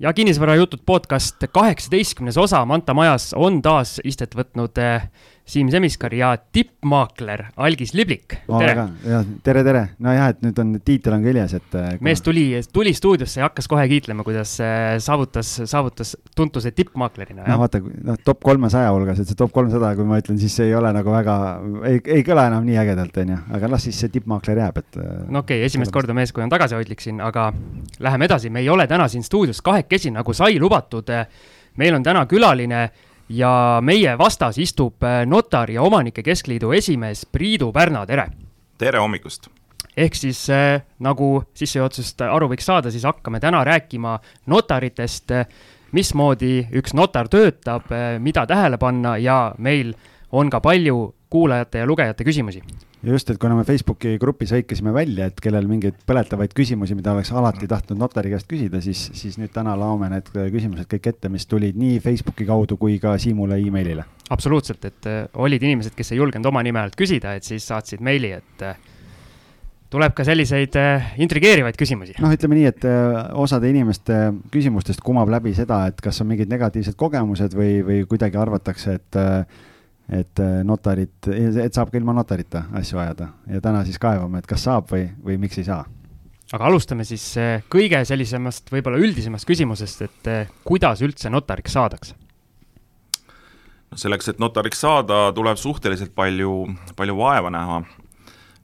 ja kinnisvarajutud podcast kaheksateistkümnes osa Manta Majas on taas istet võtnud äh, Siim Semiskar ja tippmaakler Algis Liblik, tere! tere, tere! nojah, et nüüd on, tiitel on küljes, et äh, kuna... mees tuli, tuli stuudiosse ja hakkas kohe kiitlema, kuidas äh, saavutas, saavutas tuntuse tippmaaklerina. noh, vaata, noh, top kolmesaja hulgas, et see top kolmsada, kui ma ütlen, siis ei ole nagu väga, ei, ei kõla enam nii ägedalt, on ju, aga las siis see tippmaakler jääb, et äh, no okei okay,, esimest korda mees, kui on tagasihoidlik siin, aga läheme edasi, me ei ole täna siin stuudios kahekesi, nagu sai lubatud. meil on täna külaline ja meie vastas istub äh, Notar- ja Omanike Keskliidu esimees Priidu Pärna, tere! tere hommikust! ehk siis äh, nagu sissejuhatusest aru võiks saada, siis hakkame täna rääkima notaritest, mismoodi üks notar töötab, äh, mida tähele panna ja meil on ka palju kuulajate ja lugejate küsimusi just, et kuna me Facebooki grupis hõikasime välja, et kellel mingeid põletavaid küsimusi, mida oleks alati tahtnud notari käest küsida, siis, siis nüüd täna laome need küsimused kõik ette, mis tulid nii Facebooki kaudu kui ka Siimule emailile. absoluutselt, et äh, olid inimesed, kes ei julgenud oma nime alt küsida, et siis saatsid meili, et äh, tuleb ka selliseid äh, intrigeerivaid küsimusi. noh, ütleme nii, et osade inimeste küsimustest kumab läbi seda, et kas on mingid negatiivsed kogemused või, või kuidagi arvatakse, et et äh, notarit, et saab ka ilma notarita asju ajada ja täna siis kaevame, et kas saab või, või miks ei saa. aga alustame siis äh, kõige sellisemast, võib-olla üldisemast küsimusest, et äh, kuidas üldse notariks saadakse? no selleks, et notariks saada, tuleb suhteliselt palju, palju vaeva näha.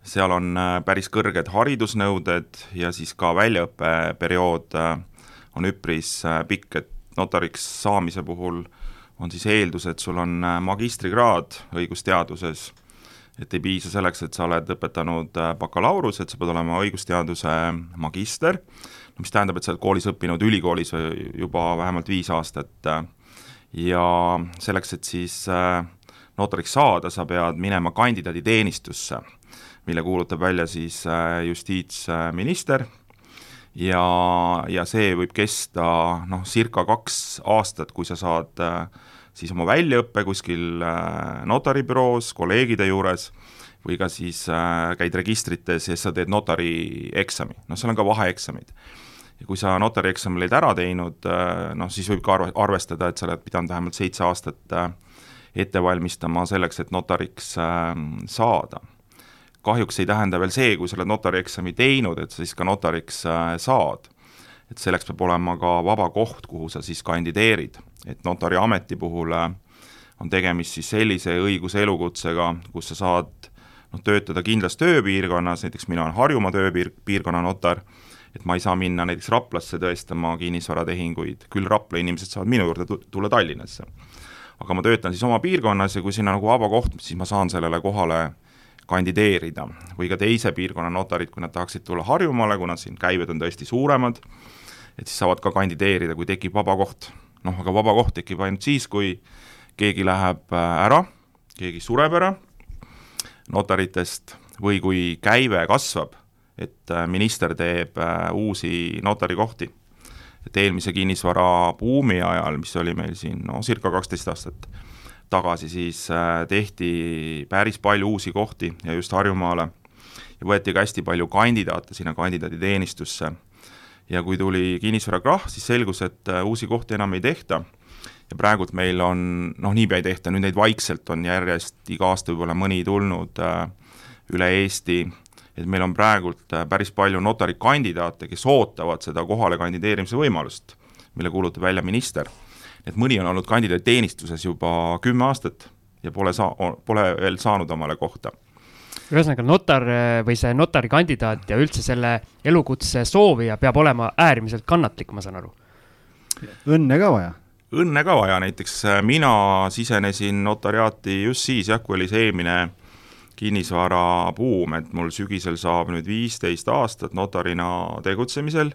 seal on päris kõrged haridusnõuded ja siis ka väljaõppeperiood on üpris pikk, et notariks saamise puhul äh, on siis eeldus, et sul on äh, magistrikraad õigusteaduses, et ei piisa selleks, et sa oled õpetanud äh, bakalaureuse, et sa pead olema õigusteaduse magister, mis tähendab, et sa oled koolis õppinud ülikoolis juba vähemalt viis aastat ja selleks, et siis äh, notariks saada, sa pead minema kandidaaditeenistusse, mille kuulutab välja siis justiitsminister ja, ja see võib kesta noh, circa kaks aastat, kui sa saad äh, siis oma väljaõppe kuskil äh, notaribüroos kolleegide juures või ka siis äh, käid registrites ja sa teed notari eksami, noh, seal on ka vaheeksamid. ja kui sa notarieksami oled ära teinud, noh, siis võib ka arve, arvestada, et sa oled pidanud vähemalt seitse aastat ette valmistama selleks, et notariks saada kahjuks ei tähenda veel see, kui sa oled notarieksami teinud, et sa siis ka notariks äh, saad. et selleks peab olema ka vaba koht, kuhu sa siis kandideerid, et notari ameti puhul äh, on tegemist siis sellise õiguse elukutsega, kus sa saad noh, töötada kindlas tööpiirkonnas, näiteks mina olen Harjumaa tööpiirkonna notar, et ma ei saa minna näiteks Raplasse tõestama kinnisvaratehinguid, küll Rapla inimesed saavad minu juurde tulla Tallinnasse. aga ma töötan siis oma piirkonnas ja kui sinna nagu vaba koht, siis ma saan sellele kohale kandideerida või ka teise piirkonna notarid, kui nad tahaksid tulla Harjumaale, kuna siin käibed on tõesti suuremad, et siis saavad ka kandideerida, kui tekib vaba koht. noh, aga vaba koht tekib ainult siis, kui keegi läheb äh, ära, keegi sureb ära notaritest või kui käive kasvab, et äh, minister teeb äh, uusi notarikohti. et eelmise kinnisvara buumi ajal, mis oli meil siin no circa kaksteist aastat tagasi, siis äh, tehti päris palju uusi kohti ja just Harjumaale ja võeti ka hästi palju kandidaate sinna kandidaaditeenistusse. ja kui tuli kinnisvarakrahh, siis selgus, et äh, uusi kohti enam ei tehta. Ja praegult meil on, noh, niipea ei tehta, nüüd neid vaikselt on järjest iga aasta võib-olla mõni tulnud äh, üle Eesti, et meil on praegult päris palju notarikandidaate, kes ootavad seda kohale kandideerimise võimalust, mille kuulutab välja minister et mõni on olnud kandidaatteenistuses juba kümme aastat ja pole saa-, pole veel saanud omale kohta ühesõnaga, notar või see notarikandidaat ja üldse selle elukutse soovija peab olema äärmiselt kannatlik, ma saan aru? õnne ka vaja? õnne ka vaja, näiteks äh, mina sisenesin notariaati just siis jah, kui oli see eelmine kinnisvarabuum, et mul sügisel saab nüüd viisteist aastat notarina tegutsemisel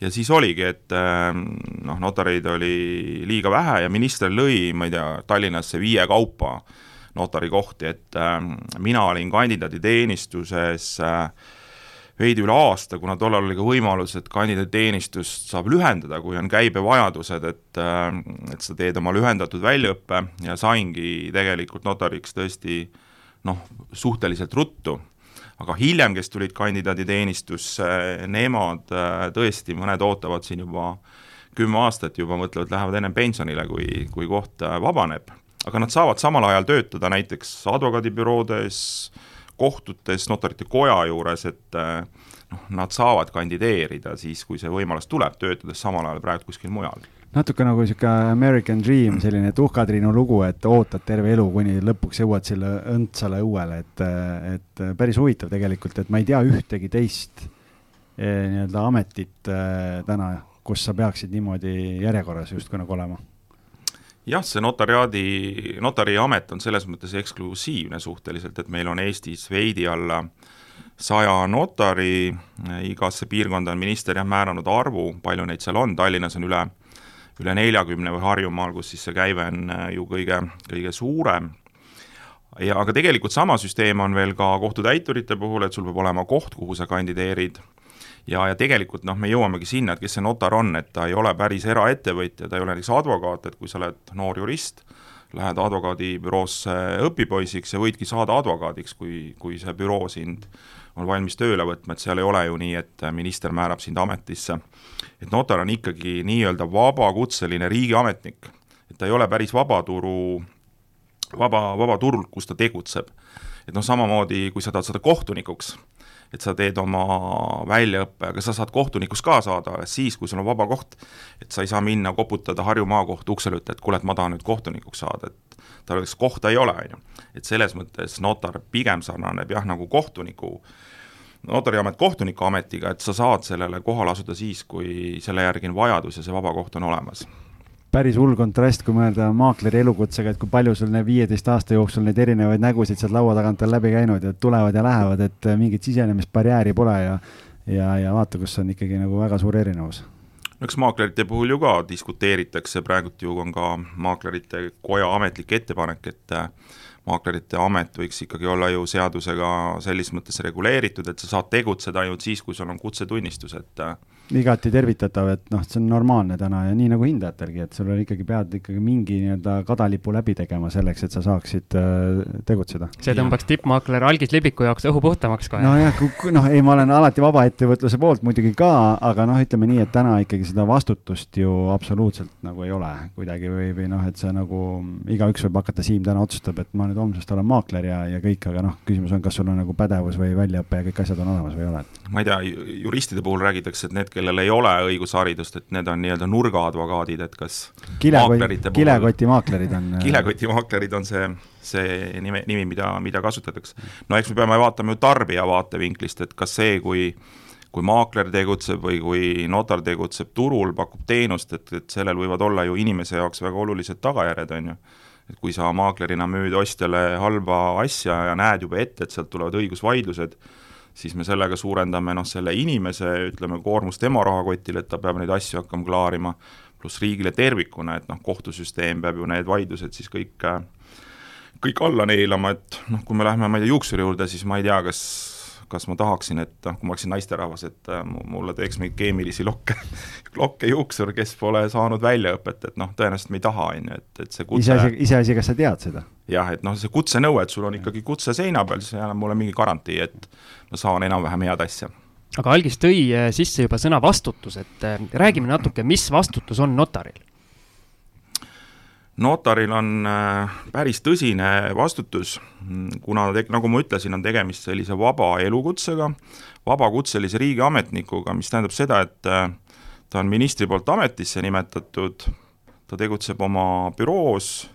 ja siis oligi, et ähm, noh, notareid oli liiga vähe ja minister lõi, ma ei tea, Tallinnasse viie kaupa notarikohti, et ähm, mina olin kandidaaditeenistuses äh, veidi üle aasta, kuna tollal oli ka võimalus, et kandidaaditeenistust saab lühendada, kui on käibevajadused, et ähm, et sa teed oma lühendatud väljaõppe ja saingi tegelikult notariks tõesti noh, suhteliselt ruttu aga hiljem, kes tulid kandidaaditeenistusse, nemad äh, tõesti, mõned ootavad siin juba kümme aastat juba mõtlevad, lähevad ennem pensionile, kui, kui koht vabaneb. aga nad saavad samal ajal töötada näiteks advokaadibüroodes, kohtutes, notarite koja juures, et noh, nad saavad kandideerida siis, kui see võimalus tuleb, töötades samal ajal praegu kuskil mujal natuke nagu sihuke American Dream, selline tuhkatriinu lugu, et ootad terve elu, kuni lõpuks jõuad selle õndsale õuele, et, et päris huvitav tegelikult, et ma ei tea ühtegi teist eh, nii-öelda ametit eh, täna, kus sa peaksid niimoodi järjekorras justkui nagu olema. Jah, see notariaadi, notariamet on selles mõttes eksklusiivne suhteliselt, et meil on Eestis veidi alla saja notari, igasse piirkonda on minister jah määranud arvu, palju neid seal on, Tallinnas on üle üle neljakümne või Harjumaal, kus siis see käive on äh, ju kõige, kõige suurem. ja aga tegelikult sama süsteem on veel ka kohtutäiturite puhul, et sul peab olema koht, kuhu sa kandideerid, ja, ja tegelikult noh, me jõuamegi sinna, et kes see notar on, et ta ei ole päris eraettevõtja, ta ei ole näiteks advokaat, et kui sa oled noor jurist, lähed advokaadibüroosse õpipoisiks ja võidki saada advokaadiks, kui, kui see büroo sind on valmis tööle võtma, et seal ei ole ju nii, et minister määrab sind ametisse. et notar on ikkagi nii-öelda vabakutseline riigiametnik, et ta ei ole päris vabaturu, vaba, vabaturul, kus ta tegutseb. et noh, samamoodi kui sa tahad saada kohtunikuks, et sa teed oma väljaõppe, aga sa saad kohtunikuks ka saada alles siis, kui sul on vaba koht. et sa ei saa minna koputada Harju maakohtu uksele, ütle, et kuule, et ma tahan nüüd kohtunikuks saada, et tal öeldakse, kohta ei ole, on ju. et selles mõttes notar pigem sarnaneb jah, nagu kohtuniku notariamet kohtunikuametiga, et sa saad sellele kohale asuda siis, kui selle järgi on vajadus ja see vaba koht on olemas päris hull kontrast, kui mõelda maakleri elukutsega, et kui palju sul viieteist aasta jooksul neid erinevaid nägusid sealt laua tagant on läbi käinud ja tulevad ja lähevad, et mingit sisenemisbarjääri pole ja ja, ja vaata, kus on ikkagi nagu väga suur erinevus. Eks maaklerite puhul ju ka diskuteeritakse, praegult ju on ka maaklerite koja ametlik ettepanek, et maaklerite amet võiks ikkagi olla ju seadusega selles mõttes reguleeritud, et sa saad tegutseda ainult siis, kui sul on kutsetunnistus, et igati tervitatav, et noh, see on normaalne täna ja nii nagu hindajatelgi, et sul on ikkagi, pead ikkagi mingi nii-öelda kadalipu läbi tegema selleks, et sa saaksid äh, tegutseda. see tõmbaks tippmaakler Algis Libiku jaoks õhu puhtamaks kohe. nojah, noh, ei, ma olen alati vabaettevõtluse poolt muidugi ka, aga noh, ütleme nii, et täna ikkagi seda vastutust ju absoluutselt nagu ei ole kuidagi või, või noh, et see nagu igaüks võib hakata, Siim täna otsustab, et ma nüüd homsest olen maakler ja, ja kõik, aga noh, küsimus on, kas sul on nagu pädevus või väljaõpe ja kõik asjad on olemas või ei ole. ma ei tea, juristide puhul räägitakse, et need, kellel ei ole õigusharidust, et need on nii-öelda nurgaadvokaadid, et kas kilekoti, kilekotimaaklerid on äh, kilekotimaaklerid on see, see nime, nimi, mida, mida kasutatakse. no eks me peame vaatama ju tarbija vaatevinklist, et kas see, kui kui maakler tegutseb või kui notar tegutseb turul, pakub teenust, et, et sellel võivad olla ju inimese jaoks väga olulised tagajärjed, on ju. et kui sa maaklerina müüd ostjale halba asja ja näed juba ette, et sealt tulevad õigusvaidlused, siis me sellega suurendame noh, selle inimese, ütleme, koormust tema rahakotile, et ta peab neid asju hakkama klaarima, pluss riigile tervikuna, et noh, kohtusüsteem peab ju need vaidlused siis kõik, kõik alla neelama, et noh, kui me läheme, ma ei tea, juuksuri juurde, siis ma ei tea, kas kas ma tahaksin, et noh, kui ma oleksin naisterahvas, et äh, mulle teeks mingeid keemilisi lokke lokke juuksur, kes pole saanud väljaõpet, et noh, tõenäoliselt me ei taha, on ju, et, et see kutse iseasi, iseasi, kas sa tead seda? jah, et noh, see kutsenõue, et sul on ikkagi kutse seina peal, siis annab mulle mingi garantii, et ma saan enam-vähem head asja aga Algis tõi äh, sisse juba sõna vastutus, et äh, räägime natuke, mis vastutus on notaril? Notaril on äh, päris tõsine vastutus, kuna te, nagu ma ütlesin, on tegemist sellise vaba elukutsega, vabakutselise riigiametnikuga, mis tähendab seda, et äh, ta on ministri poolt ametisse nimetatud, ta tegutseb oma büroos,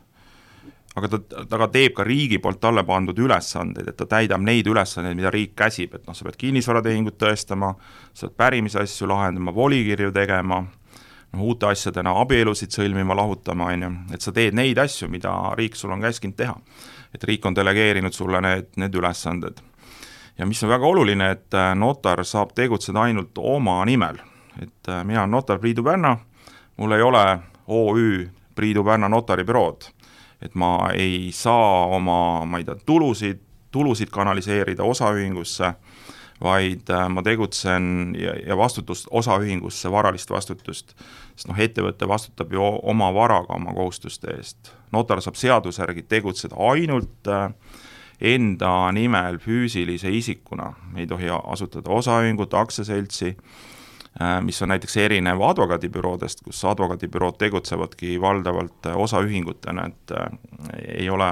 aga ta, ta ka teeb ka riigi poolt talle pandud ülesandeid, et ta täidab neid ülesandeid, mida riik käsib, et noh, sa pead kinnisvaratehingut tõestama, sa pead pärimise asju lahendama, volikirju tegema noh, uute asjadena abielusid sõlmima, lahutama, on ju, et sa teed neid asju, mida riik sul on käskinud teha. et riik on delegeerinud sulle need, need ülesanded. ja mis on väga oluline, et äh, notar saab tegutseda ainult oma nimel, et äh, mina olen notar Priidu Pärna, mul ei ole OÜ Priidu Pärna notaribürood, et ma ei saa oma, ma ei tea, tulusid, tulusid kanaliseerida osaühingusse vaid äh, ma tegutsen ja, ja vastutust osaühingusse, varalist vastutust, sest noh, ettevõte vastutab ju oma varaga oma kohustuste eest. notar saab seaduse järgi tegutseda ainult äh, enda nimel füüsilise isikuna, ei tohi asutada osaühingut, aktsiaseltsi, mis on näiteks erinev advokaadibüroodest, kus advokaadibürood tegutsevadki valdavalt osaühingutena, et ei ole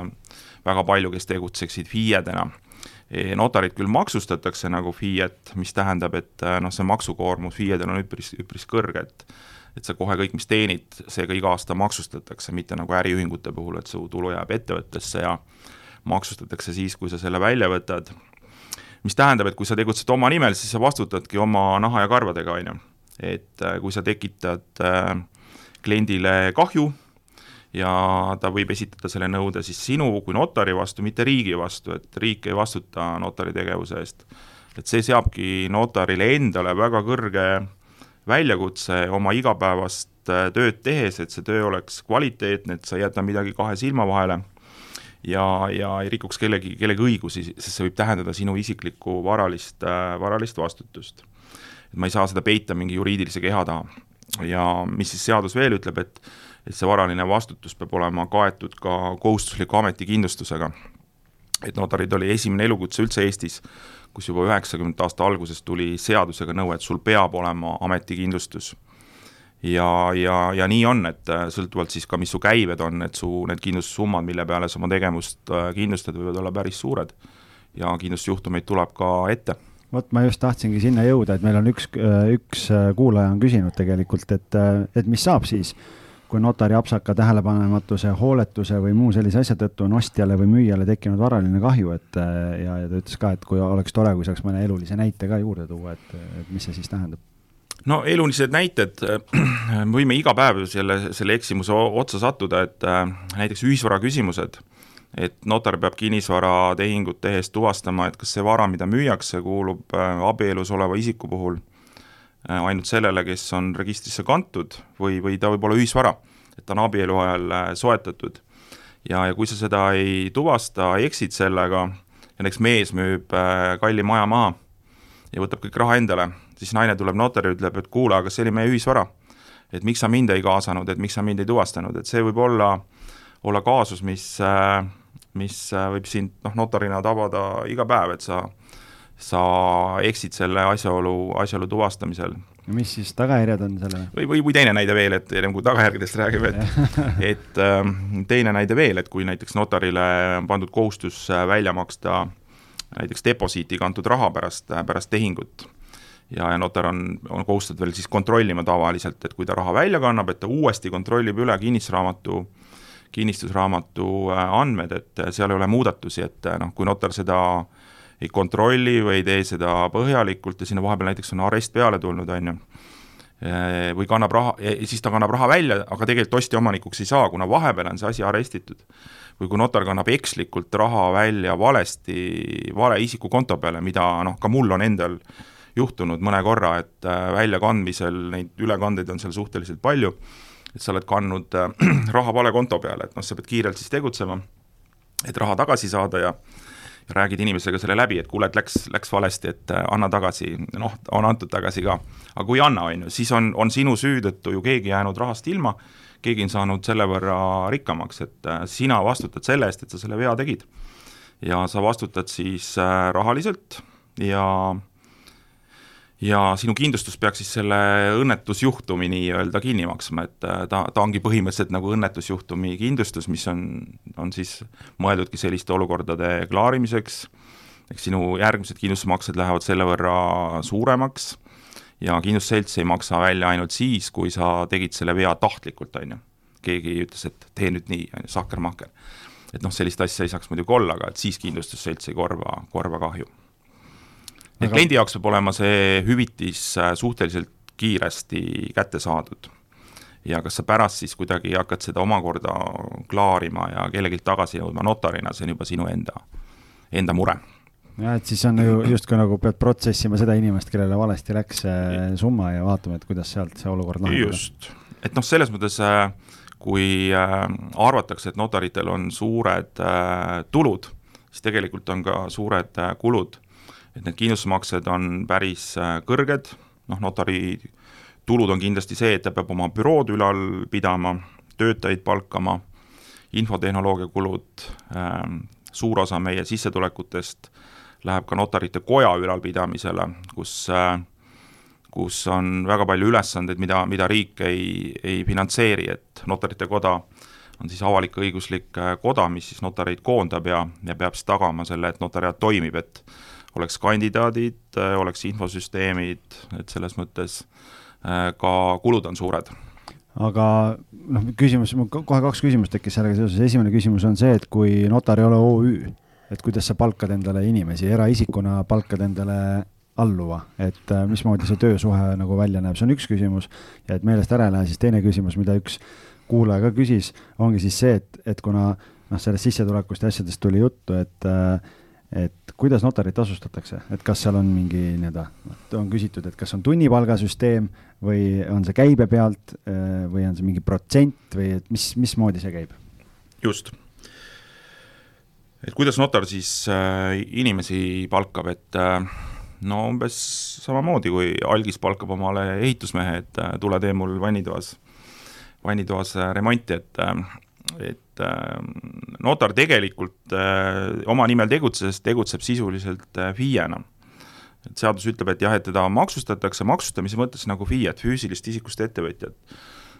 väga palju, kes tegutseksid FIE-dena notarid küll maksustatakse nagu FIE-t, mis tähendab, et noh, see maksukoormus FIE-del on üpris, üpris kõrge, et et sa kohe kõik, mis teenid, seega iga aasta maksustatakse, mitte nagu äriühingute puhul, et su tulu jääb ettevõttesse ja maksustatakse siis, kui sa selle välja võtad. mis tähendab, et kui sa tegutsed oma nimel, siis sa vastutadki oma naha ja karvadega, on ju. et äh, kui sa tekitad kliendile kahju ja ta võib esitada selle nõude siis sinu kui notari vastu, mitte riigi vastu, et riik ei vastuta notari tegevuse eest. et see seabki notarile endale väga kõrge väljakutse oma igapäevast äh, tööd tehes, et see töö oleks kvaliteetne, et sa ei jäta midagi kahe silma vahele ja, ja ei rikuks kellegi, kellegi õigusi, sest see võib tähendada sinu isiklikku varalist, äh, varalist vastutust. et ma ei saa seda peita mingi juriidilise keha taha. ja mis siis seadus veel ütleb, et et see varaline vastutus peab olema kaetud ka kohustusliku ametikindlustusega. et notarid oli esimene elukutse üldse Eestis, kus juba üheksakümnendate aasta alguses tuli seadusega nõue, et sul peab olema ametikindlustus. ja, ja, ja nii on, et äh, sõltuvalt siis ka, mis su käived on, et su need kindlustussummad, mille peale sa oma tegevust äh, kindlustad, võivad olla päris suured. ja kindlustusjuhtumeid tuleb ka ette vot ma just tahtsingi sinna jõuda, et meil on üks, äh, üks kuulaja on küsinud tegelikult, et, et mis saab siis, kui notari apsaka tähelepanematuse, hooletuse või muu sellise asja tõttu on ostjale või müüjale tekkinud varaline kahju, et ja, ja ta ütles ka, et kui oleks tore, kui saaks mõne elulise näite ka juurde tuua, et, et mis see siis tähendab? no elulised näited, võime iga päev selle, selle eksimuse otsa sattuda, et äh, näiteks ühisvara küsimused, et notar peab kinnisvaratehingut tehes tuvastama, et kas see vara, mida müüakse, kuulub abielus oleva isiku puhul ainult sellele, kes on registrisse kantud või, või ta võib olla ühisvara, et ta on abielu ajal äh, soetatud. ja, ja kui sa seda ei tuvasta, eksid sellega, näiteks mees müüb äh, kalli maja maha ja võtab kõik raha endale, siis naine tuleb notari, ütleb, et kuule, aga see oli meie ühisvara. et miks sa mind ei kaasanud, et miks sa mind ei tuvastanud, et see võib olla, olla kaasus, mis, mis võib sind noh, notarina tabada iga päev, et sa sa eksid selle asjaolu, asjaolu tuvastamisel. mis siis tagajärjed on sellele? või, või, või teine näide veel, et ennem kui tagajärgedest räägime, et et äh, teine näide veel, et kui näiteks notarile on pandud kohustus äh, välja maksta näiteks deposiiti kantud raha pärast, äh, pärast tehingut, ja, ja notar on, on kohustatud veel siis kontrollima tavaliselt, et kui ta raha välja kannab, et ta uuesti kontrollib üle kinnistusraamatu, kinnistusraamatu äh, andmed, et seal ei ole muudatusi, et noh, kui notar seda äh, ei kontrolli või ei tee seda põhjalikult ja sinna vahepeal näiteks on arest peale tulnud, on ju, või kannab raha, siis ta kannab raha välja, aga tegelikult ostja omanikuks ei saa, kuna vahepeal on see asi arestitud. või kui notar kannab ekslikult raha välja valesti, vale isiku konto peale, mida noh, ka mul on endal juhtunud mõne korra, et äh, väljakandmisel neid ülekandeid on seal suhteliselt palju, et sa oled kandnud äh, raha vale konto peale, et noh, sa pead kiirelt siis tegutsema, et raha tagasi saada ja räägid inimesega selle läbi, et kuule, et läks, läks valesti, et äh, anna tagasi, noh, on antud tagasi ka. aga kui ei anna, on ju, siis on, on sinu süü tõttu ju keegi jäänud rahast ilma, keegi on saanud selle võrra rikkamaks, et äh, sina vastutad selle eest, et sa selle vea tegid. ja sa vastutad siis äh, rahaliselt ja ja sinu kindlustus peaks siis selle õnnetusjuhtumi nii-öelda kinni maksma, et äh, ta, ta ongi põhimõtteliselt nagu õnnetusjuhtumi kindlustus, mis on, on siis mõeldudki selliste olukordade klaarimiseks, eks sinu järgmised kindlustusmaksed lähevad selle võrra suuremaks ja kindlustusselts ei maksa välja ainult siis, kui sa tegid selle vea tahtlikult, on ju. keegi ütles, et tee nüüd nii, on ju, sahker-mahker. et noh, sellist asja ei saaks muidugi olla, aga et siis kindlustusselts ei korva, korva kahju et aga... kliendi jaoks peab olema see hüvitis äh, suhteliselt kiiresti kätte saadud. ja kas sa pärast siis kuidagi hakkad seda omakorda klaarima ja kellelgi tagasi jõudma notarina, see on juba sinu enda, enda mure jah, et siis on ju justkui nagu pead protsessima seda inimest, kellele valesti läks see summa ja vaatama, et kuidas sealt see olukord lahendada. just, et noh, selles mõttes äh, kui äh, arvatakse, et notaritel on suured tulud, siis tegelikult on ka suured kulud et need kindlustusmaksed on päris äh, kõrged, noh, notari tulud on kindlasti see, et ta peab oma bürood ülal pidama, töötajaid palkama, infotehnoloogia kulud, ähm, suur osa meie sissetulekutest läheb ka notarite koja ülalpidamisele, kus äh, kus on väga palju ülesandeid, mida, mida riik ei, ei finantseeri, et notarite koda on siis avalik-õiguslik äh, koda, mis siis notareid koondab ja, ja peab siis tagama selle, et notariaat toimib, et oleks kandidaadid, äh, oleks infosüsteemid, et selles mõttes äh, ka kulud on suured. Aga noh, küsimus, mul kohe kaks küsimust tekkis sellega seoses, esimene küsimus on see, et kui notar ei ole OÜ, et kuidas sa palkad endale inimesi, eraisikuna palkad endale alluva, et äh, mismoodi see töösuhe nagu välja näeb, see on üks küsimus. ja et meelest ära ei lähe, siis teine küsimus, mida üks kuulaja ka küsis, ongi siis see, et, et kuna noh, sellest sissetulekust ja asjadest tuli juttu, et äh, et kuidas notarit tasustatakse, et kas seal on mingi nii-öelda, on küsitud, et kas on tunnipalgasüsteem või on see käibe pealt äh, või on see mingi protsent või et mis, mismoodi see käib? just. et kuidas notar siis äh, inimesi palkab, et äh, no umbes samamoodi, kui algis palkab omale ehitusmehe, et äh, tule tee mul vannitoas, vannitoas äh, remonti, et äh, et notar tegelikult oma nimel tegutsedes tegutseb sisuliselt FIE-na. et seadus ütleb, et jah, et teda maksustatakse maksustamise mõttes nagu FIE-t, füüsilist isikust ettevõtjat.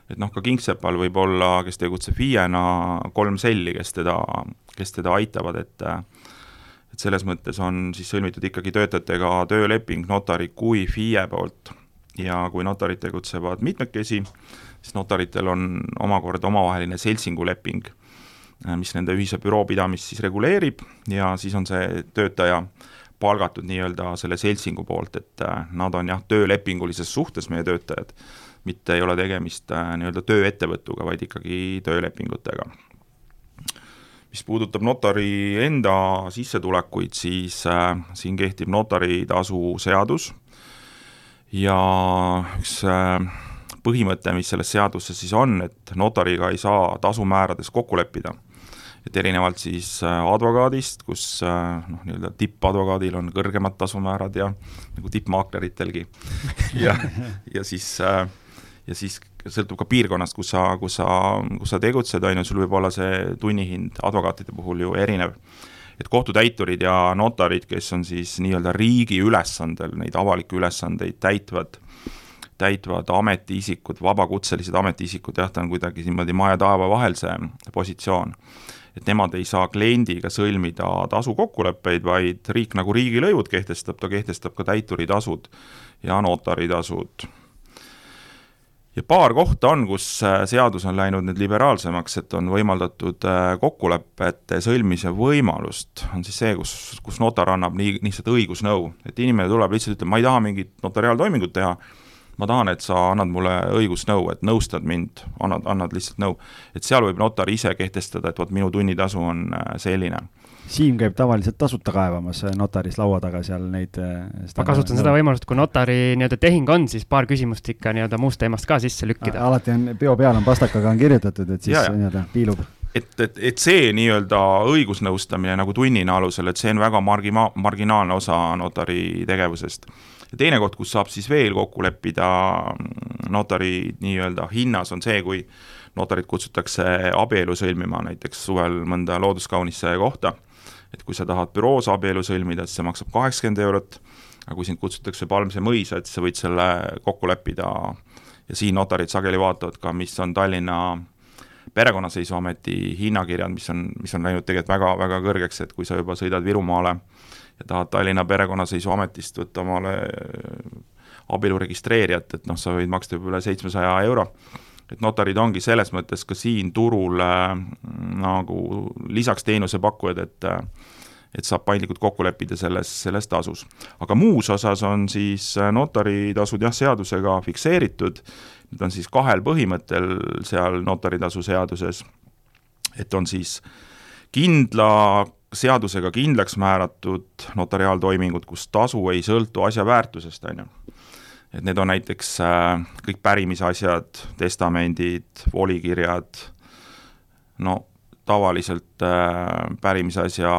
et noh, ka kingsepal võib olla, kes tegutseb FIE-na, kolm selli, kes teda, kes teda aitavad, et et selles mõttes on siis sõlmitud ikkagi töötajatega tööleping notari kui FIE poolt ja kui notarid tegutsevad mitmekesi, siis notaritel on omakorda omavaheline seltsinguleping, mis nende ühise büroo pidamist siis reguleerib ja siis on see töötaja palgatud nii-öelda selle seltsingu poolt, et äh, nad on jah, töölepingulises suhtes meie töötajad, mitte ei ole tegemist äh, nii-öelda tööettevõtuga, vaid ikkagi töölepingutega. Mis puudutab notari enda sissetulekuid, siis äh, siin kehtib notaritasu seadus ja üks äh, põhimõte, mis selles seaduses siis on, et notariga ei saa tasumäärades kokku leppida. et erinevalt siis äh, advokaadist, kus äh, noh, nii-öelda tippadvokaadil on kõrgemad tasumäärad ja nagu tippmaakleritelgi ja, ja siis äh, ja siis sõltub ka piirkonnast, kus sa, kus sa, kus sa tegutsed, on ju, sul võib olla see tunnihind advokaatide puhul ju erinev. et kohtutäiturid ja notarid, kes on siis nii-öelda riigi ülesandel neid avalikke ülesandeid täitvad, täitvad ametiisikud, vabakutselised ametiisikud, jah, ta on kuidagi niimoodi maa ja taeva vahel, see positsioon. et nemad ei saa kliendiga sõlmida tasukokkuleppeid, vaid riik nagu riigilõivud kehtestab, ta kehtestab ka täituritasud ja notaritasud ja paar kohta on, kus äh, seadus on läinud nüüd liberaalsemaks, et on võimaldatud äh, kokkulepete sõlmise võimalust, on siis see, kus, kus notar annab nii, lihtsalt õigusnõu, et inimene tuleb lihtsalt ütleb, ma ei taha mingit notariaaltoimingut teha, ma tahan, et sa annad mulle õigusnõu, et nõustad mind, annad, annad lihtsalt nõu. et seal võib notar ise kehtestada, et vot minu tunnitasu on äh, selline Siim käib tavaliselt tasuta kaevamas notaris laua taga seal neid. Äh, ma kasutan no. seda võimalust, kui notari nii-öelda tehing on, siis paar küsimust ikka nii-öelda muust teemast ka sisse lükkida. alati on, peo peal on pastakaga on kirjutatud, et siis nii-öelda piilub et, et, et see nii-öelda õigusnõustamine nagu tunnina alusel, et see on väga margima-, marginaalne osa notari tegevusest. Ja teine koht, kus saab siis veel kokku leppida mm, notari nii-öelda hinnas, on see, kui notarid kutsutakse abielu sõlmima näiteks suvel mõnda looduskaunisse kohta. Et kui sa tahad büroos abielu sõlmida, et see maksab kaheksakümmend eurot, aga kui sind kutsutakse Palmse mõisa, et sa võid selle kokku leppida. Ja siin notarid sageli vaatavad ka, mis on Tallinna perekonnaseisuameti hinnakirjad, mis on, mis on läinud tegelikult väga, väga kõrgeks, et kui sa juba sõidad Virumaale ja tahad Tallinna perekonnaseisuametist võtta omale abielu registreerijat, et noh, sa võid maksta juba üle seitsmesaja euro. Et notarid ongi selles mõttes ka siin turul äh, nagu lisaks teenusepakkujad, et äh, et saab paindlikult kokku leppida selles, selles tasus. aga muus osas on siis äh, notaritasud jah, seadusega fikseeritud, need on siis kahel põhimõttel seal notaritasu seaduses, et on siis kindla seadusega kindlaks määratud notariaaltoimingud, kus tasu ei sõltu asja väärtusest, on ju et need on näiteks äh, kõik pärimisasjad, testamendid, volikirjad, no tavaliselt äh, pärimisasja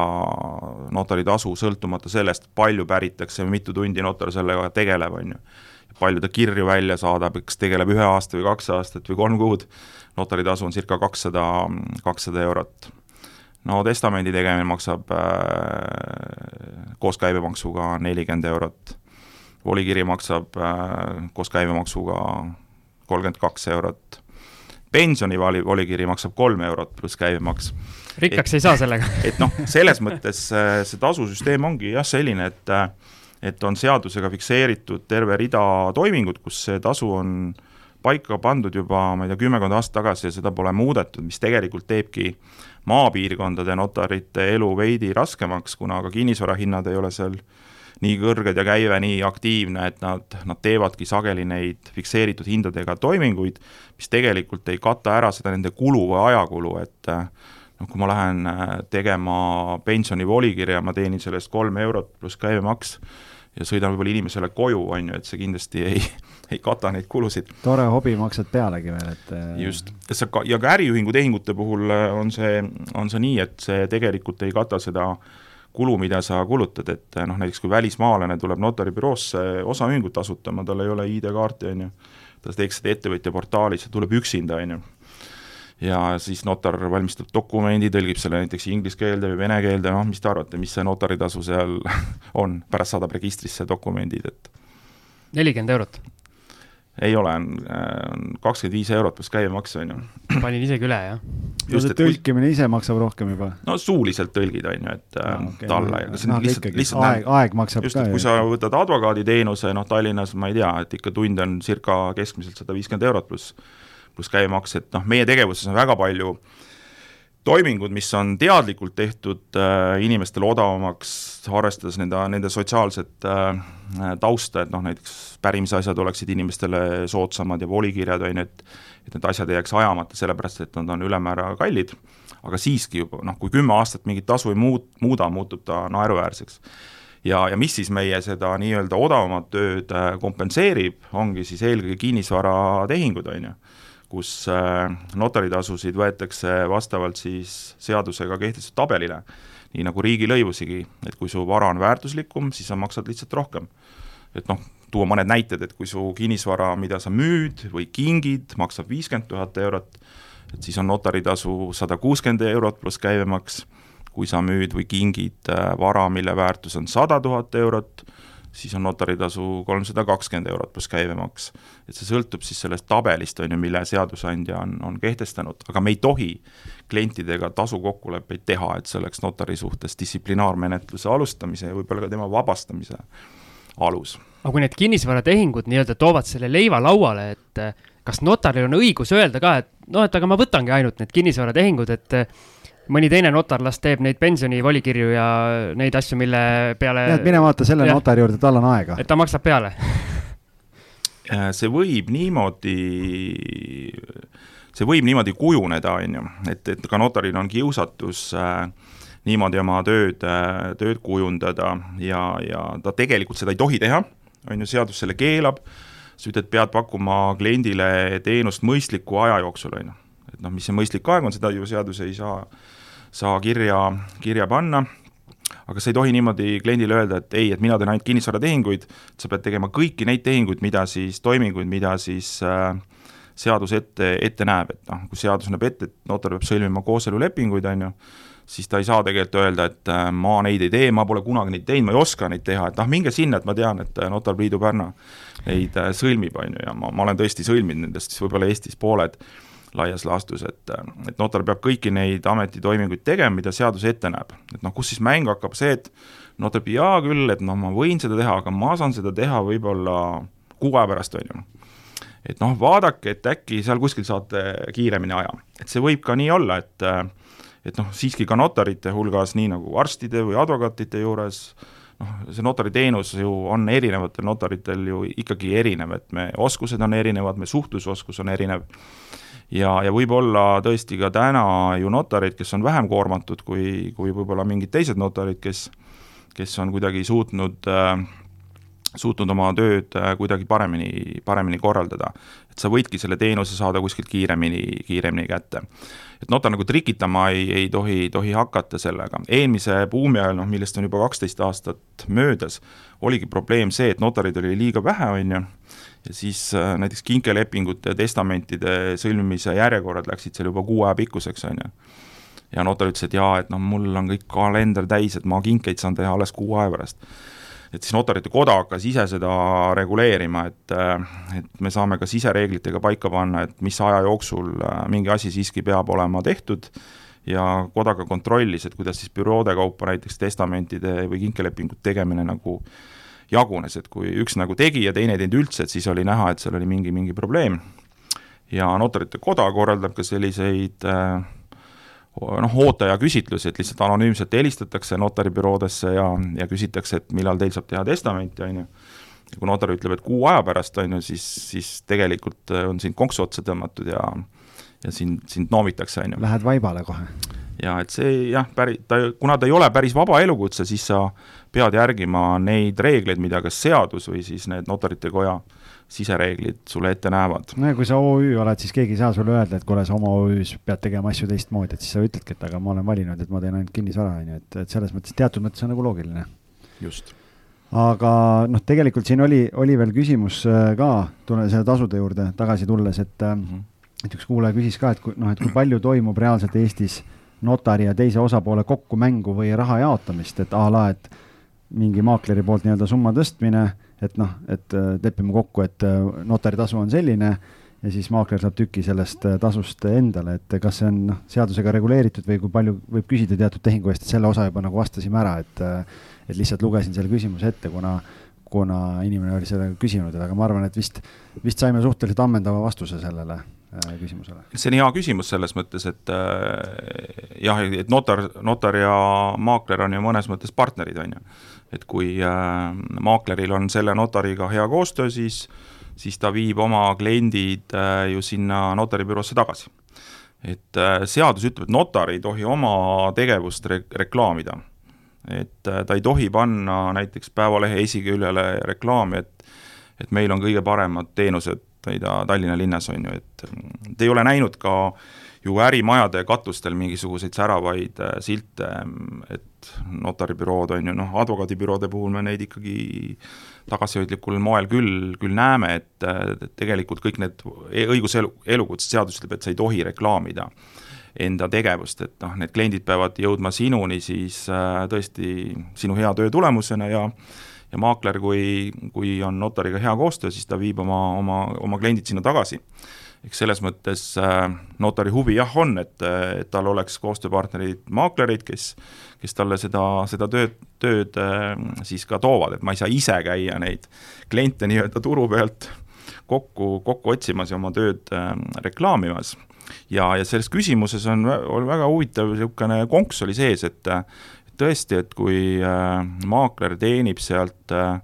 notaritasu, sõltumata sellest, palju päritakse mitu tundi notar sellega tegeleb, on ju. palju ta kirju välja saadab, kas tegeleb ühe aasta või kaks aastat või kolm kuud, notaritasu on circa kakssada, kakssada eurot. No testamendi tegemine maksab äh, koos käibemaksuga nelikümmend eurot. Volikiri maksab äh, koos käibemaksuga kolmkümmend kaks eurot, pensionivali volikiri maksab kolm eurot pluss käibemaks. rikkaks et, ei saa sellega. et noh, selles mõttes äh, see tasusüsteem ongi jah, selline, et et on seadusega fikseeritud terve rida toimingud, kus see tasu on paika pandud juba, ma ei tea, kümmekond aastat tagasi ja seda pole muudetud, mis tegelikult teebki maapiirkondade notarite elu veidi raskemaks, kuna ka kinnisvara hinnad ei ole seal nii kõrged ja käive nii aktiivne, et nad, nad teevadki sageli neid fikseeritud hindadega toiminguid, mis tegelikult ei kata ära seda nende kulu või ajakulu, et noh, kui ma lähen äh, tegema pensioni volikirja, ma teenin sellest kolm eurot pluss käibemaks ja sõidan võib-olla inimesele koju, on ju, et see kindlasti ei, ei kata neid kulusid. tore hobi, maksad pealegi veel, et äh, just, et sa ka, ja ka äriühingu tehingute puhul äh, on see, on see nii, et see tegelikult ei kata seda kulu, mida sa kulutad, et noh, näiteks kui välismaalane tuleb notaribüroosse osaühingut asutama, tal ei ole ID-kaarti, on ju, ta teeks seda ettevõtja portaalis, ta tuleb üksinda, on ju ja siis notar valmistab dokumendi, tõlgib selle näiteks inglise keelde või vene keelde, noh, mis te arvate, mis see notaritasu seal on, pärast saadab registrisse dokumendid, et nelikümmend eurot? ei ole, on kakskümmend viis eurot pluss käibemaks, on ju. panin isegi üle, jah. no see tõlkimine ise maksab rohkem juba? no suuliselt tõlgid, on ju, et no, okay, talle no,, see on no, lihtsalt, lihtsalt aeg, aeg maksab just, et kui sa võtad advokaaditeenuse, noh Tallinnas ma ei tea, et ikka tund on circa keskmiselt sada viiskümmend eurot pluss pluss käibemaks, et noh, meie tegevuses on väga palju toimingud, mis on teadlikult tehtud äh, inimestele odavamaks, arvestades nende, nende sotsiaalset äh, tausta, et noh, näiteks pärimisasjad oleksid inimestele soodsamad ja volikirjad, on ju, et et need asjad ei jääks ajamata, sellepärast et nad on ülemäära kallid, aga siiski juba noh, kui kümme aastat mingit tasu ei muut-, muuda, muutub ta naeruväärseks. Ja, ja mis siis meie seda nii-öelda odavamat tööd äh, kompenseerib, ongi siis eelkõige kinnisvaratehingud, on ju kus äh, notaritasusid võetakse vastavalt siis seadusega kehtestatud tabelile, nii nagu riigilõivusigi, et kui su vara on väärtuslikum, siis sa maksad lihtsalt rohkem. et noh, tuua mõned näited, et kui su kinnisvara, mida sa müüd või kingid, maksab viiskümmend tuhat eurot, et siis on notaritasu sada kuuskümmend eurot pluss käibemaks, kui sa müüd või kingid äh, vara, mille väärtus on sada tuhat eurot, siis on notaritasu kolmsada kakskümmend eurot pluss käibemaks. et see sõltub siis sellest tabelist, on ju, mille seadusandja on, on kehtestanud, aga me ei tohi klientidega tasukokkuleppeid teha, et see oleks notari suhtes distsiplinaarmenetluse alustamise ja võib-olla ka tema vabastamise alus. aga kui need kinnisvaratehingud nii-öelda toovad selle leiva lauale, et kas notaril on õigus öelda ka, et noh, et aga ma võtangi ainult need kinnisvaratehingud, et mõni teine notar las teeb neid pensionivolikirju ja neid asju, mille peale. jah, et mine vaata selle ja, notari juurde, tal on aega. et ta maksab peale äh, see võib niimoodi, see võib niimoodi kujuneda, on ju, et, et ka notaril on kiusatus äh, niimoodi oma tööd äh,, tööd kujundada ja, ja ta tegelikult seda ei tohi teha, on ju, seadus selle keelab, sa ütled, pead pakkuma kliendile teenust mõistliku aja jooksul, on ju et noh, mis see mõistlik aeg on, seda ju seadus ei saa, saa kirja, kirja panna, aga sa ei tohi niimoodi kliendile öelda, et ei, et mina teen ainult kinnisvaratehinguid, sa pead tegema kõiki neid tehinguid, mida siis, toiminguid, mida siis äh, seadus ette, ette näeb, et noh, kui seadus näeb ette, et notar peab sõlmima kooselulepinguid, on ju, siis ta ei saa tegelikult öelda, et äh, ma neid ei tee, ma pole kunagi neid teinud, ma ei oska neid teha, et noh, minge sinna, et ma tean, et äh, Notar Priidu Pärna neid äh, sõlmib, on ju, ja ma, ma olen tõesti sõlminud nendest siis võib-olla Eestis pooled laias laastus, et, et notar peab kõiki neid ametitoiminguid tegema, mida seadus ette näeb. et noh, kus siis mäng hakkab see, et notar ütleb jaa küll, et noh, ma võin seda teha, aga ma saan seda teha võib-olla kuu aja pärast, on ju. et noh, vaadake, et äkki seal kuskil saate kiiremini aja, et see võib ka nii olla, et et noh, siiski ka notarite hulgas, nii nagu arstide või advokaatide juures, noh, see notariteenus ju on erinevatel notaritel ju ikkagi erinev, et me oskused on erinevad, me suhtlusoskus on erinev ja, ja võib-olla tõesti ka täna ju notarid, kes on vähem koormatud kui, kui võib-olla mingid teised notarid, kes, kes on kuidagi suutnud äh, suutnud oma tööd äh, kuidagi paremini, paremini korraldada. et sa võidki selle teenuse saada kuskilt kiiremini, kiiremini kätte. et notar nagu trikitama ei, ei tohi, tohi hakata sellega. eelmise buumi ajal, noh millest on juba kaksteist aastat möödas, oligi probleem see, et notareid oli liiga vähe, on ju, ja siis äh, näiteks kinkelepingute ja testamentide sõlmimise järjekorrad läksid seal juba kuu aja pikkuseks, on ju. ja notar ütles, et jaa, et noh, mul on kõik kalender täis, et ma kinkeid saan teha alles kuu aja pärast. et siis notarite koda hakkas ise seda reguleerima, et, et me saame ka sisereeglitega paika panna, et mis aja jooksul mingi asi siiski peab olema tehtud ja koda ka kontrollis, et kuidas siis büroode kaupa näiteks testamentide või kinkelepingute tegemine nagu jagunes, et kui üks nagu tegi ja teine ei teinud üldse, et siis oli näha, et seal oli mingi, mingi probleem. ja notarite koda korraldab ka selliseid äh, noh, ootajaküsitlusi, et lihtsalt anonüümselt helistatakse notaribüroodesse ja, ja küsitakse, et millal teil saab teha testamenti, on ju. ja kui notar ütleb, et kuu aja pärast, on ju, siis, siis tegelikult on sind konksu otsa tõmmatud ja ja sind, sind noomitakse, on ju. Lähed vaibale kohe. Ja et see jah, päri-, ta, kuna ta ei ole päris vaba elukutse, siis sa pead järgima neid reegleid, mida kas seadus või siis need notarite koja äh, sisereeglid sulle ette näevad. no ja kui sa OÜ oled, siis keegi ei saa sulle öelda, et kuule, sa oma OÜ-s pead tegema asju teistmoodi, et siis sa ütledki, et aga ma olen valinud, et ma teen ainult kinnisvara, on ju, et, et selles mõttes teatud mõttes on nagu loogiline. just. aga noh, tegelikult siin oli, oli veel küsimus äh, ka, tule selle tasude juurde tagasi tulles, et mm, -hmm. et üks kuulaja küsis ka, et kui noh, et kui palju toimub reaalselt Eestis notari ja teise osapoole kokkumängu või raha jaotamist, et a la, et mingi maakleri poolt nii-öelda summa tõstmine et noh, et äh, lepime kokku, et äh, notaritasu on selline ja siis maakler saab tüki sellest äh, tasust endale, et kas see on noh, seadusega reguleeritud või kui palju võib küsida teatud tehingu eest, et selle osa juba nagu vastasime ära, et et lihtsalt lugesin selle küsimuse ette, kuna kuna inimene oli seda küsinud, aga ma arvan, et vist, vist saime suhteliselt ammendava vastuse sellele küsimusele. see on hea küsimus selles mõttes, et äh, jah, et notar, notar ja maakler on ju mõnes mõttes partnerid, on ju et kui äh, maakleril on selle notariga hea koostöö, siis siis ta viib oma kliendid äh, ju sinna notaribüroosse tagasi. et äh, seadus ütleb, et notar ei tohi oma tegevust re-, reklaamida. et äh, ta ei tohi panna näiteks Päevalehe esiküljele reklaami, et et meil on kõige paremad teenused, tea, Tallinna linnas on ju, et te ei ole näinud ka ju ärimajade katustel mingisuguseid säravaid äh, silte, et notaribürood on ju, noh, advokaadibüroode puhul me neid ikkagi tagasihoidlikul moel küll, küll näeme, et, tegelikult kõik need e-, õiguselu, elukutsed seadus ütleb, et sa ei tohi reklaamida enda tegevust, et noh, need kliendid peavad jõudma sinuni siis äh, tõesti sinu hea töö tulemusena ja ja maakler, kui, kui on notariga hea koostöö, siis ta viib oma, oma, oma kliendid sinna tagasi eks selles mõttes äh, notari huvi jah on, et, et tal oleks koostööpartnerid, maaklerid, kes kes talle seda, seda tööd, tööd äh, siis ka toovad, et ma ei saa ise käia neid kliente nii-öelda turu pealt kokku, kokku otsimas ja oma tööd äh, reklaamimas. ja, ja selles küsimuses on, on väga huvitav niisugune konks oli sees, et tõesti, et kui maakler teenib sealt äh,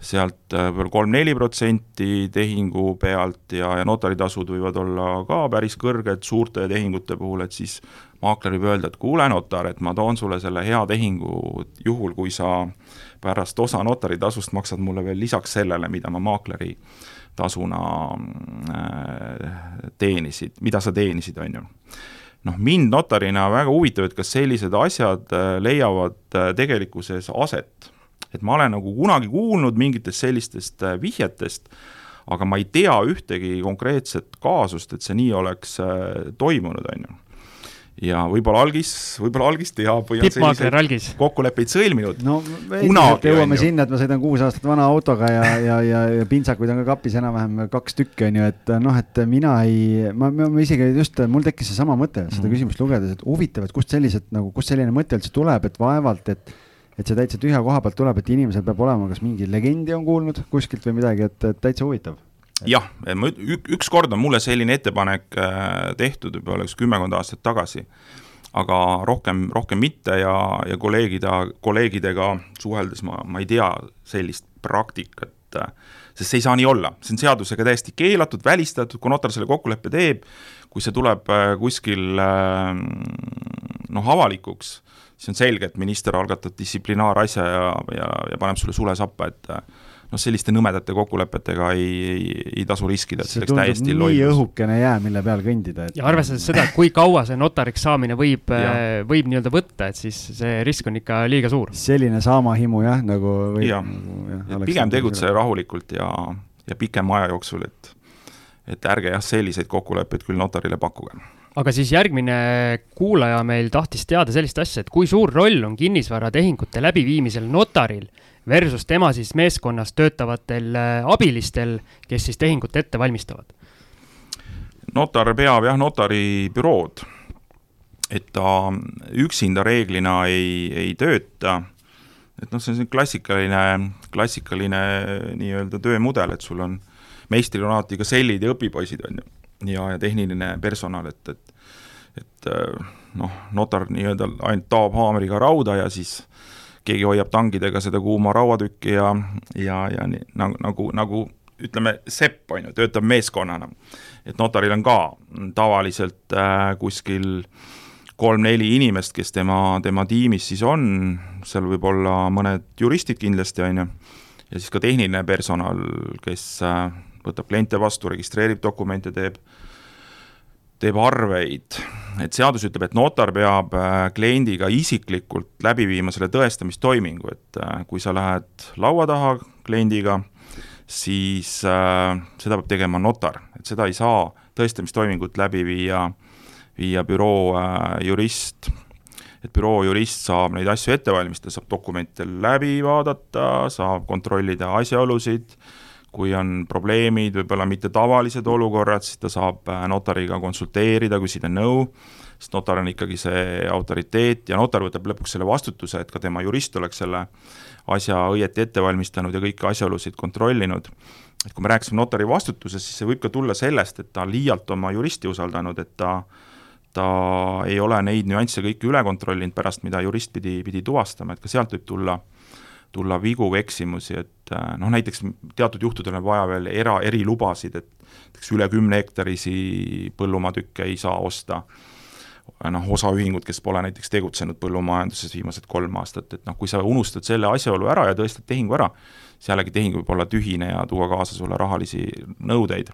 sealt äh, võib-olla kolm-neli protsenti tehingu pealt ja, ja notaritasud võivad olla ka päris kõrged suurte tehingute puhul, et siis maakler võib öelda, et kuule, notar, et ma toon sulle selle hea tehingu juhul, kui sa pärast osa notaritasust maksad mulle veel lisaks sellele, mida ma maakleri tasuna äh, teenisid, mida sa teenisid, on ju noh, mind notarina väga huvitab, et kas sellised asjad äh, leiavad tegelikkuses aset. Et ma olen nagu kunagi kuulnud mingitest sellistest äh, vihjetest, aga ma ei tea ühtegi konkreetset kaasust, et see nii oleks äh, toimunud, on ju ja võib-olla algis, võib-olla algis teab või on selliseid kokkuleppeid sõlminud. no kunagi jõuame sinna, et ma sõidan kuus aastat vana autoga ja, ja, ja, ja pintsakuid on ka kapis enam-vähem kaks tükki, on ju, et noh, et mina ei, ma, ma, ma isegi just, mul tekkis seesama mõte seda mm. küsimust lugedes, et huvitav, et kust sellised nagu, kust selline mõte üldse tuleb, et vaevalt, et et see täitsa tühja koha pealt tuleb, et inimesel peab olema, kas mingi legendi on kuulnud kuskilt või midagi, et, et täitsa huvitav. Jah, ma ük, ükskord on mulle selline ettepanek äh, tehtud juba oleks kümmekond aastat tagasi, aga rohkem, rohkem mitte ja, ja kolleegide, kolleegidega suheldes ma, ma ei tea sellist praktikat, äh, sest see ei saa nii olla, see on seadusega täiesti keelatud, välistatud, kui notar selle kokkuleppe teeb, kui see tuleb äh, kuskil noh, avalikuks siis on selge, et minister algatab distsiplinaarasja ja, ja, ja paneb sulle sule sappa, et noh, selliste nõmedate kokkulepetega ei, ei, ei tasu riskida, et see oleks täiesti lollus. nii õhukene jää, mille peal kõndida et.... ja arvestades seda, et kui kaua see notariks saamine võib, võib nii-öelda võtta, et siis see risk on ikka liiga suur. selline saamahimu jah, nagu võib ja. nagu jah, pigem tegutse rahulikult ja, ja pikema aja jooksul, et et ärge jah, selliseid kokkuleppeid küll notarile pakkuge aga siis järgmine kuulaja meil tahtis teada sellist asja, et kui suur roll on kinnisvaratehingute läbiviimisel notaril, versus tema siis meeskonnas töötavatel abilistel, kes siis tehingut ette valmistavad? notar peab jah, notaribürood, et ta üksinda reeglina ei, ei tööta, et noh, see on klassikaline, klassikaline nii-öelda töömudel, et sul on meistril on alati ka sellid ja õpipoisid, on ju, ja, ja tehniline personal, et, et et noh, notar nii-öelda ainult taob haamriga rauda ja siis keegi hoiab tangidega seda kuuma rauatükki ja, ja, ja nii, nagu, nagu, nagu ütleme, sepp, on ju, töötab meeskonnana. et notaril on ka tavaliselt äh, kuskil kolm-neli inimest, kes tema, tema tiimis siis on, seal võib olla mõned juristid kindlasti, on ju, ja siis ka tehniline personal, kes äh, võtab kliente vastu, registreerib dokumente, teeb, teeb arveid, et seadus ütleb, et notar peab äh, kliendiga isiklikult läbi viima selle tõestamistoimingu, et äh, kui sa lähed laua taha kliendiga, siis äh, seda peab tegema notar, et seda ei saa tõestamistoimingut läbi viia, viia büroo jurist. Et büroo jurist saab neid asju ette valmistada, saab dokumente läbi vaadata, saab kontrollida asjaolusid, kui on probleemid, võib-olla mitte tavalised olukorrad, siis ta saab äh, notariga konsulteerida, küsida nõu, sest notar on ikkagi see autoriteet ja notar võtab lõpuks selle vastutuse, et ka tema jurist oleks selle asja õieti ette valmistanud ja kõiki asjaolusid kontrollinud. et kui me rääkisime notari vastutusest, siis see võib ka tulla sellest, et ta liialt oma juristi usaldanud, et ta ta ei ole neid nüansse kõiki üle kontrollinud pärast, mida jurist pidi, pidi tuvastama, et ka sealt võib tulla äh, tulla vigu eksimusi, et äh, noh, näiteks teatud juhtudel on vaja veel era, erilubasid, et näiteks üle kümne hektarisi põllumaatükke ei saa osta, noh, osaühingud, kes pole näiteks tegutsenud põllumajanduses viimased kolm aastat, et noh, kui sa unustad selle asjaolu ära ja tõestad tehingu ära, siis jällegi tehing võib olla tühine ja tuua kaasa sulle rahalisi nõudeid.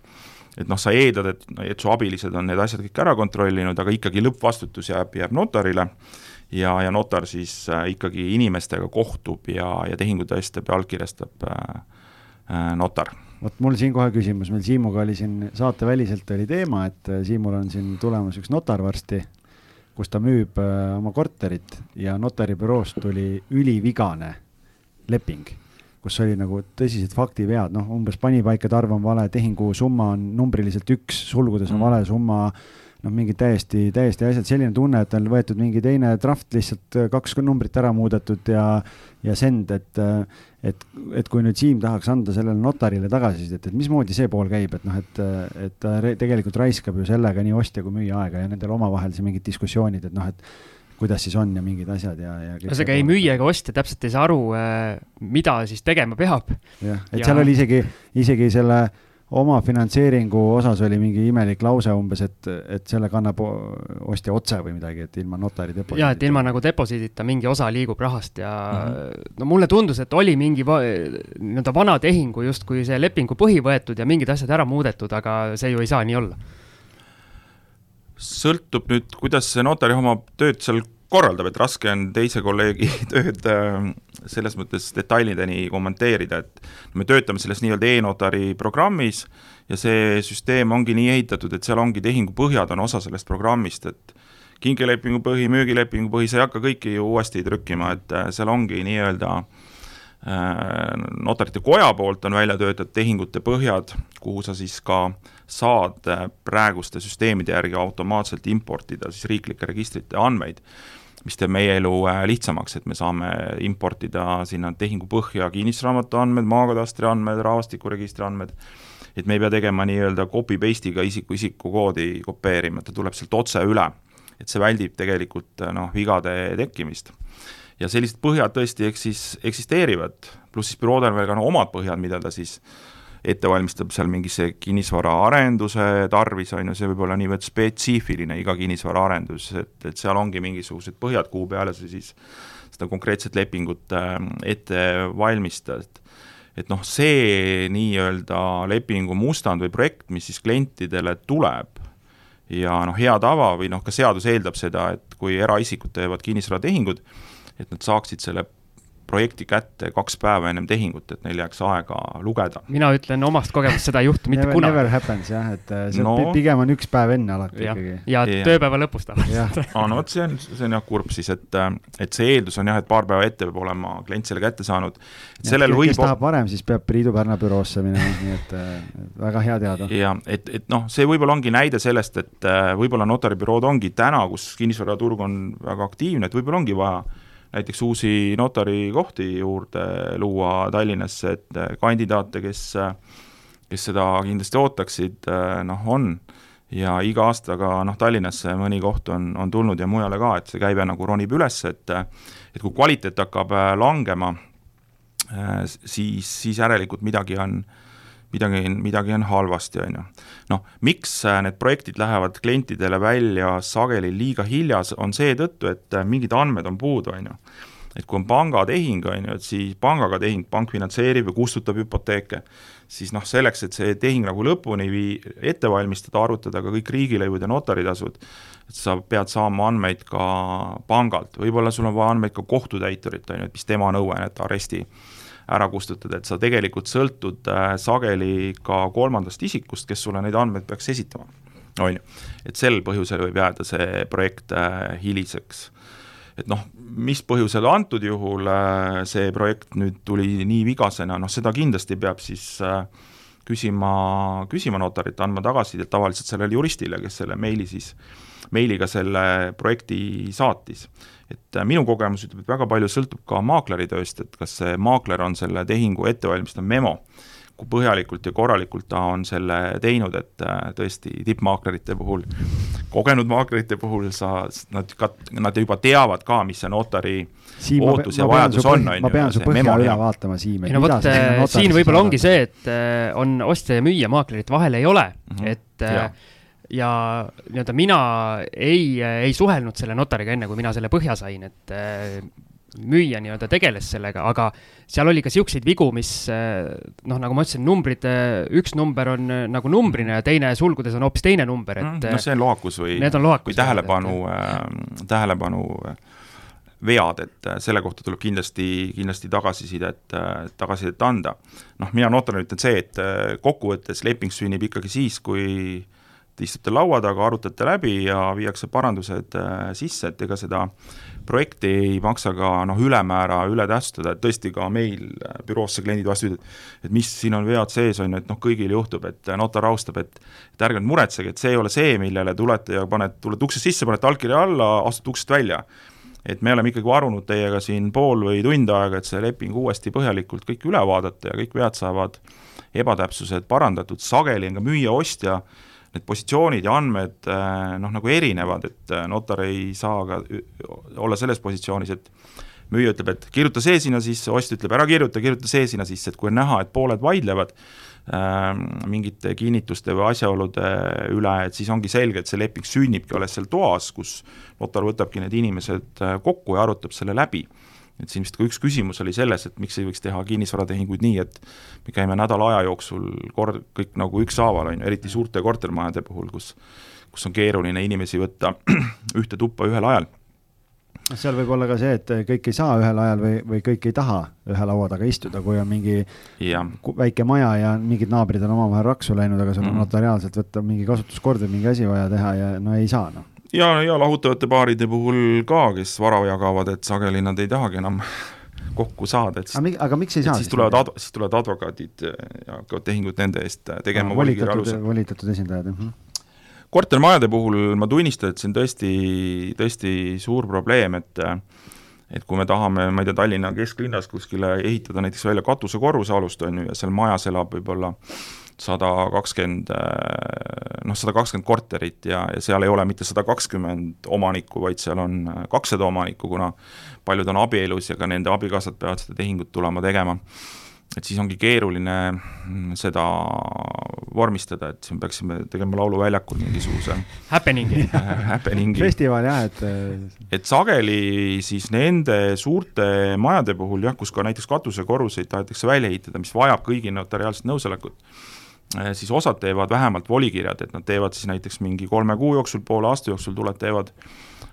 et noh, sa eeldad, et, et su abilised on need asjad kõik ära kontrollinud, aga ikkagi lõppvastutus jääb, jääb notarile ja, ja notar siis äh, ikkagi inimestega kohtub ja, ja tehingu tõestab ja allkirjastab äh, äh, notar. vot mul siin kohe küsimus, meil Siimuga oli siin saateväliselt oli teema, et Siimul on siin tulemas üks notar varsti, kus ta müüb oma korterit ja notaribüroost tuli ülivigane leping kus oli nagu tõsised faktivead, noh, umbes panipaikade arv on vale, tehingu summa on numbriliselt üks, sulgudes on mm. vale summa noh, mingid täiesti, täiesti asjad, selline tunne, et on võetud mingi teine draft lihtsalt äh, kaks numbrit ära muudetud ja, ja send, et, äh, et, et kui nüüd Siim tahaks anda sellele notarile tagasisidet, et mismoodi see pool käib, et noh, et, et ta tegelikult raiskab ju sellega nii ostja kui müüja aega ja nendel omavahel siin mingid diskussioonid, et noh, et kuidas siis on ja mingid asjad ja, ja. ühesõnaga ei müüja ega ostja täpselt ei saa aru, äh, mida siis tegema peab. jah, et ja... seal oli isegi, isegi selle äh, omafinantseeringu osas oli mingi imelik lause umbes, et, et selle kannab ostja otse või midagi, et ilma notari deposiidita. jaa, et ilma nagu deposiidita mingi osa liigub rahast ja mm -hmm. no mulle tundus, et oli mingi nii-öelda vana tehingu justkui see lepingu põhi võetud ja mingid asjad ära muudetud, aga see ju ei saa nii olla. sõltub nüüd, kuidas see notari oma tööd seal korraldab, et raske on teise kolleegi tööd äh, selles mõttes detailideni kommenteerida, et me töötame selles nii-öelda e-notari programmis ja see süsteem ongi nii ehitatud, et seal ongi tehingu põhjad on osa sellest programmist, et kinkelepingu põhi, müügilepingu põhi, sa ei hakka kõiki ju uuesti trükkima, et äh, seal ongi nii-öelda äh, notarite koja poolt on välja töötatud tehingute põhjad, kuhu sa siis ka saad praeguste süsteemide järgi automaatselt importida siis riiklike registrite andmeid mis teeb meie elu äh, lihtsamaks, et me saame importida sinna tehingu põhja kinnistusraamatu andmed, maakadastri andmed, rahvastikuregistri andmed, et me ei pea tegema nii-öelda copy-paste'iga isiku isikukoodi kopeerima, ta tuleb sealt otse üle. et see väldib tegelikult äh, noh, vigade tekkimist. ja sellised põhjad tõesti eksis-, eksisteerivad, pluss siis büroodel on veel ka no omad põhjad, mida ta siis äh, ette valmistab seal mingisse kinnisvaraarenduse tarvis, on ju, see võib olla niivõrd spetsiifiline, iga kinnisvaraarendus, et, et seal ongi mingisugused põhjad, kuhu peale sa siis seda konkreetset lepingut äh, ette valmistad. et noh, see nii-öelda lepingu mustand või projekt, mis siis klientidele tuleb, ja noh, hea tava või noh, ka seadus eeldab seda, et kui eraisikud teevad kinnisvaratehingud, et nad saaksid selle projekti kätte kaks päeva ennem tehingut, et neil jääks aega lugeda. mina ütlen omast kogemust, seda ei juhtu mitte never, kunagi. Never happens jah, et äh, see No. pigem on üks päev enne alati ja, ikkagi. ja tööpäeva lõpus tavaliselt. aa, no vot, see on, see on jah kurb siis, et et see eeldus on jah, et paar päeva ette peab olema klient selle kätte saanud. et sellel kes võib tahab varem, siis peab Priidu Pärna büroosse minema, nii et äh, väga hea teada. ja et, et noh, see võib-olla ongi näide sellest, et äh, võib-olla notaribürood ongi täna, kus kinnisvaraturg on väga aktiivne, et võib-olla ongi vaja näiteks uusi notarikohti juurde luua Tallinnasse, et äh, kandidaate, kes kes seda kindlasti ootaksid, noh on. Ja iga aastaga noh, Tallinnasse mõni koht on, on tulnud ja mujale ka, et see käive nagu ronib üles, et et kui kvaliteet hakkab äh, langema, siis, siis järelikult midagi on, midagi, midagi on halvasti, on ju. noh, miks äh, need projektid lähevad klientidele välja sageli liiga hilja, on seetõttu, et äh, mingid andmed on puudu, on ju et kui on pangatehing, on ju, et siis pangaga tehing, pank finantseerib ja kustutab hüpoteeke, siis noh, selleks, et see tehing nagu lõpuni vii-, ette valmistada, arvutada ka kõik riigilõivud ja notaritasud, et sa pead saama andmeid ka pangalt, võib-olla sul on vaja andmeid ka kohtutäiturilt, on ju, et mis tema nõue on, et aresti ära kustutada, et sa tegelikult sõltud äh, sageli ka kolmandast isikust, kes sulle neid andmeid peaks esitama, on ju. et sel põhjusel võib jääda see projekt äh, hiliseks et noh, mis põhjusel antud juhul äh, see projekt nüüd tuli nii vigasena, noh seda kindlasti peab siis küsima, küsima notarit, andma tagasisidet tavaliselt sellele juristile, kes selle meili siis, meiliga selle projekti saatis. Et äh, minu kogemus ütleb, et väga palju sõltub ka maakleri tööst, et kas see maakler on selle tehingu ette valmistanud memo, kui põhjalikult ja korralikult ta on selle teinud, et tõesti tippmaaklerite puhul, kogenud maaklerite puhul sa, nad ka, nad juba teavad ka, mis see notari Siim, ootus ja vajadus on, on ju. ma pean su põhja üle vaatama, Siim. ei no vot, siin võib-olla ongi see, et on ostja ja müüja maaklerit vahel ei ole mm, -hmm. et ja, ja nii-öelda mina ei, ei suhelnud selle notariga enne, kui mina selle põhja sain, et müüja nii-öelda tegeles sellega, aga seal oli ka niisuguseid vigu, mis noh, nagu ma ütlesin, numbrid, üks number on nagu numbrina ja teine sulgudes on hoopis teine number, et no see on lohakus või, või tähelepanu äh,, tähelepanu vead, et selle kohta tuleb kindlasti, kindlasti tagasisidet, tagasisidet anda. noh, mina notarina ütlen see, et kokkuvõttes leping sünnib ikkagi siis, kui te istute laua taga, arutate läbi ja viiakse parandused sisse, et ega seda projekti ei maksa ka noh, ülemäära üle tähtsustada, et tõesti ka meil büroosse kliendid vastu ütlevad, et mis siin on vead sees, on ju, et noh, kõigil juhtub, et notar austab, et et ärge nüüd muretsege, et see ei ole see, millele tulete ja panete, tulete uksest sisse, panete allkirja alla, astute uksest välja. et me oleme ikkagi varunud teiega siin pool või tund aega, et see leping uuesti põhjalikult kõik üle vaadata ja kõik vead saavad, ebatäpsused parandatud, sageli on ka müüja-ostja need positsioonid ja andmed noh, nagu erinevad, et notar ei saa ka olla selles positsioonis, et müüja ütleb, et kirjuta see sinna sisse, ostja ütleb, ära kirjuta, kirjuta see sinna sisse, et kui on näha, et pooled vaidlevad äh, mingite kinnituste või asjaolude üle, et siis ongi selge, et see leping sünnibki alles seal toas, kus notar võtabki need inimesed kokku ja arutab selle läbi et siin vist ka üks küsimus oli selles, et miks ei võiks teha kinnisvaratehinguid nii, et me käime nädala aja jooksul kord kõik nagu ükshaaval, on ju, eriti suurte kortermajade puhul, kus kus on keeruline inimesi võtta ühte tuppa ühel ajal. seal võib olla ka see, et kõik ei saa ühel ajal või, või kõik ei taha ühe laua taga istuda, kui on mingi ja. väike maja ja mingid naabrid on omavahel raksu läinud, aga sul on mm. notariaalselt võtta mingi kasutuskord või mingi asi vaja teha ja no ei saa noh ja, ja lahutavate paaride puhul ka, kes vara jagavad, et sageli nad ei tahagi enam kokku saada, et aga, aga miks ei saa siis tulevad ad-, siis tulevad advokaadid ja hakkavad tehingut nende eest tegema alusel. volitatud esindajad, jah. kortermajade puhul ma tunnistan, et see on tõesti, tõesti suur probleem, et et kui me tahame, ma ei tea, Tallinna kesklinnas kuskile ehitada näiteks välja katusekorruse alust, on ju, ja seal majas elab võib-olla sada kakskümmend, noh, sada kakskümmend korterit ja, ja seal ei ole mitte sada kakskümmend omanikku, vaid seal on kakssada omanikku, kuna paljud on abielus ja ka nende abikaasad peavad seda tehingut tulema tegema. et siis ongi keeruline seda vormistada, et siin peaksime tegema Lauluväljakul mingisuguse happening'i happening'i. festival jah, et et sageli siis nende suurte majade puhul jah, kus ka näiteks katusekorruseid tahetakse välja ehitada, mis vajab kõigi notariaalset nõusolekut, siis osad teevad vähemalt volikirjad, et nad teevad siis näiteks mingi kolme kuu jooksul, poole aasta jooksul tulevad, teevad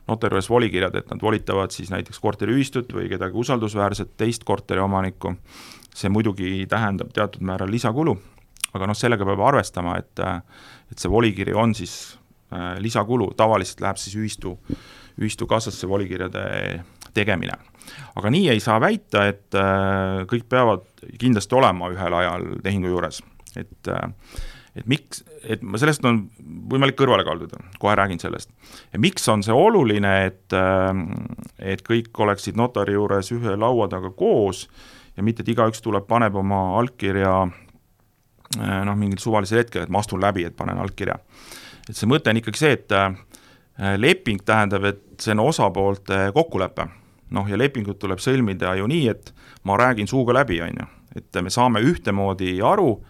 notari juures volikirjad, et nad volitavad siis näiteks korteriühistut või kedagi usaldusväärset teist korteriomanikku, see muidugi tähendab teatud määral lisakulu, aga noh, sellega peab arvestama, et et see volikiri on siis äh, lisakulu, tavaliselt läheb siis ühistu, ühistu kassasse volikirjade tegemine. aga nii ei saa väita, et äh, kõik peavad kindlasti olema ühel ajal tehingu juures, et äh, et miks, et ma sellest on võimalik kõrvale kalduda, kohe räägin sellest. miks on see oluline, et, äh, et kõik oleksid notari juures ühe laua taga koos ja mitte, et igaüks tuleb, paneb oma allkirja äh, noh, mingil suvalisel hetkel, et ma astun läbi, et panen allkirja. et see mõte on ikkagi see, et leping tähendab, et see on osapoolte kokkulepe. noh, ja lepingut tuleb sõlmida ju nii, et ma räägin suuga läbi, on ju, et me saame ühtemoodi aru,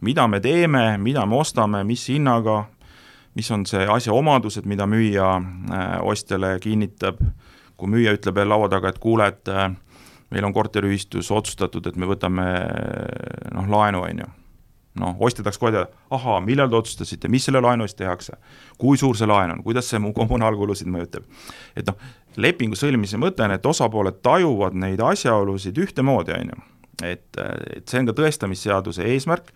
mida me teeme, mida me ostame, mis hinnaga, mis on see asja omadused, mida müüja äh, ostjale kinnitab, kui müüja ütleb veel laua taga, et kuule, et äh, meil on korteriühistus otsustatud, et me võtame noh, laenu, on ju. noh, ostja tahaks kohe teada, ahaa, millal te otsustasite, mis selle laenu eest tehakse, kui suur see laen on, kuidas see mu kommunaalkulusid mõjutab. et noh, lepingu sõlmimise mõte on, et osapooled tajuvad neid asjaolusid ühtemoodi, on ju. et, et see on ka tõestamisseaduse eesmärk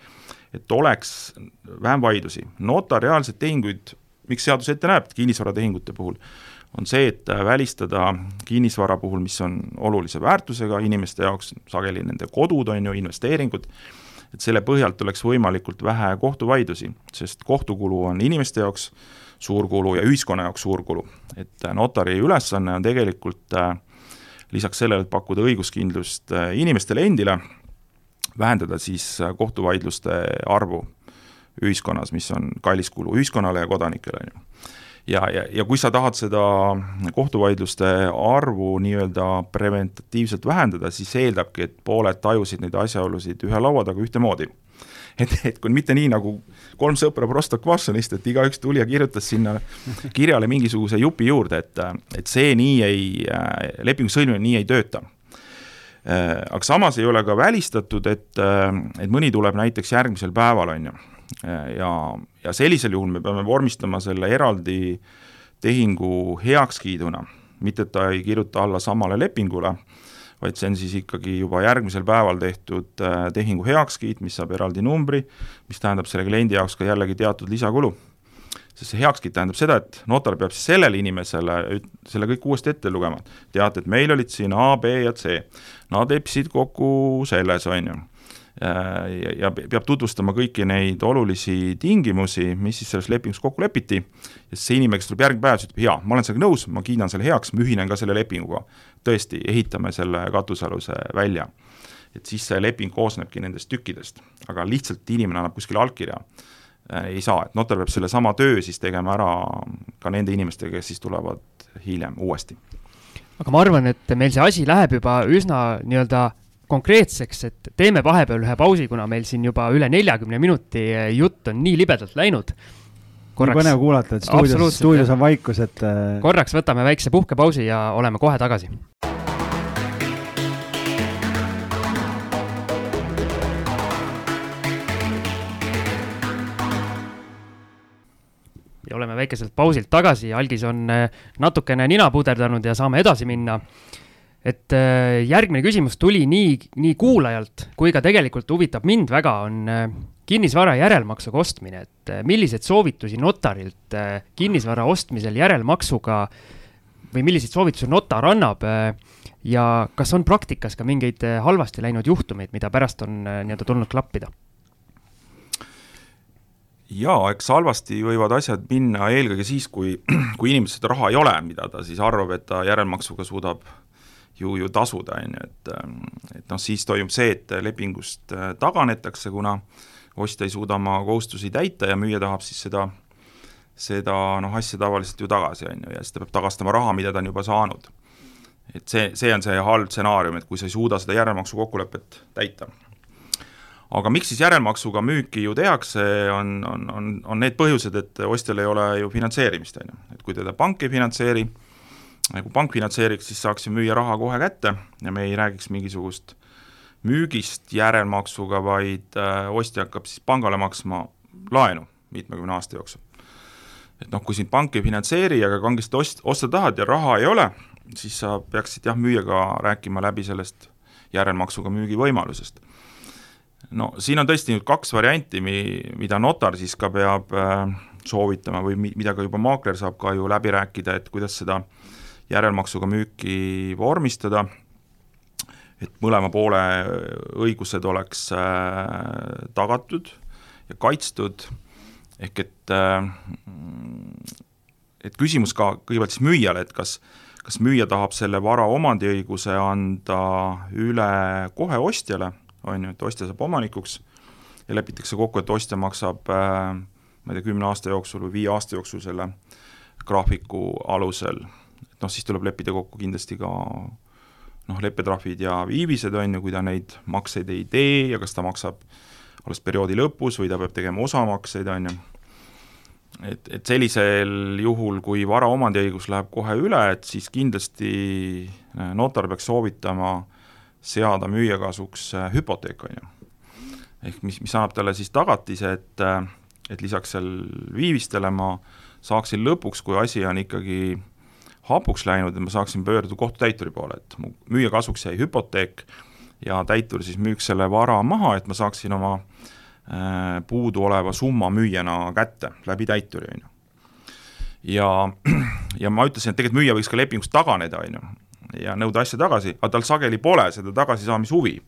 et oleks vähem vaidlusi. notariaalseid tehinguid, miks seadus ette näeb kinnisvaratehingute puhul, on see, et välistada kinnisvara puhul, mis on olulise väärtusega inimeste jaoks, sageli nende kodud, on ju, investeeringud, et selle põhjalt oleks võimalikult vähe kohtuvaidlusi, sest kohtukulu on inimeste jaoks suur kulu ja ühiskonna jaoks suur kulu. et notari ülesanne on tegelikult äh, lisaks sellele, et pakkuda õiguskindlust äh, inimestele endile, vähendada siis äh, kohtuvaidluste arvu ühiskonnas, mis on kallis kulu ühiskonnale ja kodanikele, on ju. ja, ja, ja kui sa tahad seda kohtuvaidluste arvu nii-öelda preventatiivselt vähendada, siis eeldabki, et pooled tajusid neid asjaolusid ühe laua taga ühtemoodi et, et kui mitte nii nagu kolm sõpra Prostokvassonist, et igaüks tuli ja kirjutas sinna kirjale mingisuguse jupi juurde, et, et see nii ei, äh, lepingu sõlmimine nii ei tööta. Äh, aga samas ei ole ka välistatud, et, äh, et mõni tuleb näiteks järgmisel päeval, on ju. Äh, ja, ja sellisel juhul me peame vormistama selle eraldi tehingu heakskiiduna, mitte et ta ei kirjuta alla samale lepingule, vaid see on siis ikkagi juba järgmisel päeval tehtud tehingu heakskiit, mis saab eraldi numbri, mis tähendab selle kliendi jaoks ka jällegi teatud lisakulu sest see heakskiit tähendab seda, et notar peab siis sellele inimesele selle kõik uuesti ette lugema. teate, et meil olid siin A, B ja C. Nad leppisid kokku selles, on ju. ja, ja peab tutvustama kõiki neid olulisi tingimusi, mis siis selles lepingus kokku lepiti, ja see inimene, kes tuleb järgmine päev, ütleb jaa, ma olen sellega nõus, ma kiidan selle heaks, ma ühinen ka selle lepinguga. tõesti, ehitame selle katusealuse välja. et siis see leping koosnebki nendest tükkidest, aga lihtsalt inimene annab kuskile allkirja Äh, ei saa, et notar peab sellesama töö siis tegema ära ka nende inimestega, kes siis tulevad hiljem uuesti. Aga ma arvan, et meil see asi läheb juba üsna nii-öelda konkreetseks, et teeme vahepeal ühe pausi, kuna meil siin juba üle neljakümne minuti jutt on nii libedalt läinud. nii põnev kuulata, et stuudios, stuudios on vaikus, et äh, korraks võtame väikse puhkepausi ja oleme kohe tagasi oleme väikeselt pausilt tagasi, Algis on äh, natukene nina puderdanud ja saame edasi minna. et äh, järgmine küsimus tuli nii, nii kuulajalt kui ka tegelikult huvitab mind väga, on äh, kinnisvara järelmaksuga ostmine, et milliseid soovitusi notarilt kinnisvara ostmisel järelmaksuga või milliseid soovitusi notar annab ja kas on praktikas ka mingeid halvasti läinud juhtumeid, mida pärast on nii-öelda tulnud klappida? Jaa, eks halvasti võivad asjad minna eelkõige siis, kui, kui inimesel seda raha ei ole, mida ta siis arvab, et ta järelmaksuga suudab ju, ju tasuda, on ju, et et noh, siis toimub see, et lepingust äh, taganetakse, kuna ostja ei suuda oma kohustusi täita ja müüja tahab siis seda, seda noh, asja tavaliselt ju tagasi, on ju, ja siis ta peab tagastama raha, mida ta on juba saanud. et see, see on see halb stsenaarium, et kui sa ei suuda seda järelmaksu kokkulepet täita aga miks siis järelmaksuga müüki ju tehakse, on, on, on, on need põhjused, et ostjal ei ole ju finantseerimist, on ju, et kui teda pank ei finantseeri, kui pank finantseeriks, siis saaks ju müüja raha kohe kätte ja me ei räägiks mingisugust müügist järelmaksuga, vaid äh, ostja hakkab siis pangale maksma laenu mitmekümne aasta jooksul. et noh, kui sind pank ei finantseeri, aga kangesti ost-, osta tahad ja raha ei ole, siis sa peaksid jah, müüjaga rääkima läbi sellest järelmaksuga müügi võimalusest. No siin on tõesti nüüd kaks varianti, mi-, mida notar siis ka peab äh, soovitama või mi-, mida ka juba maakler saab ka ju läbi rääkida, et kuidas seda järelmaksuga müüki vormistada, et mõlema poole õigused oleks äh, tagatud ja kaitstud, ehk et äh, et küsimus ka kõigepealt siis müüjale, et kas kas müüja tahab selle vara omandiõiguse anda üle kohe ostjale, on ju, et ostja saab omanikuks ja lepitakse kokku, et ostja maksab äh, ma ei tea, kümne aasta jooksul või viie aasta jooksul selle graafiku alusel, et noh, siis tuleb leppida kokku kindlasti ka noh, leppetrahvid ja viivised, on ju, kui ta neid makseid ei tee ja kas ta maksab alles perioodi lõpus või ta peab tegema osamakseid, on ju. Et, et sellisel juhul, kui vara omandiõigus läheb kohe üle, et siis kindlasti äh, notar peaks soovitama seada müüja kasuks äh, hüpoteek, on ju. ehk mis, mis annab talle siis tagatise, et, äh, et lisaks seal viivistele ma saaksin lõpuks, kui asi on ikkagi hapuks läinud, et ma saaksin pöörduda kohtutäituri poole, et mu müüja kasuks jäi hüpoteek ja täitur siis müüks selle vara maha, et ma saaksin oma äh, puuduoleva summa müüjana kätte läbi täituri, on ju. ja, ja ma ütlesin, et tegelikult müüja võiks ka lepingust taganeda, on ju, ja nõuda asja tagasi, aga tal sageli pole seda tagasisaamishuvi.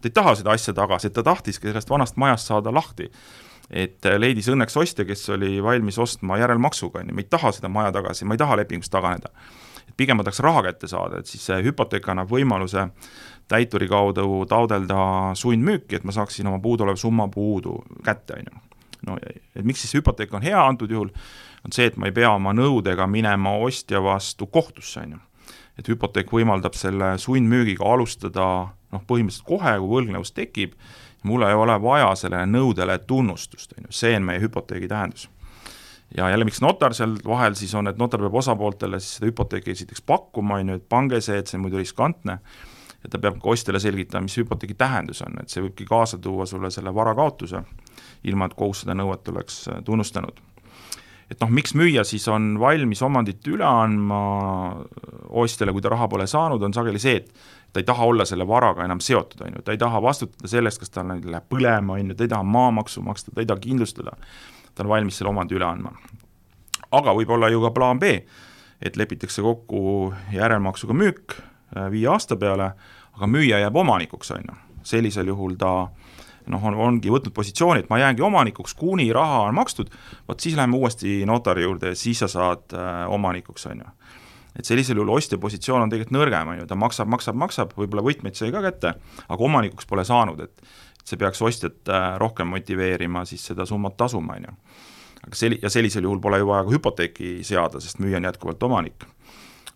ta ei taha seda asja tagasi, ta tahtiski sellest vanast majast saada lahti. et leidis õnneks ostja, kes oli valmis ostma järelmaksuga, on ju, ma ei taha seda maja tagasi, ma ei taha lepingust taganeda. et pigem ma tahaks raha kätte saada, et siis see hüpoteek annab võimaluse täituri kaudu taodelda sundmüüki, et ma saaksin oma puuduoleva summa puudu kätte, on ju. no et miks siis hüpoteek on hea antud juhul, on see, et ma ei pea oma nõudega minema ostja vastu kohtusse, on ju. Et hüpoteek võimaldab selle sundmüügiga alustada noh, põhimõtteliselt kohe, kui võlgnevus tekib, mul ei ole vaja sellele nõudele tunnustust, on ju, see on meie hüpoteegi tähendus ja jälle, miks notar seal vahel siis on, et notar peab osapooltele siis seda hüpoteeki esiteks pakkuma, on ju, et pange see, et see on muidu riskantne, ja ta peab ka ostjale selgitama, mis hüpoteegi tähendus on, et see võibki kaasa tuua sulle selle vara kaotuse, ilma et kohus seda nõuet oleks äh, tunnustanud. Et noh, miks müüja siis on valmis omandit üle andma ostjale, kui ta raha pole saanud, on sageli see, et ta ei taha olla selle varaga enam seotud, on ju, ta ei taha vastutada selle eest, kas tal läheb põlema, on ju, ta ei taha maamaksu maksta, ta ei taha kindlustada, ta on valmis selle omandi üle andma. aga võib olla ju ka plaan B, et lepitakse kokku järelmaksuga müük, Äh, viie aasta peale, aga müüja jääb omanikuks, on ju. sellisel juhul ta noh, on, ongi võtnud positsiooni, et ma jäängi omanikuks, kuni raha on makstud, vot siis läheme uuesti notari juurde ja siis sa saad äh, omanikuks, on ju. et sellisel juhul ostja positsioon on tegelikult nõrgem, on ju, ta maksab, maksab, maksab, võib-olla võtmeid sai ka kätte, aga omanikuks pole saanud, et see peaks ostjat äh, rohkem motiveerima siis seda summat tasuma, on ju. aga sel-, ja sellisel juhul pole ju vaja ka hüpoteeki seada, sest müüja on jätkuvalt omanik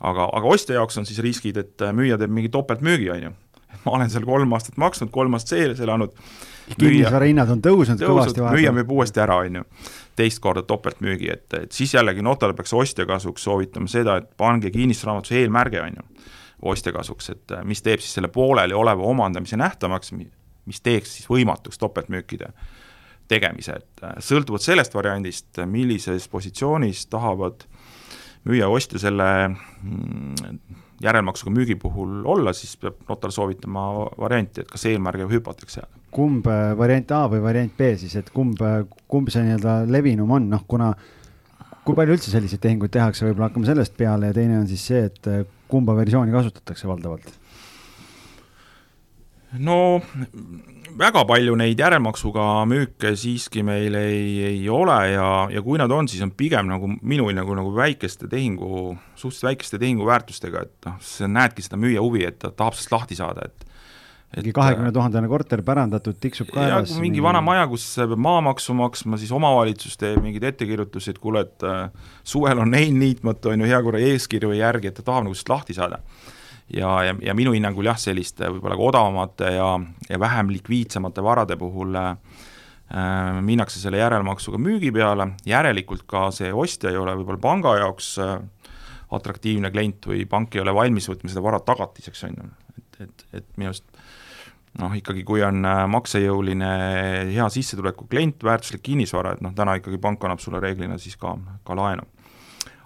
aga, aga ostja jaoks on siis riskid, et äh, müüja teeb mingi topeltmüügi, on ju. ma olen seal kolm aastat maksnud, kolm aastat sees elanud. Kinnisvara hinnad on tõusnud kõvasti vahepeal. müüja müüb uuesti ära, on ju. teist korda topeltmüügi, et, et siis jällegi notar peaks ostja kasuks soovitama seda, et pange kinnistusraamatus eelmärge, on ju, ostja kasuks, et mis teeb siis selle pooleli oleva omandamise nähtamaks, mis teeks siis võimatuks topeltmüükide tegemise, et sõltuvalt sellest variandist, millises positsioonis tahavad müüja ostja selle mm, järelmaksuga müügi puhul olla, siis peab notar soovitama varianti, et kas eelmärge või hüpoteek seada. Kumb äh, variant A või variant B siis, et kumb, äh, kumb see nii-öelda levinum on, noh kuna kui palju üldse selliseid tehinguid tehakse, võib-olla hakkame sellest peale ja teine on siis see, et äh, kumba versiooni kasutatakse valdavalt? no väga palju neid järelmaksuga müüke siiski meil ei, ei ole ja, ja kui nad on, siis on pigem nagu minu hinnangul nagu väikeste tehingu, suhteliselt väikeste tehinguväärtustega, et noh, sa näedki seda müüja huvi, et ta tahab sellest lahti saada, et mingi kahekümne tuhandene korter pärandatud, tiksub kaelas. mingi vana maja, kus peab maamaksu maksma, siis omavalitsus teeb mingeid ettekirjutusi, et kuule, et äh, suvel on hein niitmatu, on ju, hea korra eeskirju ei järgi, et ta tahab nagu sellest lahti saada ja, ja, ja minu hinnangul jah, selliste võib-olla ka odavamate ja, ja vähem likviidsemate varade puhul äh, minnakse selle järelmaksuga müügi peale, järelikult ka see ostja ei ole võib-olla panga jaoks äh, atraktiivne klient või pank ei ole valmis võtma seda vara tagatiseks, on ju, et, et, et minu arust noh, ikkagi kui on äh, maksejõuline hea sissetuleku klient, väärtuslik kinnisvara, et noh, täna ikkagi pank annab sulle reeglina siis ka, ka laenu.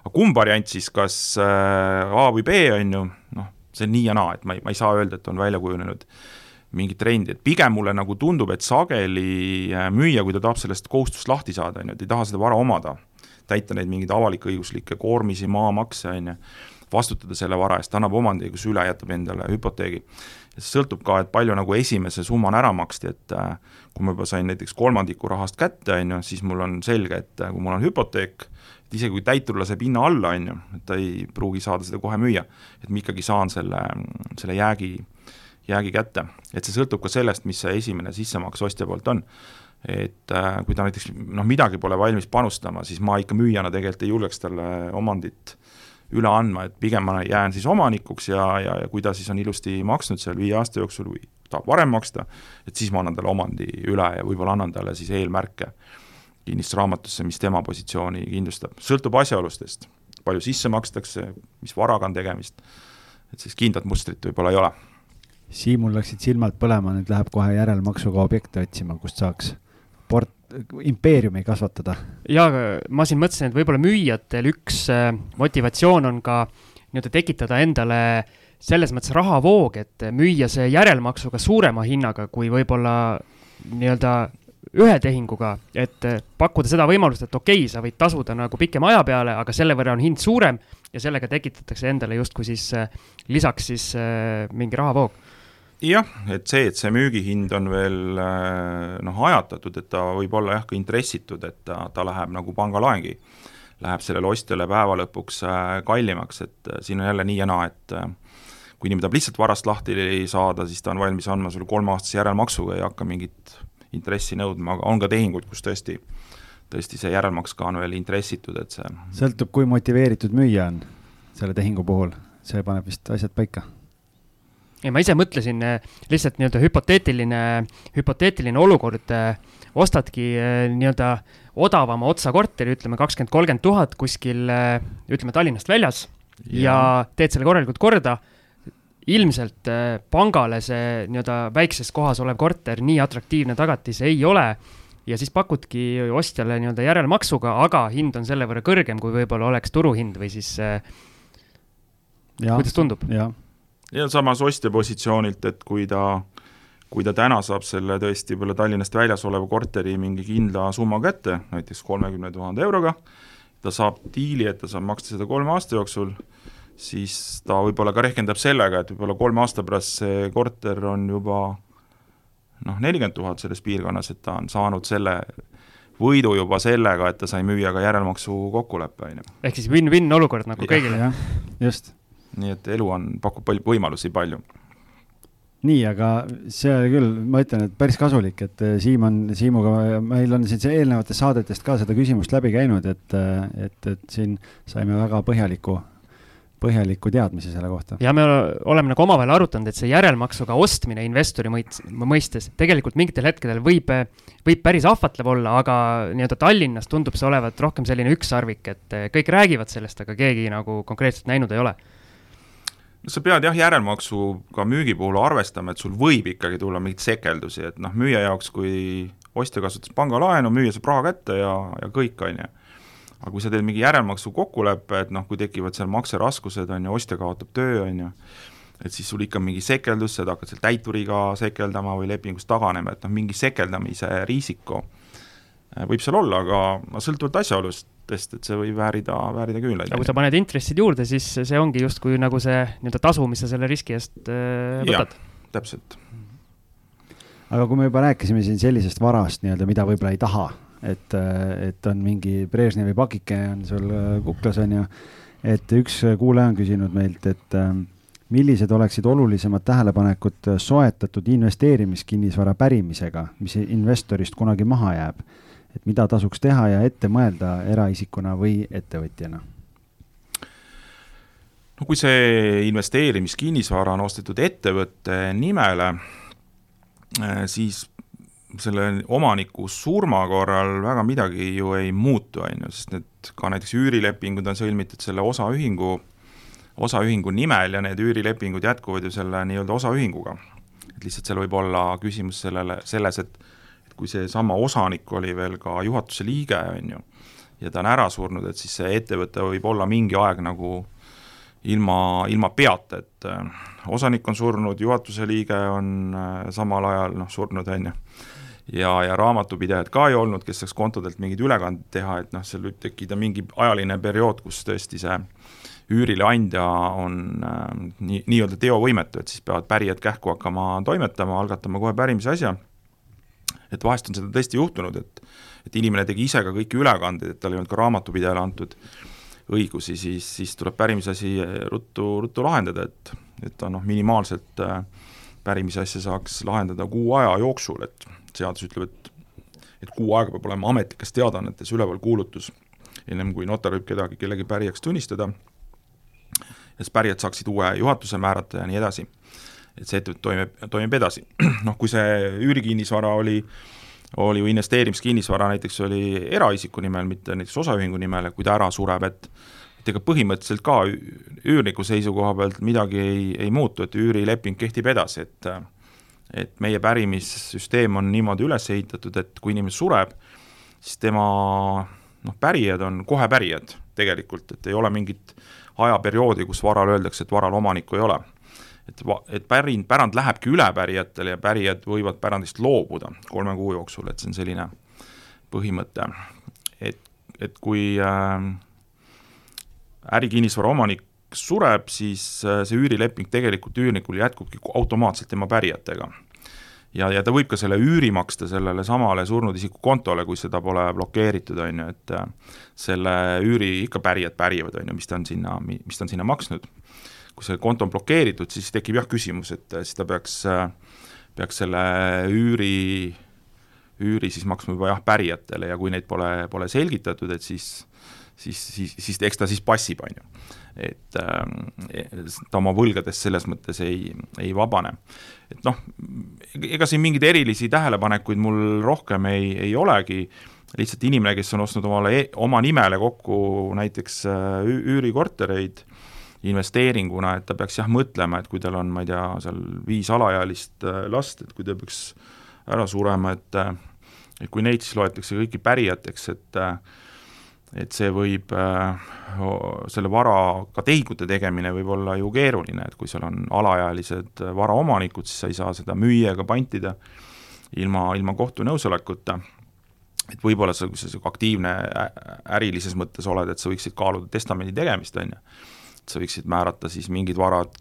aga kumb variant siis, kas äh, A või B, on ju, noh, see on nii ja naa, et ma ei, ma ei saa öelda, et on välja kujunenud mingit trendi, et pigem mulle nagu tundub, et sageli äh, müüja, kui ta tahab sellest kohustust lahti saada, on ju, et ei taha seda vara omada, täita neid mingeid avalik-õiguslikke koormisi, maamakse, on ju, vastutada selle vara eest, annab omandiõiguse üle, jätab endale hüpoteegi see sõltub ka, et palju nagu esimese summana ära maksti, et äh, kui ma juba sain näiteks kolmandiku rahast kätte, on ju, siis mul on selge, et äh, kui mul on hüpoteek, et isegi kui täitur laseb hinna alla, on ju, et ta ei pruugi saada seda kohe müüa, et ma ikkagi saan selle, selle jäägi, jäägi kätte. et see sõltub ka sellest, mis see esimene sissemaks ostja poolt on. et äh, kui ta näiteks noh, midagi pole valmis panustama, siis ma ikka müüjana tegelikult ei julgeks talle omandit üle andma, et pigem ma jään siis omanikuks ja, ja, ja kui ta siis on ilusti maksnud seal viie aasta jooksul või tahab varem maksta, et siis ma annan talle omandi üle ja võib-olla annan talle siis eelmärke kinnistusraamatusse, mis tema positsiooni kindlustab, sõltub asjaolustest, palju sisse makstakse, mis varaga on tegemist, et siis kindlat mustrit võib-olla ei ole. Siimul läksid silmad põlema, nüüd läheb kohe järelmaksuga objekte otsima, kust saaks impeeriumi kasvatada. jaa, ma siin mõtlesin, et võib-olla müüjatel üks äh, motivatsioon on ka nii-öelda tekitada endale selles mõttes rahavoog, et müüa see järelmaksuga suurema hinnaga kui võib-olla nii-öelda ühe tehinguga, et pakkuda seda võimalust, et okei okay,, sa võid tasuda nagu pikema aja peale, aga selle võrra on hind suurem ja sellega tekitatakse endale justkui siis äh, lisaks siis äh, mingi rahavoog jah, et see, et see müügihind on veel äh, noh, ajatatud, et ta võib olla jah, ka intressitud, et ta, ta läheb nagu pangalaengi, läheb sellele ostjale päeva lõpuks äh, kallimaks, et äh, siin on jälle nii ja naa, et kui inimene tahab lihtsalt varast lahti saada, siis ta on valmis andma sulle kolmeaastase järelmaksuga, ei hakka mingit intressi nõudma, aga on ka tehinguid, kus tõesti, tõesti see järelmaks ka on veel intressitud, et see sõltub, kui motiveeritud müüja on selle tehingu puhul, see paneb vist asjad paika ja ma ise mõtlesin äh, lihtsalt nii-öelda hüpoteetiline, hüpoteetiline olukord, äh, ostadki äh, nii-öelda odavama otsa korteri, ütleme kakskümmend, kolmkümmend tuhat kuskil ütleme Tallinnast väljas ja, ja teed selle korralikult korda, ilmselt pangale see nii-öelda väikses kohas olev korter nii atraktiivne tagatis ei ole ja siis pakudki ostjale nii-öelda järelmaksuga, aga hind on selle võrra kõrgem, kui võib-olla oleks turuhind või siis ja, kuidas tundub? jah ja samas ostja positsioonilt, et kui ta, kui ta täna saab selle tõesti võib-olla Tallinnast väljas oleva korteri mingi kindla summa kätte, näiteks kolmekümne tuhande euroga, ta saab diili, et ta saab maksta seda kolme aasta jooksul, siis ta võib-olla ka rehkendab sellega, et võib-olla kolme aasta pärast see korter on juba noh, nelikümmend tuhat selles piirkonnas, et ta on saanud selle võidu juba sellega, et ta sai müüa ka järelmaksu kokkuleppe, on ju. ehk siis win-win olukord nagu kõigile. just nii et elu on, pakub palju võimalusi palju. nii, aga see oli küll, ma ütlen, et päris kasulik, et eh, Siim on, Siimuga, meil on siin eelnevatest saadetest ka seda küsimust läbi käinud, et, eh, et, et siin saime väga põhjaliku põhjalikku teadmisi selle kohta. ja me oleme nagu omavahel arutanud, et see järelmaksuga ostmine investori mõist-, mõistes tegelikult mingitel hetkedel võib, võib päris ahvatlev olla, aga nii-öelda Tallinnas tundub see olevat rohkem selline ükssarvik, et kõik räägivad sellest, aga keegi nagu konkreetselt näinud ei ole sa pead jah, järelmaksuga müügi puhul arvestama, et sul võib ikkagi tulla mingeid sekeldusi, et noh, müüja jaoks, kui ostja kasutas pangalaenu, müüja saab raha kätte ja, ja kõik, on ju. aga kui sa teed mingi järelmaksu kokkuleppe, et noh, kui tekivad seal makseraskused, on ju, ostja kaotab töö, on ju, et siis sul ikka mingi sekeldus, sa hakkad seal täituriga sekeldama või lepingust taganema, et noh, mingi sekeldamise riisiku võib seal olla, aga sõltuvalt asjaolust sest et see võib väärida, väärida küll. aga kui sa paned intressid juurde, siis see ongi justkui nagu see nii-öelda tasu, mis sa selle riski eest äh, võtad. täpselt. aga kui me juba rääkisime siin sellisest varast nii-öelda, mida võib-olla ei taha, et, et on mingi Brežnevi pakike on sul äh, kuklas, on ju, et üks kuulaja on küsinud meilt, et äh, millised oleksid olulisemad tähelepanekud soetatud investeerimiskinnisvara pärimisega, mis investorist kunagi maha jääb et mida tasuks teha ja ette mõelda eraisikuna või ettevõtjana? no kui see investeerimiskinnisvara on ostetud ettevõtte nimele, eh, siis selle omaniku surma korral väga midagi ju ei muutu, on ju, sest need ka näiteks üürilepingud on sõlmitud selle osaühingu, osaühingu nimel ja need üürilepingud jätkuvad ju selle nii-öelda osaühinguga et lihtsalt seal võib olla küsimus sellele, selles, et kui seesama osanik oli veel ka juhatuse liige, on ju, ja ta on ära surnud, et siis see ettevõte võib olla mingi aeg nagu ilma, ilma peata, et äh, osanik on surnud, juhatuse liige on äh, samal ajal noh, surnud, on ju, ja, ja raamatupidajad ka ei olnud, kes saaks kontodelt mingeid ülekandeid teha, et noh, seal võib tekkida mingi ajaline periood, kus tõesti see üürileandja on äh, nii, nii-öelda teovõimetu, et siis peavad pärijad kähku hakkama toimetama, algatama kohe pärimise asja, et vahest on seda tõesti juhtunud, et et inimene tegi ise ka kõiki ülekandeid, et tal ei olnud ka raamatupidajale antud õigusi, siis, siis tuleb pärimisasi ruttu, ruttu lahendada, et et ta noh, minimaalselt äh, pärimise asja saaks lahendada kuu aja jooksul, et seadus ütleb, et et kuu aega peab olema ametlikes teadaannetes üleval kuulutus, ennem kui notar võib kedagi kellegi pärijaks tunnistada siis pärijad saaksid uue juhatuse määrata ja nii edasi. Et see ettevõte toimib, toimib edasi. noh, kui see üürikinnisvara oli, oli ju investeerimiskinnisvara näiteks oli eraisiku nimel, mitte näiteks osaühingu nimel, kui ta ära sureb, et et ega põhimõtteliselt ka üürniku seisukoha pealt midagi ei, ei muutu, et üürileping kehtib edasi, et et meie pärimissüsteem on niimoodi üles ehitatud, et kui inimene sureb, siis tema noh, pärijad on kohe pärijad tegelikult, et ei ole mingit ajaperioodi, kus varal öeldakse, et varal omanikku ei ole. Et et pärind, pärand lähebki üle pärijatele ja pärijad võivad pärandist loobuda kolme kuu jooksul, et see on selline põhimõte. et, et kui äh, ärikinnisvara omanik sureb, siis äh, see üürileping tegelikult üürnikul jätkubki automaatselt tema pärijatega ja, ja ta võib ka selle üüri maksta sellele samale surnud isiku kontole, kui seda pole blokeeritud, on ju, et äh, selle üüri ikka pärijad pärivad, on ju, mis ta on sinna, mis ta on sinna maksnud. Kui see konto on blokeeritud, siis tekib jah küsimus, et äh, siis ta peaks, äh, peaks selle üüri, üüri siis maksma juba jah, pärijatele ja kui neid pole, pole selgitatud, et siis siis, siis, siis eks ta siis passib, on ju. et äh, ta oma võlgadest selles mõttes ei, ei vabane. et noh, ega siin mingeid erilisi tähelepanekuid mul rohkem ei, ei olegi, lihtsalt inimene, kes on ostnud omale, e-, oma nimele kokku näiteks äh, üürikortereid, investeeringuna, et ta peaks jah mõtlema, et kui tal on, ma ei tea, seal viis alaealist äh, last, et kui ta peaks ära surema, et äh, et kui neid siis loetakse kõiki pärijateks, et äh, et see võib, selle varaga tehingute tegemine võib olla ju keeruline, et kui seal on alaealised varaomanikud, siis sa ei saa seda müüa ega pantida ilma, ilma kohtu nõusolekuta, et võib-olla sa, kui sa aktiivne ärilises mõttes oled, et sa võiksid kaaluda testamendi tegemist, on ju, sa võiksid määrata siis mingid varad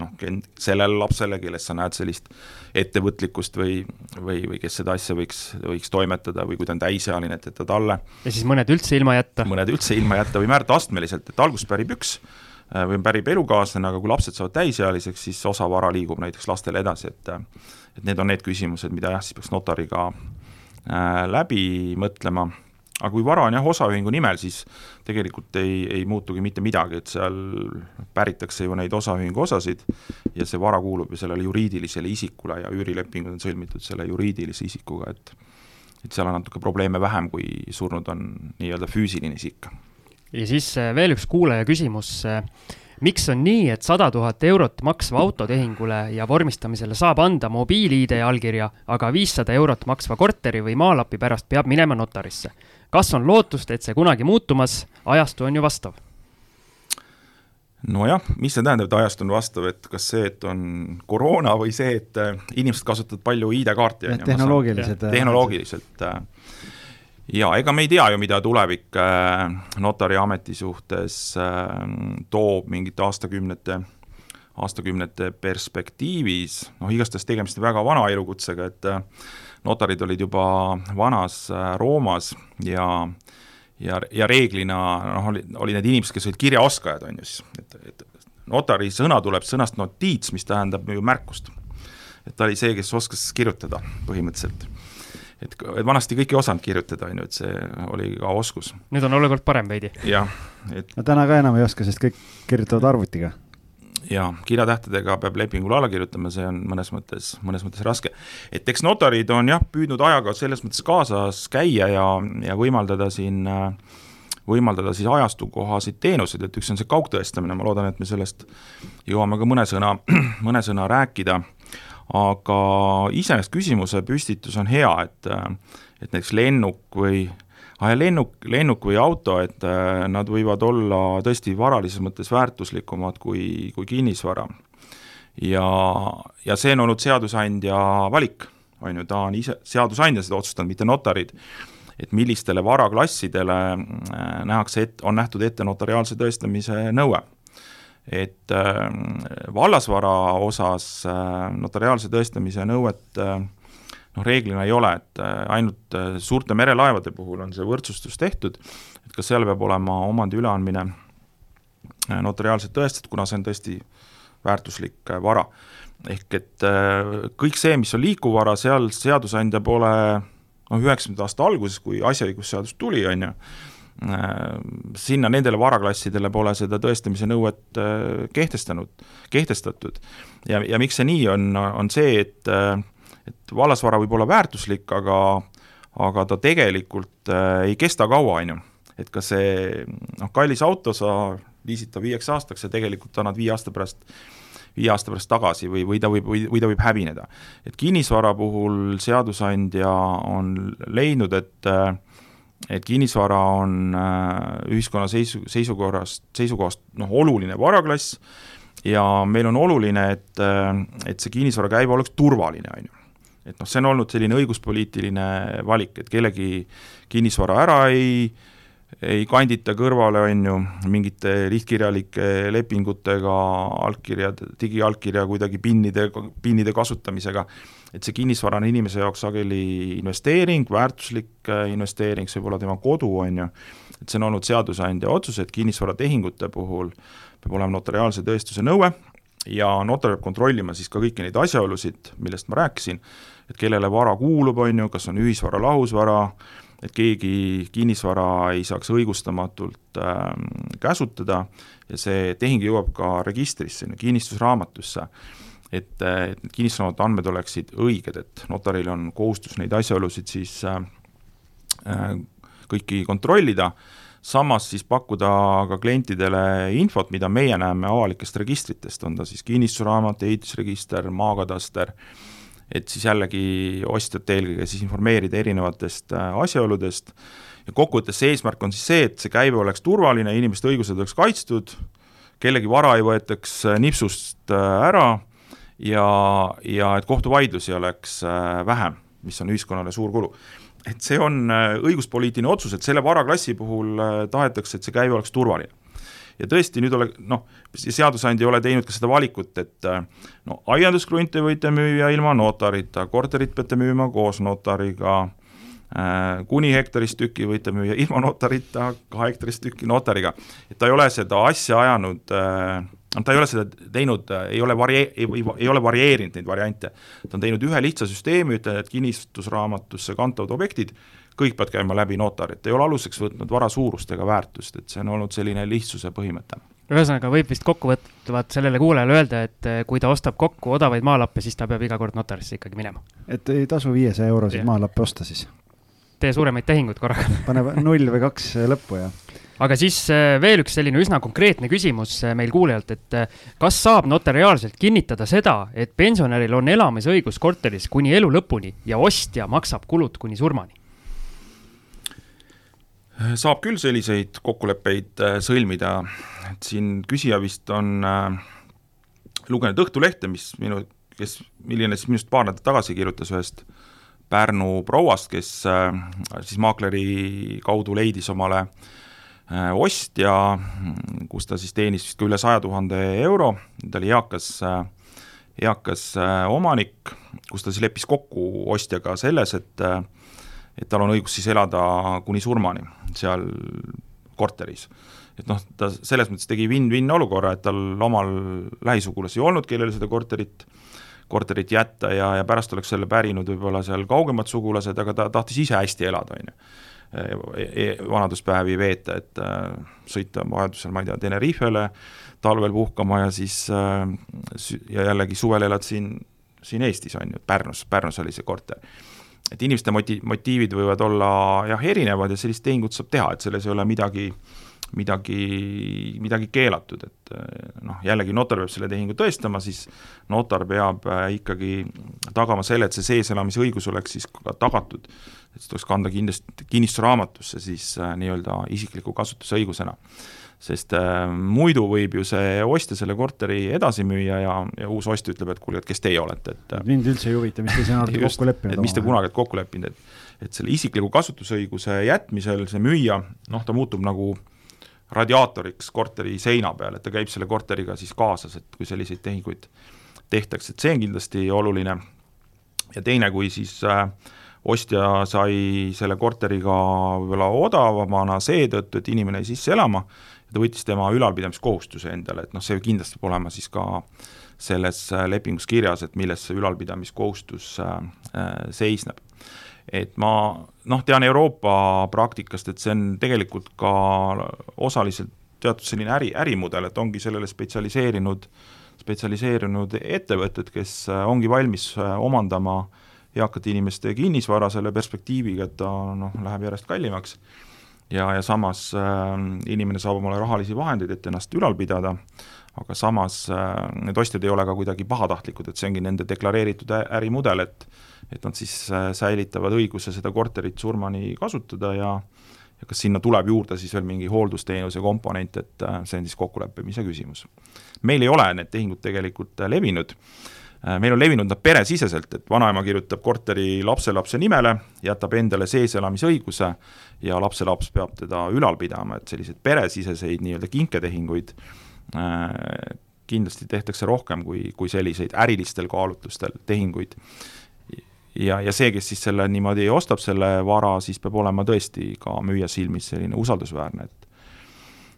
noh, sellele lapsele, kellest sa näed sellist ettevõtlikkust või, või, või kes seda asja võiks, võiks toimetada või kui ta on täisealine, et, et ta talle ja siis mõned üldse ilma jätta? mõned üldse ilma jätta või määrata astmeliselt, et alguses pärib üks äh, või pärib elukaaslane, aga kui lapsed saavad täisealiseks, siis osa vara liigub näiteks lastele edasi, et et need on need küsimused, mida jah, siis peaks notariga äh, läbi mõtlema aga kui vara on jah, osaühingu nimel, siis tegelikult ei, ei muutugi mitte midagi, et seal päritakse ju neid osaühingu osasid ja see vara kuulub ju sellele juriidilisele isikule ja üürilepingud on sõlmitud selle juriidilise isikuga, et et seal on natuke probleeme vähem, kui surnud on nii-öelda füüsiline isik. ja siis eh, veel üks kuulaja küsimus eh, miks on nii, et sada tuhat eurot maksva autotehingule ja vormistamisele saab anda mobiil-ID allkirja, aga viissada eurot maksva korteri või maalapi pärast peab minema notarisse? Kas on lootust, et see kunagi muutumas, ajastu on ju vastav? nojah, mis see tähendab, et ajastu on vastav, et kas see, et on koroona või see, et äh, inimesed kasutavad palju ID-kaarti? tehnoloogilised. tehnoloogiliselt äh, ja ega me ei tea ju, mida tulevik äh, notariameti suhtes toob mingite aastakümnete, aastakümnete perspektiivis, noh igastahes tegemist väga vana elukutsega, et notarid olid juba vanas äh, Roomas ja ja, ja reeglina noh, oli, oli need inimesed, kes olid kirjaoskajad, on ju siis, et, et notari sõna tuleb sõnast notiits, mis tähendab ju märkust. et ta oli see, kes oskas kirjutada põhimõtteliselt. et, et vanasti kõik ei osanud kirjutada, on ju, et see oli ka oskus. nüüd on olukord parem veidi. jah, et no täna ka enam ei oska, sest kõik kirjutavad arvutiga jaa, kirjatähtedega peab lepingule alla kirjutama, see on mõnes mõttes, mõnes mõttes raske. et eks notarid on jah, püüdnud ajaga selles mõttes kaasas käia ja, ja võimaldada siin võimaldada siis ajastukohaseid teenuseid, et üks on see kaugtõestamine, ma loodan, et me sellest jõuame ka mõne sõna, mõne sõna rääkida, aga iseenesest küsimuse püstitus on hea, et et näiteks lennuk või lennuk, lennuk või auto, et nad võivad olla tõesti varalises mõttes väärtuslikumad kui, kui kinnisvara. ja, ja see on olnud seadusandja valik, on ju, ta on ise, seadusandja seda otsustanud, mitte notarid et millistele varaklassidele äh, nähakse ette, on nähtud ette notariaalse tõestamise nõue. et äh, vallasvara osas äh, notariaalse tõestamise nõuet noh, reeglina ei ole, et ainult suurte merelaevade puhul on see võrdsustus tehtud, et kas seal peab olema omandi üleandmine notariaalselt tõestatud, kuna see on tõesti väärtuslik vara. ehk et kõik see, mis on liikuv vara, seal seadusandja pole noh, üheksakümnendate aasta alguses, kui asjaõigusseadus tuli, on ju, äh, sinna nendele varaklassidele pole seda tõestamise nõuet äh, kehtestanud, kehtestatud. ja, ja miks see nii on, on see, et, äh, et vallasvara võib olla väärtuslik, aga aga ta tegelikult ei kesta kaua, on ju. et ka see noh, kallis auto, sa liisid ta viieks aastaks ja tegelikult annad viie aasta pärast viie aasta pärast tagasi või, või ta võib, või, või ta võib hävineda. et kinnisvara puhul seadusandja on leidnud, et et kinnisvara on äh, ühiskonna seisu, seisukorrast, seisukohast noh, oluline varaklass ja meil on oluline, et, äh, et see kinnisvara käive oleks turvaline, on ju et noh, see on olnud selline õiguspoliitiline valik, et kellegi kinnisvara ära ei ei kandita kõrvale, on ju, mingite lihtkirjalike lepingutega, allkirjad, digiallkirja kuidagi PIN-ide, PIN-ide kasutamisega, et see kinnisvara on inimese jaoks sageli investeering, väärtuslik äh, investeering, see võib olla tema kodu, on ju, et see on olnud seadusandja otsus, et kinnisvaratehingute puhul peab olema notariaalse tõestuse nõue ja notar peab kontrollima siis ka kõiki neid asjaolusid, millest ma rääkisin, et kellele vara kuulub, on ju, kas on ühisvara, lahusvara, et keegi kinnisvara ei saaks õigustamatult äh, käsutada ja see tehing jõuab ka registrisse, kinnistusraamatusse. et, et need kinnistusraamatu andmed oleksid õiged, et notaril on kohustus neid asjaolusid siis äh, äh, kõiki kontrollida, samas siis pakkuda ka klientidele infot, mida meie näeme avalikest registritest, on ta siis kinnistusraamat, ehitusregister, maakataster äh,, et siis jällegi ostjat eelkõige siis informeerida erinevatest äh, asjaoludest ja kokkuvõttes see eesmärk on siis see, et see käive oleks turvaline, inimeste õigused oleks kaitstud, kellegi vara ei võetaks äh, nipsust äh, ära ja, ja et kohtuvaidlusi oleks vähem, mis on ühiskonnale suur kulu. et see on õiguspoliitiline otsus, et selle varaklassi puhul tahetakse, et see käive oleks turvaline ja tõesti, nüüd ole, noh, seadusandja ei ole teinud ka seda valikut, et no aianduskrunte võite müüa ilma notarita, korterit peate müüma koos notariga äh,, kuni hektarist tüki võite müüa ilma notarita, kahe hektarist tüki notariga. et ta ei ole seda asja ajanud äh, ta ei ole seda teinud, ei ole varie-, ei, ei, ole varieerinud neid variante. ta on teinud ühe lihtsa süsteemi, ütleb, et kinnistusraamatusse kantavad objektid kõik peavad käima läbi notarit, ei ole aluseks võtnud vara suurust ega väärtust, et see on olnud selline lihtsuse põhimõte ühesõnaga võib vist kokkuvõtvalt sellele kuulajale öelda, et eh, kui ta ostab kokku odavaid maalappe, siis ta peab iga kord notarisse ikkagi minema. et ei tasu viiesaja euroseid maalappe osta siis? tee suuremaid tehinguid korraga pane null või kaks lõppu ja aga siis eh, veel üks selline üsna konkreetne küsimus eh, meil kuulajalt, et kas saab notariaalselt kinnitada seda, et pensionäril on elamisõigus korteris kuni elu lõpuni ja ostja maksab kulud kuni surmani? Saab küll selliseid kokkuleppeid äh, sõlmida, et siin küsija vist on äh, lugenud Õhtulehte, mis minu, kes, milline siis minust paar nädalat tagasi kirjutas ühest Pärnu prouast, kes äh, siis maakleri kaudu leidis omale ostja, kus ta siis teenis vist ka üle saja tuhande euro, ta oli eakas eakas omanik, kus ta siis leppis kokku ostjaga selles, et et tal on õigus siis elada kuni surmani seal korteris. et noh, ta selles mõttes tegi win-win olukorra, et tal omal lähisugulasi ei olnud, kellele seda korterit, korterit jätta ja, ja pärast oleks selle pärinud võib-olla seal kaugemad sugulased, aga ta tahtis ise hästi elada, on ju e, e. vanaduspäevi veeta, et äh, sõita vajadusel, ma ei tea, Tenerifele talvel puhkama ja siis äh, ja jällegi suvel elad siin, siin Eestis, on ju, Pärnus, Pärnus oli see korter et inimeste moti-, motiivid võivad olla jah, erinevad ja sellist tehingut saab teha, et selles ei ole midagi, midagi, midagi keelatud, et noh, jällegi notar peab selle tehingu tõestama, siis notar peab ikkagi tagama selle, et see seeselamise õigus oleks siis ka tagatud. et see tuleks kanda kindlasti kinnistusraamatusse siis nii-öelda isikliku kasutuse õigusena sest äh, muidu võib ju see ostja selle korteri edasi müüa ja, ja uus ostja ütleb, et kuulge, et kes teie olete, et mind üldse ei huvita, mis te siin olete kokku leppinud. et mis te kunagi olete kokku leppinud, et et selle isikliku kasutusõiguse jätmisel see müüja, noh, ta muutub nagu radiaatoriks korteri seina peal, et ta käib selle korteriga siis kaasas, et kui selliseid tehinguid tehtakse, et see on kindlasti oluline. ja teine, kui siis äh, ostja sai selle korteriga võib-olla odavamana seetõttu, et inimene jäi sisse elama, ta võttis tema ülalpidamiskohustuse endale, et noh, see kindlasti peab olema siis ka selles äh, lepingus kirjas, et milles see ülalpidamiskohustus äh, äh, seisneb. et ma noh, tean Euroopa praktikast, et see on tegelikult ka osaliselt teatud selline äri, ärimudel, et ongi sellele spetsialiseerinud, spetsialiseerunud ettevõtted, kes ongi valmis omandama eakate inimeste kinnisvara selle perspektiiviga, et ta noh, läheb järjest kallimaks ja, ja samas äh, inimene saab omale rahalisi vahendeid, et ennast ülal pidada, aga samas äh, need ostjad ei ole ka kuidagi pahatahtlikud, et see ongi nende deklareeritud ärimudel, et et nad siis äh, säilitavad õiguse seda korterit surmani kasutada ja ja kas sinna tuleb juurde siis veel mingi hooldusteenuse komponent, et äh, see on siis kokkuleppimise küsimus. meil ei ole need tehingud tegelikult äh, levinud äh,, meil on levinud nad peresiseselt, et vanaema kirjutab korteri lapselapse nimele, jätab endale seeselamisõiguse ja lapselaps peab teda ülal pidama, et selliseid peresiseseid nii-öelda kinketehinguid äh, kindlasti tehtakse rohkem kui, kui selliseid ärilistel kaalutlustel tehinguid. ja, ja see, kes siis selle niimoodi ostab, selle vara, siis peab olema tõesti ka müüja silmis selline usaldusväärne, et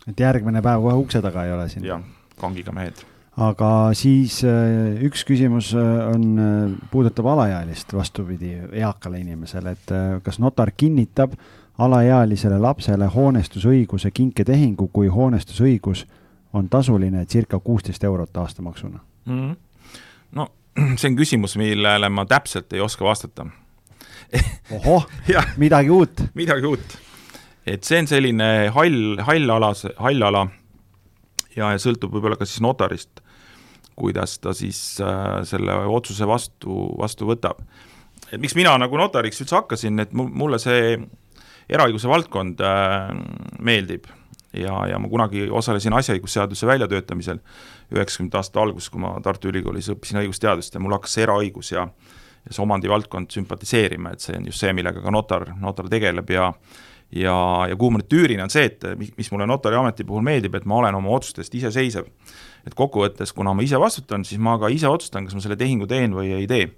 et järgmine päev kohe ukse taga ei ole siin? jah, kangiga mehed aga siis äh, üks küsimus äh, on, puudutab alaealist vastupidi eakale inimesele, et kas notar kinnitab alaealisele lapsele hoonestusõiguse kinketehingu, kui hoonestusõigus on tasuline circa kuusteist eurot aastamaksuna mm. -hmm. no see on küsimus, millele ma täpselt ei oska vastata ohoh midagi uut. midagi uut. et see on selline hall, hall ala, hall ala ja, ja sõltub võib-olla ka siis notarist, kuidas ta siis äh, selle otsuse vastu, vastu võtab. et miks mina nagu notariks üldse hakkasin, et mulle see eraõiguse valdkond äh, meeldib ja, ja ma kunagi osalesin asjaõigusseaduse väljatöötamisel üheksakümnendate aastate alguses, kui ma Tartu Ülikoolis õppisin õigusteadust ja mul hakkas see eraõigus ja ja see omandivaldkond sümpatiseerima, et see on just see, millega ka notar, notar tegeleb ja ja, ja kuhu ma nüüd tüürin, on see, et mis mulle notari ameti puhul meeldib, et ma olen oma otsustest iseseisev. Et kokkuvõttes, kuna ma ise vastutan, siis ma ka ise otsustan, kas ma selle tehingu teen või ei tee.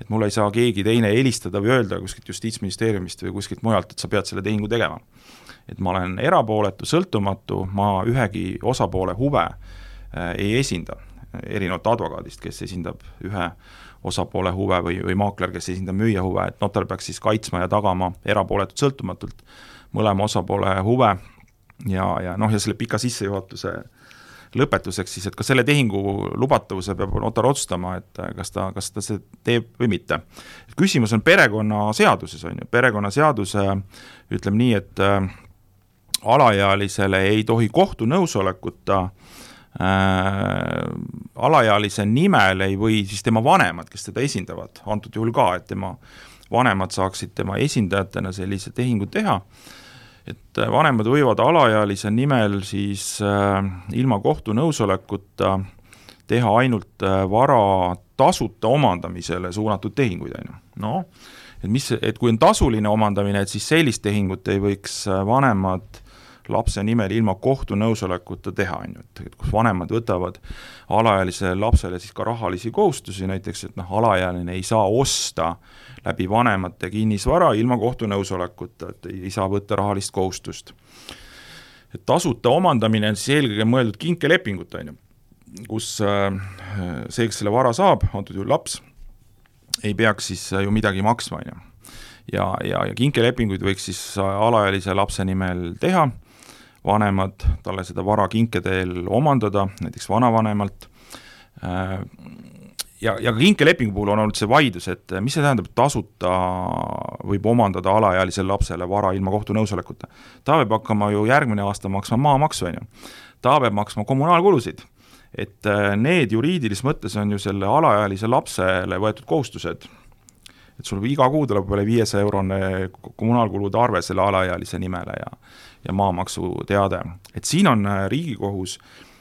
Et mul ei saa keegi teine helistada või öelda kuskilt Justiitsministeeriumist või kuskilt mujalt, et sa pead selle tehingu tegema. et ma olen erapooletu, sõltumatu, ma ühegi osapoole huve äh, ei esinda, erinevalt advokaadist, kes esindab ühe osapoole huve või, või maakler, kes esindab müüja huve, et notar peaks siis kaitsma ja tagama erapooletult, sõltumatult mõlema osapoole huve. Ja, ja noh, ja selle pika sissejuhatuse äh, lõpetuseks siis, et kas selle tehingu lubatavuse peab notar otsustama, et kas ta, kas ta see teeb või mitte. küsimus on perekonnaseaduses, on ju, perekonnaseadus ütleb nii, et äh, alaealisele ei tohi kohtu nõusolekuta äh, alaealise nimel ei või siis tema vanemad, kes teda esindavad, antud juhul ka, et tema vanemad saaksid tema esindajatena sellise tehingu teha äh,, et äh, vanemad võivad alaealise nimel siis äh, ilma kohtu nõusolekuta teha ainult äh, vara tasuta omandamisele suunatud tehinguid, on ju. noh, et mis, et kui on tasuline omandamine, et siis sellist tehingut ei võiks vanemad lapse nimel ilma kohtu nõusolekuta teha, on ju, et, et kus vanemad võtavad alaealisele lapsele siis ka rahalisi kohustusi, näiteks et noh, alaealine ei saa osta äh, läbi vanemate kinnisvara ilma kohtu nõusolekuta, et ei saa võtta rahalist kohustust. et tasuta omandamine on siis eelkõige mõeldud kinkelepingut, on ju, kus äh, see, kes selle vara saab, antud juhul laps, ei peaks siis ju midagi maksma, on ju. ja, ja, ja kinkelepinguid võiks siis alaealise lapse nimel teha, vanemad talle seda vara kinke teel omandada, näiteks vanavanemalt, äh, ja, ja ka kinkelepingu puhul on olnud see vaidlus, et mis see tähendab, tasuta võib omandada alaealisele lapsele vara ilma kohtu nõusolekuta. ta peab hakkama ju järgmine aasta maksma maamaksu, on ju. ta peab maksma kommunaalkulusid. et äh, need juriidilises mõttes on ju selle alaealise lapsele võetud kohustused, et sul iga kuu tuleb üle viiesaja eurone kommunaalkulude arve selle alaealise nimele ja ja maamaksuteade, et siin on äh, Riigikohus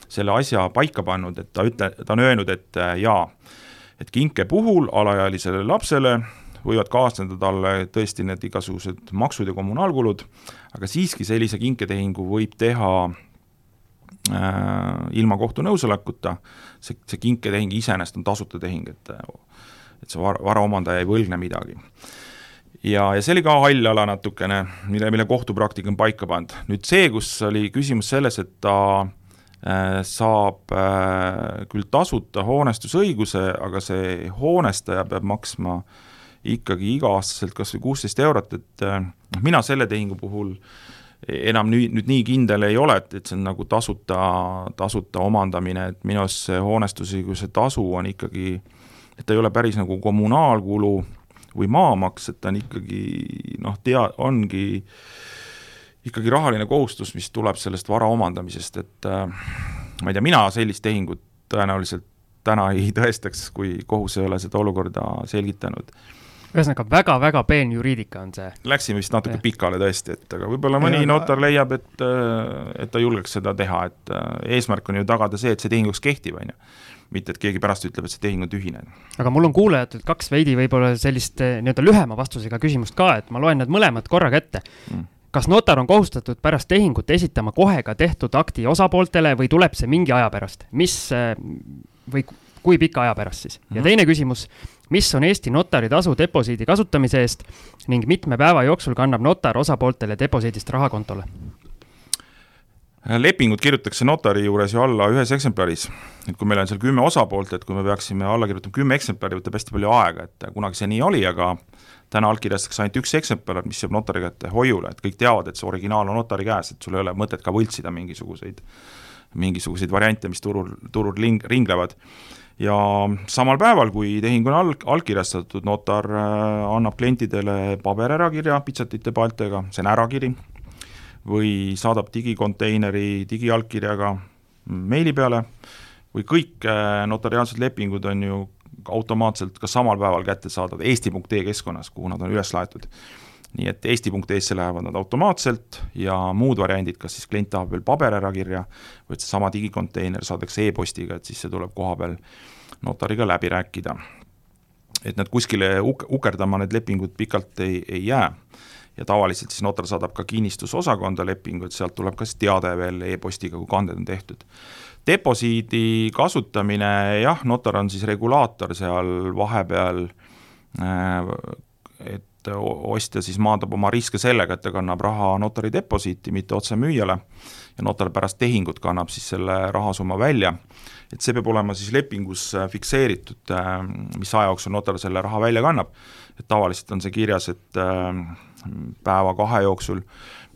selle asja paika pannud, et ta ütle, ta on öelnud, et äh, jaa, et kinke puhul alaealisele lapsele võivad kaasneda talle tõesti need igasugused maksud ja kommunaalkulud, aga siiski sellise kinketehingu võib teha äh, ilma kohtu nõusolekuta, see, see kinketehing iseenesest on tasuta tehing, et et see vara, vara omandaja ei võlgne midagi. Ja, ja see oli ka hall ala natukene, mille, mille kohtupraktika on paika pannud. nüüd see, kus oli küsimus selles, et ta Äh, saab äh, küll tasuta hoonestusõiguse, aga see hoonestaja peab maksma ikkagi iga-aastaselt kas või kuusteist eurot, et äh, noh, mina selle tehingu puhul enam nüüd, nüüd nii kindel ei ole, et, et see on nagu tasuta, tasuta omandamine, et minu arust see hoonestusõiguse tasu on ikkagi, et ta ei ole päris nagu kommunaalkulu või maamaks, et ta on ikkagi noh, tea-, ongi ikkagi rahaline kohustus, mis tuleb sellest vara omandamisest, et äh, ma ei tea, mina sellist tehingut tõenäoliselt täna ei tõestaks, kui kohus ei ole seda olukorda selgitanud. ühesõnaga väga,, väga-väga peen juriidika on see. Läksime vist natuke ja. pikale tõesti, et aga võib-olla mõni ja, notar leiab, et, äh, et ta julgeks seda teha, et äh, eesmärk on ju tagada see, et see tehinguks kehtib, on ju mitte et keegi pärast ütleb, et see tehing on tühine. aga mul on kuulajatelt kaks veidi võib-olla sellist nii-öelda lühema vastusega küsimust ka, et ma loen need mõlemad korraga ette mm kas notar on kohustatud pärast tehingut esitama kohe ka tehtud akti osapooltele või tuleb see mingi aja pärast, mis või kui pika aja pärast siis? ja mhm. teine küsimus, mis on Eesti notari tasu deposiidi kasutamise eest ning mitme päeva jooksul kannab notar osapooltele deposiidist raha kontole? Lepingud kirjutatakse notari juures ju alla ühes eksemplaris, et kui meil on seal kümme osapoolt, et kui me peaksime alla kirjutama kümme eksemplari, võtab hästi palju aega, et kunagi see nii oli, aga täna allkirjastatakse ainult üks eksemplar, mis jääb notari kätte hoiule, et kõik teavad, et see originaal on notari käes, et sul ei ole mõtet ka võltsida mingisuguseid, mingisuguseid variante, mis turul, turul ling-, ringlevad. ja samal päeval, kui tehing on all, allkirjastatud, notar äh, annab klientidele paberärakirja pitsatite paeltega, see on ärakiri, või saadab digikonteineri digiallkirjaga meili peale, või kõik äh, notariaalsed lepingud on ju automaatselt ka samal päeval kättesaadav eesti.ee keskkonnas, kuhu nad on üles laetud. nii et eesti.ee-sse lähevad nad automaatselt ja muud variandid, kas siis klient tahab veel paberärakirja või et seesama digikonteiner saadakse e-postiga, et siis see tuleb koha peal notariga läbi rääkida. et nad kuskile uk-, ukerdama, need lepingud pikalt ei, ei jää ja tavaliselt siis notar saadab ka kinnistusosakonda lepingu, et sealt tuleb ka siis teade veel e-postiga, kui kanded on tehtud. Deposiidi kasutamine, jah, notar on siis regulaator seal vahepeal, äh, et ostja siis maandab oma riske sellega, et ta kannab raha notari deposiiti, mitte otse müüjale, ja notar pärast tehingut kannab siis selle rahasumma välja, et see peab olema siis lepingus fikseeritud, äh, mis aja jooksul notar selle raha välja kannab, et tavaliselt on see kirjas, et äh, päeva-kahe jooksul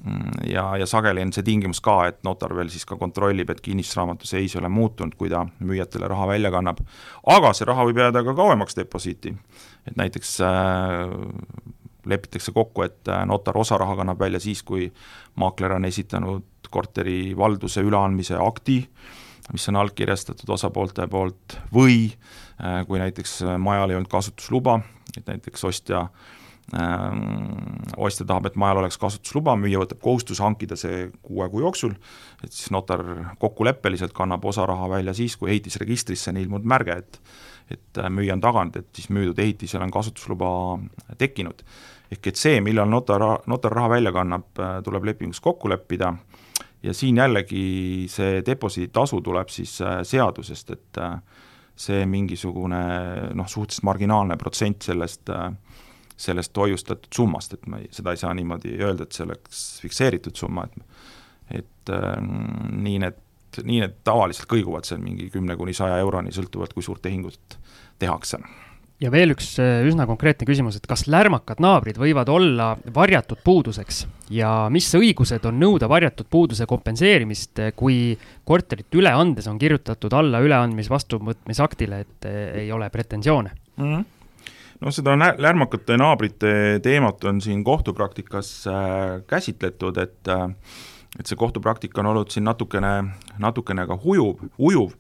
Mm, ja, ja sageli on see tingimus ka, et notar veel siis ka kontrollib, et kinnistusraamatu seis ei ole muutunud, kui ta müüjatele raha välja kannab. aga see raha võib jääda ka kauemaks deposiiti, et näiteks äh, lepitakse kokku, et äh, notar osa raha kannab välja siis, kui maakler on esitanud korteri valduse üleandmise akti, mis on allkirjastatud osapoolte poolt, või äh, kui näiteks majal ei olnud kasutusluba, et näiteks ostja äh, ostja tahab, et majal oleks kasutusluba, müüja võtab kohustuse hankida see kuue kuu jooksul, et siis notar kokkuleppeliselt kannab osa raha välja siis, kui ehitisregistrisse on ilmunud märge, et et äh, müüja on taganud, et siis müüdud ehitisel on kasutusluba tekkinud. ehk et see, millal notar, notar raha välja kannab, äh, tuleb lepingus kokku leppida ja siin jällegi see deposiiditasu tuleb siis äh, seadusest, et see mingisugune noh, suhteliselt marginaalne protsent sellest äh, sellest hoiustatud summast, et ma ei, seda ei saa niimoodi öelda, et see oleks fikseeritud summa, et et äh, nii need, nii need tavaliselt kõiguvad seal mingi kümne kuni saja euroni, sõltuvalt kui suurt tehingut tehakse. Ja veel üks äh, üsna konkreetne küsimus, et kas lärmakad naabrid võivad olla varjatud puuduseks? Ja mis õigused on nõuda varjatud puuduse kompenseerimist, äh, kui korterit üle andes on kirjutatud alla üleandmis vastuvõtmisaktile, et äh, ei ole pretensioone? Mm? -hmm no seda lärmakate naabrite teemat on siin kohtupraktikas käsitletud, et et see kohtupraktika on olnud siin natukene, natukene ka hujuv, ujuv,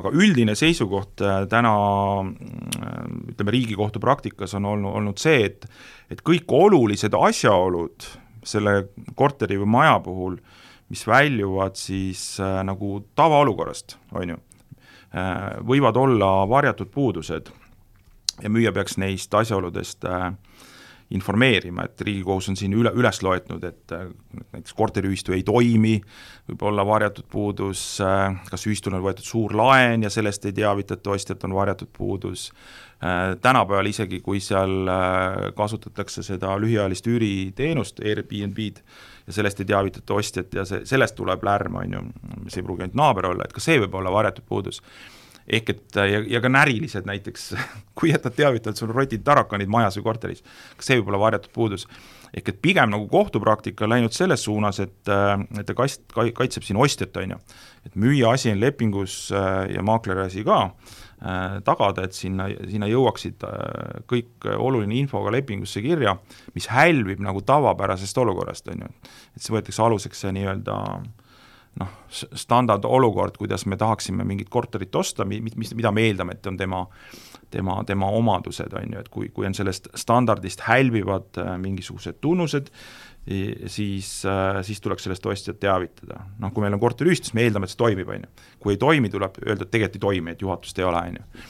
aga üldine seisukoht äh, täna ütleme, Riigikohtu praktikas on olnud, olnud see, et et kõik olulised asjaolud selle korteri või maja puhul, mis väljuvad siis äh, nagu tavaolukorrast, on ju äh,, võivad olla varjatud puudused ja müüja peaks neist asjaoludest äh, informeerima, et Riigikohus on siin üle, üles loetnud, et näiteks korteriühistu ei toimi, võib olla varjatud puudus, kas ühistul on võetud suur laen ja sellest ei teavitata ostjat, on varjatud puudus, tänapäeval isegi, kui seal kasutatakse seda lühiajalist üüriteenust, Airbnb-d, ja sellest ei teavitata ostjat ja see, sellest tuleb lärm, on ju, see ei pruugi ainult naaber olla, et ka see võib olla varjatud puudus ehk et ja, ja ka närilised näiteks, kui jätad teavitada, et sul on rotid tarakanid majas või korteris, kas see võib olla varjatud puudus? ehk et pigem nagu kohtupraktika on läinud selles suunas, et, et ta kast-, kaitseb siin ostjat, on ju. et müüja asi on lepingus äh, ja maakleri asi ka, äh, tagada, et sinna, sinna jõuaksid äh, kõik oluline info ka lepingusse kirja, mis hälvib nagu tavapärasest olukorrast, on ju. et see võetakse aluseks see nii-öelda äh, noh, standardolukord, kuidas me tahaksime mingit korterit osta, mis, mida me eeldame, et on tema tema, tema omadused, on ju, et kui, kui on sellest standardist hälvivad äh, mingisugused tunnused, siis, äh, siis tuleks sellest ostjat teavitada. noh, kui meil on korteriühistus, me eeldame, et see toimib, on ju. kui ei toimi, tuleb öelda, et tegelikult ei toimi, et juhatust ei ole, on ju.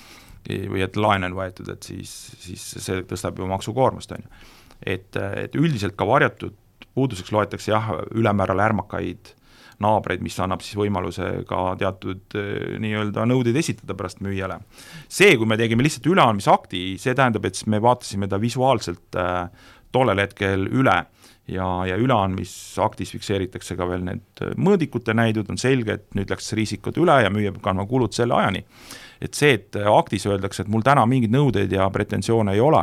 või et laen on võetud, et siis, siis see tõstab ju maksukoormust, on ju. et, et üldiselt ka varjatud puuduseks loetakse jah, ülemääral ärmakaid naabreid, mis annab siis võimaluse ka teatud eh, nii-öelda nõudeid esitada pärast müüjale. see, kui me tegime lihtsalt üleandmisakti, see tähendab, et me vaatasime ta visuaalselt äh, tollel hetkel üle ja, ja üleandmisaktis fikseeritakse ka veel need mõõdikute näidud, on selge, et nüüd läks riisikud üle ja müüja peab kandma kulud selle ajani. et see, et aktis öeldakse, et mul täna mingeid nõudeid ja pretensioone ei ole,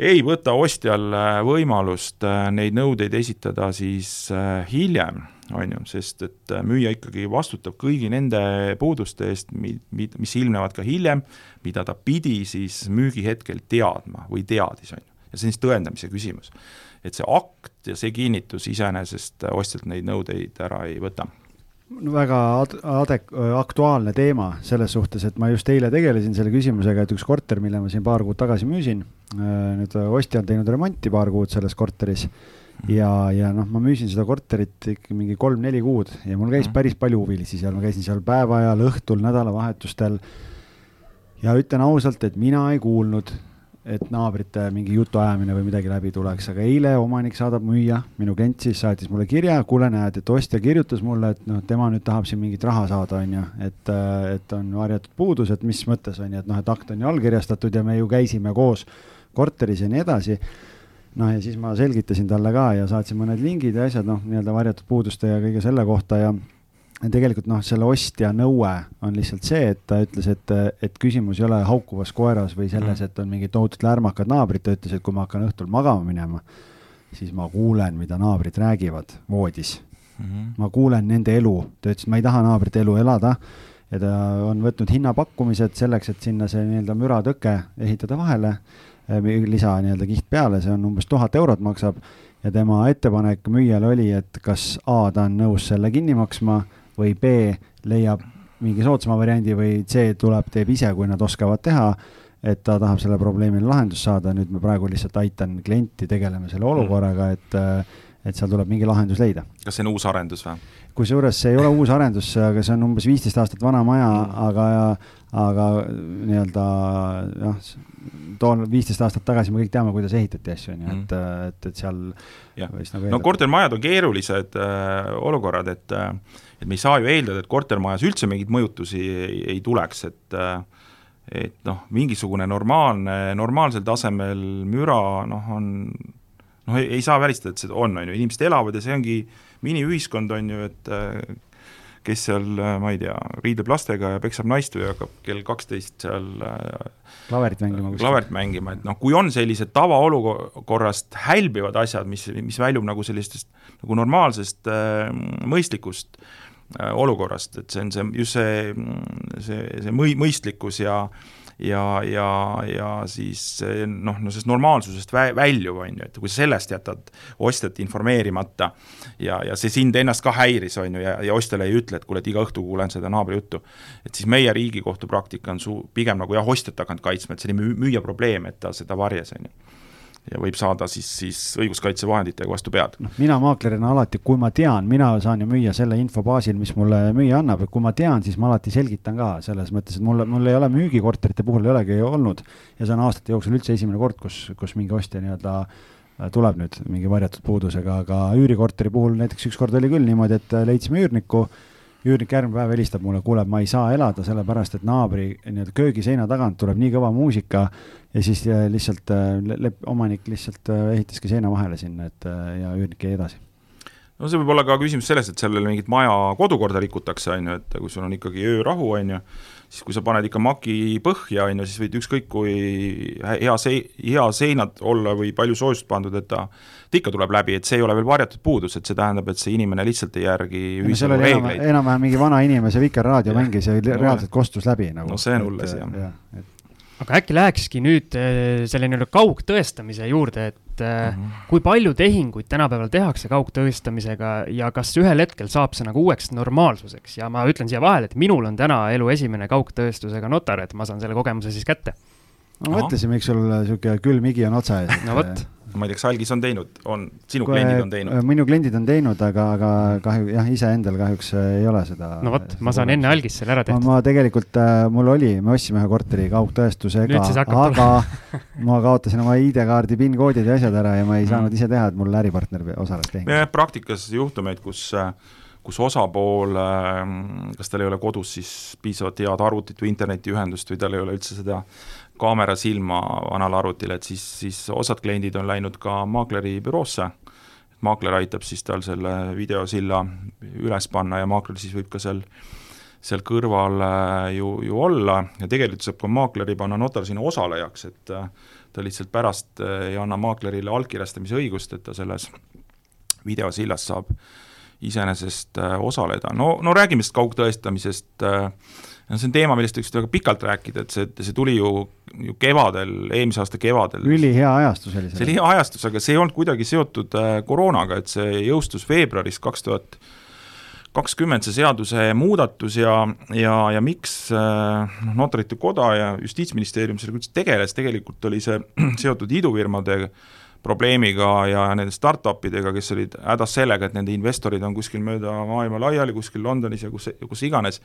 ei võta ostjal võimalust neid nõudeid esitada siis hiljem on ju, sest et äh, müüja ikkagi vastutab kõigi nende puuduste eest, mi-, mi-, mis ilmnevad ka hiljem, mida ta pidi siis müügihetkel teadma või teadis, on ju. ja see on siis tõendamise küsimus. et see akt ja see kinnitus iseenesest ostjalt neid nõudeid ära ei võta no väga ad-, adek-, aktuaalne teema selles suhtes, et ma just eile tegelesin selle küsimusega, et üks korter, mille ma siin paar kuud tagasi müüsin, äh, nüüd ostja on teinud remonti paar kuud selles korteris ja, ja noh, ma müüsin seda korterit ikka mingi kolm-neli kuud ja mul käis mhm. päris palju huvilisi seal, ma käisin seal päeva ajal, õhtul, nädalavahetustel. ja ütlen ausalt, et mina ei kuulnud, et naabrite mingi jutuajamine või midagi läbi tuleks, aga eile omanik saadab müüja, minu klient siis saatis mulle kirja, kuule, näed, et ostja kirjutas mulle, et noh, tema nüüd tahab siin mingit raha saada, on ju, et, et on varjatud puudus, et mis mõttes on ju, et noh, et akt on ju allkirjastatud ja me ju käisime koos korteris ja nii edasi noh, ja siis ma selgitasin talle ka ja saatsin mõned lingid ja asjad, noh, nii-öelda varjatud puuduste ja kõige selle kohta ja tegelikult noh, selle ostja nõue on lihtsalt see, et ta ütles, et, et küsimus ei ole haukuvas koeras või selles, mm. et on mingid tohutult lärmakad naabrid, ta ütles, et kui ma hakkan õhtul magama minema, siis ma kuulen, mida naabrid räägivad voodis mm. -hmm. ma kuulen nende elu, ta ütles, et ma ei taha naabrite elu elada ja ta on võtnud hinnapakkumised selleks, et sinna see nii-öelda müratõke ehitada vahele lisa nii-öelda kiht peale, see on umbes tuhat eurot maksab ja tema ettepanek müüjale oli, et kas A ta on nõus selle kinni maksma või B leiab mingi soodsama variandi või C tuleb, teeb ise, kui nad oskavad teha, et ta tahab selle probleemile lahendust saada, nüüd ma praegu lihtsalt aitan klienti, tegeleme selle olukorraga, et et seal tuleb mingi lahendus leida. kas see on uus arendus või? kusjuures see ei ole uus arendus, aga see on umbes viisteist aastat vana maja mm., aga, aga nii-öelda noh, toon viisteist aastat tagasi me kõik teame, kuidas ehitati asju, on ju, et, mm. et, et seal võis nagu no kortermajad on keerulised äh, olukorrad, et et me ei saa ju eeldada, et kortermajas üldse mingeid mõjutusi ei, ei tuleks, et äh, et noh, mingisugune normaalne, normaalsel tasemel müra noh, on noh, ei saa välistada, et seda on, on ju, inimesed elavad ja see ongi miniühiskond, on ju, et äh, kes seal, ma ei tea, riidleb lastega ja peksab naist või hakkab kell kaksteist seal klaverit mängima. klaverit mängima, et noh, kui on sellised tavaolukorrast hälbivad asjad, mis, mis väljub nagu sellistest nagu normaalsest äh, mõistlikust äh, olukorrast, et see on see, just see, see, see mõi-, mõistlikkus ja ja, ja, ja siis noh, no sellest normaalsusest vä-, väljuv, on ju, et kui sa sellest jätad ostjat informeerimata ja, ja see sind ennast ka häiris, on ju, ja, ja ostjale ei ütle, et kuule, et iga õhtu kuulen seda naabri juttu, et siis meie Riigikohtu praktika on su-, pigem nagu jah, ostjat hakanud kaitsma, et see oli müüja probleem, et ta seda varjas, on ju ja võib saada siis, siis õiguskaitsevahenditega vastu pead. noh, mina maaklerina alati, kui ma tean, mina saan ju müüa selle info baasil, mis mulle müüja annab, et kui ma tean, siis ma alati selgitan ka selles mõttes, et mulle, mul ei ole müügikorterite puhul ei olegi olnud ja see on aastate jooksul üldse esimene kord, kus, kus mingi ostja nii-öelda äh, tuleb nüüd mingi varjatud puudusega, aga üürikorteri puhul näiteks ükskord oli küll niimoodi, et äh, leidsime üürniku üürnik järgmine päev helistab mulle, kuule, ma ei saa elada, sellepärast et naabri nii-öelda köögiseina tagant tuleb nii kõva muusika ja siis äh, lihtsalt äh, omanik lihtsalt äh, ehitaski seina vahele sinna, et ja üürnik jäi edasi. No see võib olla ka küsimus sellest, et sellele mingit maja kodukorda rikutakse, on ju, et kui sul on ikkagi öörahu, on ju, siis kui sa paned ikka maki põhja, on ju, siis võid ükskõik kui hea sei-, hea seinad olla või palju soojust pandud, et ta ta ikka tuleb läbi, et see ei ole veel varjatud puudus, et see tähendab, et see inimene lihtsalt ei järgi ühiskonna no, reegleid. enam-vähem mingi vana inimese Vikerraadio mängis ja reaalselt kostus läbi nagu. no see on hull asi, jah. Aga äkki lähekski nüüd äh, selle nii-öelda kaugtõestamise juurde, et mm -hmm. kui palju tehinguid tänapäeval tehakse kaugtõestamisega ja kas ühel hetkel saab see nagu uueks normaalsuseks ja ma ütlen siia vahele, et minul on täna elu esimene kaugtõestusega notar, et ma saan selle kogemuse siis kätte. ma mõtlesin, miks sul niisugune külm higi on otsa ees. no vot ma ei tea, kas Algis on teinud, on, sinu Kui, kliendid on teinud? minu kliendid on teinud, aga, aga kahju, jah, iseendal kahjuks ei ole seda. no vot, ma saan enne Algis selle ära tehtud. ma tegelikult, äh, mul oli, me ostsime ühe korteri kaugtõestusega, aga ma kaotasin oma ID-kaardi PIN-koodid ja asjad ära ja ma ei mm. saanud ise teha, et mul äripartner osales tehingus. jah, praktikas juhtumeid, kus kus osapool, kas tal ei ole kodus siis piisavalt head arvutit või internetiühendust või tal ei ole üldse seda kaamera silma vanale arvutile, et siis, siis osad kliendid on läinud ka maakleri büroosse, maakler aitab siis tal selle videosilla üles panna ja maakler siis võib ka seal seal kõrval äh, ju, ju olla. Ja tegelikult saab ka maakleri panna notar sinna osalejaks, et äh, ta lihtsalt pärast äh, ei anna maaklerile allkirjastamise õigust, et ta selles videosillas saab iseenesest osaleda, no, no räägime siis kaugtõestamisest äh, no see on teema, millest võiks väga pikalt rääkida, et see, see tuli ju, ju kevadel, eelmise aasta kevadel. ülihea ajastus oli see. see oli hea ajastus, aga see ei olnud kuidagi seotud äh, koroonaga, et see jõustus veebruaris kaks tuhat kakskümmend, see seaduse muudatus ja, ja, ja miks äh, noh, Notarite Koda ja Justiitsministeerium sellega üldse tegeles, tegelikult oli see seotud idufirmade probleemiga ja nende startup idega, kes olid hädas sellega, et nende investorid on kuskil mööda maailma laiali, kuskil Londonis ja kus, kus iganes,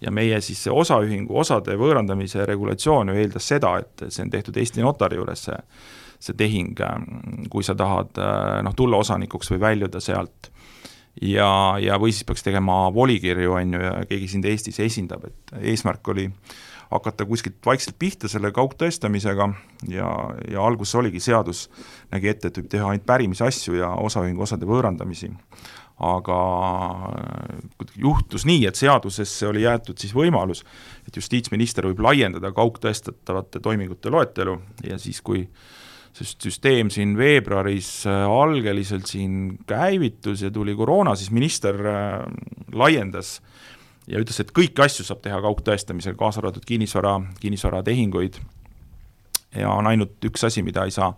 ja meie siis see osaühingu osade võõrandamise regulatsioon ju eeldas seda, et see on tehtud Eesti notari juures, see see tehing, kui sa tahad noh, tulla osanikuks või väljuda sealt. ja, ja või siis peaks tegema volikirju, on ju, ja keegi sind Eestis esindab, et eesmärk oli hakata kuskilt vaikselt pihta selle kaugtõestamisega ja, ja alguses oligi seadus, nägi ette, et võib teha ainult pärimisasju ja osaühingu osade võõrandamisi aga juhtus nii, et seadusesse oli jäetud siis võimalus, et justiitsminister võib laiendada kaugtõestatavate toimingute loetelu ja siis, kui see süsteem siin veebruaris äh, algeliselt siin käivitus ja tuli koroona, siis minister äh, laiendas ja ütles, et kõiki asju saab teha kaugtõestamisel, kaasa arvatud kinnisvara, kinnisvaratehinguid, ja on ainult üks asi, mida ei saa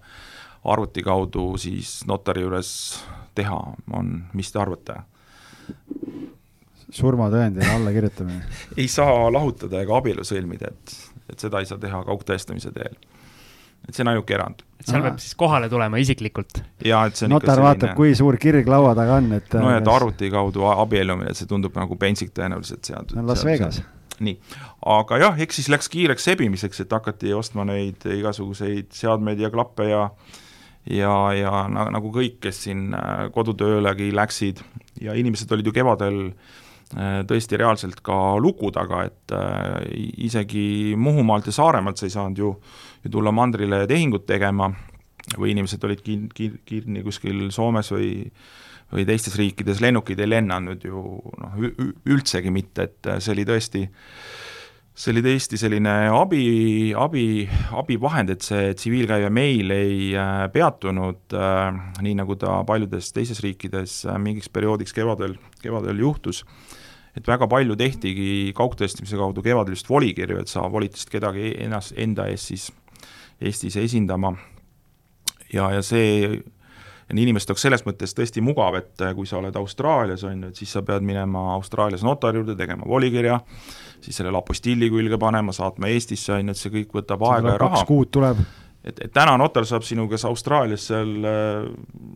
arvuti kaudu siis notari juures teha, on, mis te arvate? surmatõendile alla kirjutamine ei saa lahutada ega abielu sõlmida, et, et seda ei saa teha kaugtõestamise teel. et see on ainuke erand. et seal peab siis kohale tulema isiklikult? jaa, et see on notar selline... vaatab, kui suur kirg laua taga on, et no et arvuti kaudu abiellumine, see tundub nagu pentsik tõenäoliselt seal. on Las Vegas. nii, aga jah, eks siis läks kiireks sebimiseks, et hakati ostma neid igasuguseid seadmeid ja klappe ja ja, ja nagu kõik, kes siin äh, kodutöölegi läksid ja inimesed olid ju kevadel äh, tõesti reaalselt ka luku taga, et äh, isegi Muhumaalt ja Saaremaalt sa ei saanud ju, ju tulla mandrile tehingut tegema või inimesed olid kin-, kin-, kinni kuskil Soomes või või teistes riikides lennukid ei lennanud ju noh, üldsegi mitte, et see oli tõesti see oli tõesti selline abi, abi, abivahend, et see tsiviilkäive meil ei äh, peatunud äh,, nii nagu ta paljudes teistes riikides äh, mingiks perioodiks kevadel, kevadel juhtus. et väga palju tehtigi kaugtestimise kaudu kevadel just volikirju, et sa volitasid kedagi ennast, enda eest siis Eestis esindama. ja, ja see inimeste jaoks selles mõttes tõesti mugav, et äh, kui sa oled Austraalias, on ju, et siis sa pead minema Austraalias notari juurde, tegema volikirja, siis sellele apostilli külge panema, saatma Eestisse, on ju, et see kõik võtab see aega ja raha. kaks kuud tuleb et, et täna notar saab sinuga Austraalias seal äh,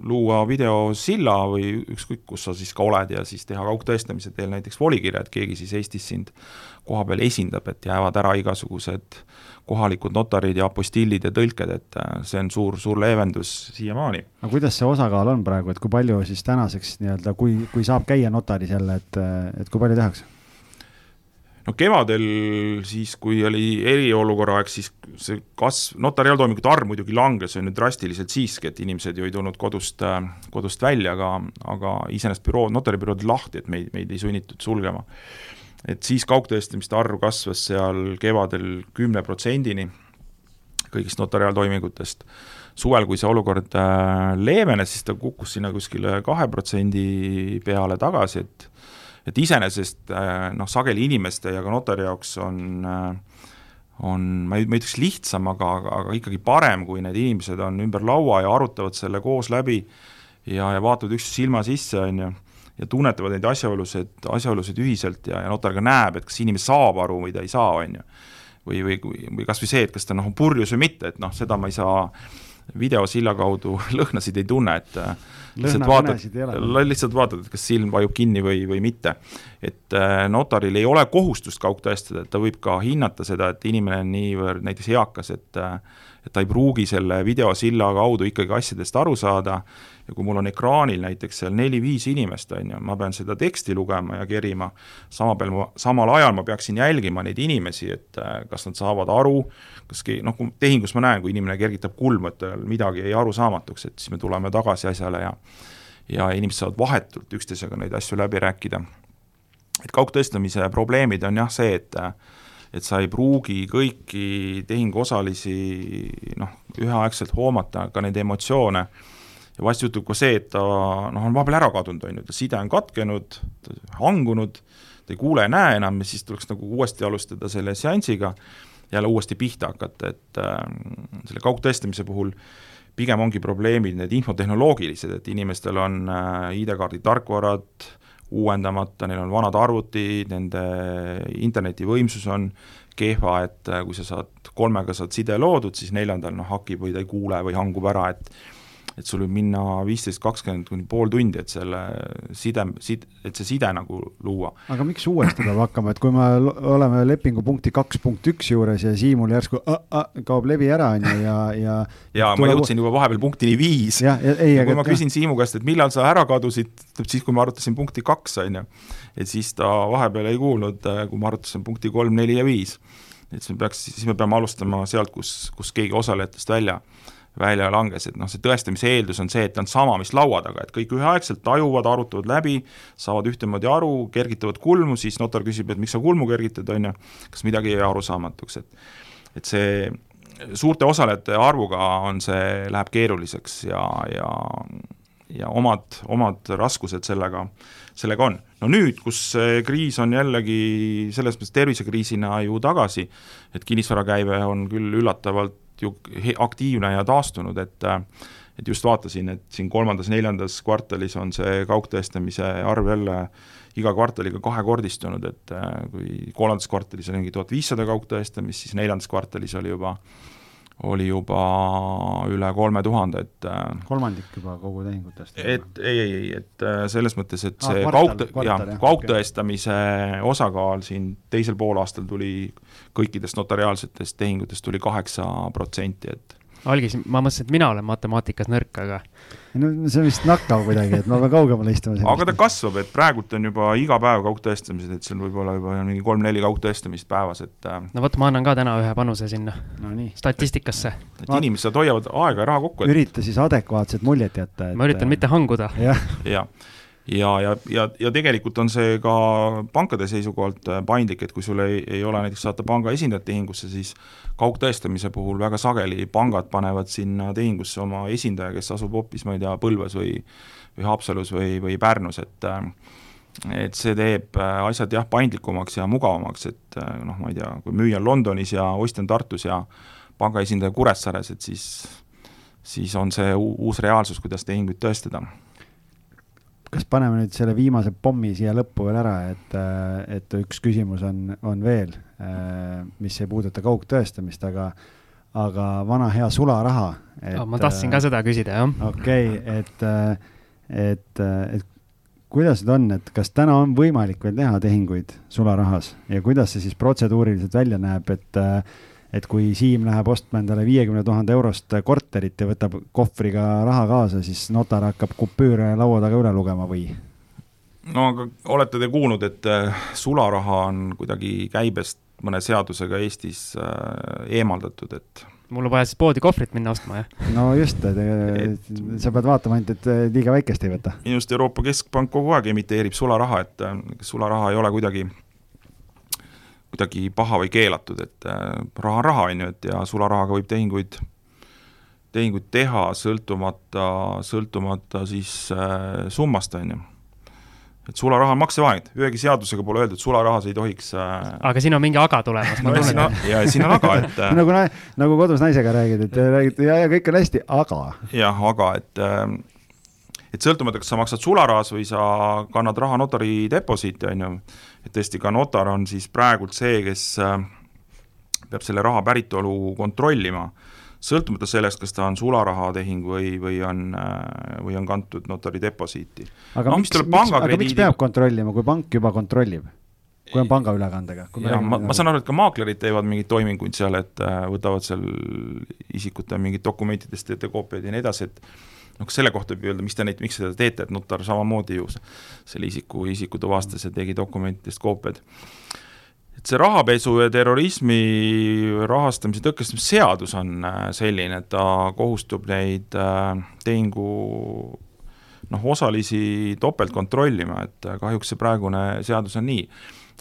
luua videosilla või ükskõik, kus sa siis ka oled ja siis teha kaugtõestamise teel näiteks volikirja, et keegi siis Eestis sind kohapeal esindab, et jäävad ära igasugused kohalikud notarid ja apostillid ja tõlked, et äh, see on suur, suur leevendus siiamaani. aga kuidas see osakaal on praegu, et kui palju siis tänaseks nii-öelda, kui, kui saab käia notaris jälle, et, et kui palju tehakse? No kevadel siis, kui oli eriolukorra aeg, siis see kasv, notariaaltoimingute arv muidugi langes, on ju drastiliselt siiski, et inimesed ju ei tulnud kodust, kodust välja, aga, aga iseenesest büroo, notaribürood lahti, et meid, meid ei sunnitud sulgema. et siis kaugtõestamiste arv kasvas seal kevadel kümne protsendini kõigist notariaaltoimingutest. suvel, kui see olukord äh, leevenes, siis ta kukkus sinna kuskile kahe protsendi peale tagasi, et et iseenesest äh, noh, sageli inimeste ja ka notari jaoks on äh, on, ma ei, ma ei ütleks lihtsam, aga, aga ikkagi parem, kui need inimesed on ümber laua ja arutavad selle koos läbi ja, ja vaatavad üksteise silma sisse, on ju, ja tunnetavad neid asjaolusid, asjaolusid ühiselt ja, ja notar ka näeb, et kas inimene saab aru või ta ei saa, on ju. või, või, või kas või see, et kas ta noh, on purjus või mitte, et noh, seda ma ei saa videosilla kaudu lõhnasid ei tunne, et äh, lihtsalt vaatad, lihtsalt vaatad, et kas silm vajub kinni või, või mitte. et äh, notaril ei ole kohustust kaugtõestada, et ta võib ka hinnata seda, et inimene on niivõrd näiteks eakas, et äh, et ta ei pruugi selle videosilla kaudu ikkagi asjadest aru saada ja kui mul on ekraanil näiteks seal neli-viis inimest, on ju, ma pean seda teksti lugema ja kerima, sama peal ma, samal ajal ma peaksin jälgima neid inimesi, et äh, kas nad saavad aru, kas keegi, noh, tehingus ma näen, kui inimene kergitab kulmu, et tal midagi jäi arusaamatuks, et siis me tuleme tagasi asjale ja ja inimesed saavad vahetult üksteisega neid asju läbi rääkida. et kaugtõestamise probleemid on jah see, et et sa ei pruugi kõiki tehinguosalisi noh, üheaegselt hoomata, ka neid emotsioone, ja vahest juhtub ka see, et ta noh, on vahepeal ära kadunud, on ju, ta side on katkenud, hangunud, ta ei kuule, ei näe enam ja siis tuleks nagu uuesti alustada selle seansiga, jälle uuesti pihta hakata, et äh, selle kaugtõestamise puhul pigem ongi probleemid need infotehnoloogilised, et inimestel on äh, ID-kaardi tarkvarad, uuendamata, neil on vanad arvutid, nende internetivõimsus on kehva, et äh, kui sa saad, kolmega saad side loodud, siis neljandal noh, hakib või ta ei kuule või hangub ära, et et sul võib minna viisteist, kakskümmend kuni pool tundi, et selle side, sid-, et see side nagu luua. aga miks uuesti peab hakkama, et kui me oleme lepingu punkti kaks punkt üks juures ja Siimul järsku a, a, kaob levi ära, on ju, ja, ja ja ma jõudsin juba vahepeal punktini viis. ja, ja, ei, aga kui ma küsin Siimu käest, et millal sa ära kadusid, siis kui ma arutasin punkti kaks, on ju, et siis ta vahepeal ei kuulnud, kui ma arutasin punkti kolm, neli ja viis. et siis me peaks, siis me peame alustama sealt, kus, kus keegi osalejatest välja välja langes, et noh, see tõestamise eeldus on see, et ta on sama, mis laua taga, et kõik üheaegselt tajuvad, arutavad läbi, saavad ühtemoodi aru, kergitavad kulmu, siis notar küsib, et miks sa kulmu kergitad, on ju, kas midagi jäi arusaamatuks, et et see suurte osalejate arvuga on see, läheb keeruliseks ja, ja ja omad, omad raskused sellega, sellega on. no nüüd, kus kriis on jällegi selles mõttes tervisekriisina ju tagasi, et kinnisvarakäive on küll üllatavalt aktiivne ja taastunud, et et just vaatasin, et siin kolmandas-neljandas kvartalis on see kaugtõestamise arv jälle iga kvartaliga kahekordistunud, et kui kolmandas kvartalis oli mingi tuhat viissada kaugtõestamist, siis neljandas kvartalis oli juba oli juba üle kolme tuhande, et kolmandik juba kogu tehingutest? et ei, ei, ei, et selles mõttes, et see ah, kaugtõ-, jah, kaugtõestamise okay. osakaal siin teisel poolaastal tuli kõikidest notariaalsetest tehingutest tuli kaheksa protsenti, et algis, ma mõtlesin, et mina olen matemaatikas nõrk, aga no see on vist nakkav kuidagi, et ma pean kaugemale istuma. aga ta kasvab, et praegult on juba iga päev kaugtõestamised, et seal võib-olla juba mingi kolm-neli kaugtõestamist päevas, et äh, no vot, ma annan ka täna ühe panuse sinna no, statistikasse. et ma... inimesed hoiavad aega ja raha kokku et.... ürita siis adekvaatset muljet jätta et.... ma üritan mitte hanguda. jah ja ja, ja, ja, ja tegelikult on see ka pankade seisukohalt äh, paindlik, et kui sul ei, ei ole näiteks saata panga esindajat tehingusse, siis kaugtõestamise puhul väga sageli pangad panevad sinna tehingusse oma esindaja, kes asub hoopis, ma ei tea, Põlvas või või Haapsalus või, või Pärnus, et äh, et see teeb äh, asjad jah, paindlikumaks ja mugavamaks, et noh, ma ei tea, kui müüja on Londonis ja ostja on Tartus ja panga esindaja Kuressaares, et siis siis on see uus reaalsus, kuidas tehinguid tõestada kas paneme nüüd selle viimase pommi siia lõppu veel ära, et, äh, et üks küsimus on, on veel, äh, mis ei puuduta kaugtõestamist, aga, aga vana hea sularaha. ma tahtsin ka äh, seda küsida, jah. okei okay,, et, et, et kuidas nüüd on, et kas täna on võimalik veel teha tehinguid sularahas ja kuidas see siis protseduuriliselt välja näeb, et et kui Siim läheb ostma endale viiekümne tuhande eurost korterit ja võtab kohvriga raha kaasa, siis notar hakkab kupüüre laua taga üle lugema või? no aga olete te kuulnud, et äh, sularaha on kuidagi käibest mõne seadusega Eestis äh, eemaldatud, et mul on vaja siis poodi kohvrit minna ostma, jah? no just, et sa pead vaatama ainult, et äh, liiga väikest ei võta. minu arust Euroopa Keskpank kogu aeg emiteerib sularaha, et sularaha ei ole kuidagi kuidagi paha või keelatud, et äh, raha on raha, on ju, et ja sularahaga võib tehinguid, tehinguid teha sõltumata, sõltumata siis äh, summast, on ju. Et sularaha on maksevahend, ühegi seadusega pole öeldud, sularahas ei tohiks äh... aga siin on mingi aga tulemas no, siin on, ja siin on aga, et äh... nagu, nagu kodus naisega räägid, et räägid ja, ja kõik on hästi, aga. jah, aga et äh, et sõltumata, kas sa maksad sularahas või sa kannad raha notari deposiiti, on ju, et tõesti ka notar on siis praegult see, kes äh, peab selle raha päritolu kontrollima, sõltumata sellest, kas ta on sularahatehing või, või on, äh, või on kantud notari deposiiti. aga no, miks, miks, aga miks peab kontrollima, kui pank juba kontrollib? kui on pangaülekandega. jah, ma, ma saan aru, et ka maaklerid teevad mingeid toiminguid seal, et äh, võtavad seal isikute mingid dokumentidest ette koopiaid ja nii edasi, et noh, selle kohta võib öelda, mis te neid, miks seda teete, et notar samamoodi ju selle isiku, isiku tuvastas ja tegi dokumentidest koopiad. et see rahapesu ja terrorismi rahastamise tõkestamise seadus on äh, selline, et ta kohustub neid äh, tehingu noh, osalisi topelt kontrollima, et äh, kahjuks see praegune seadus on nii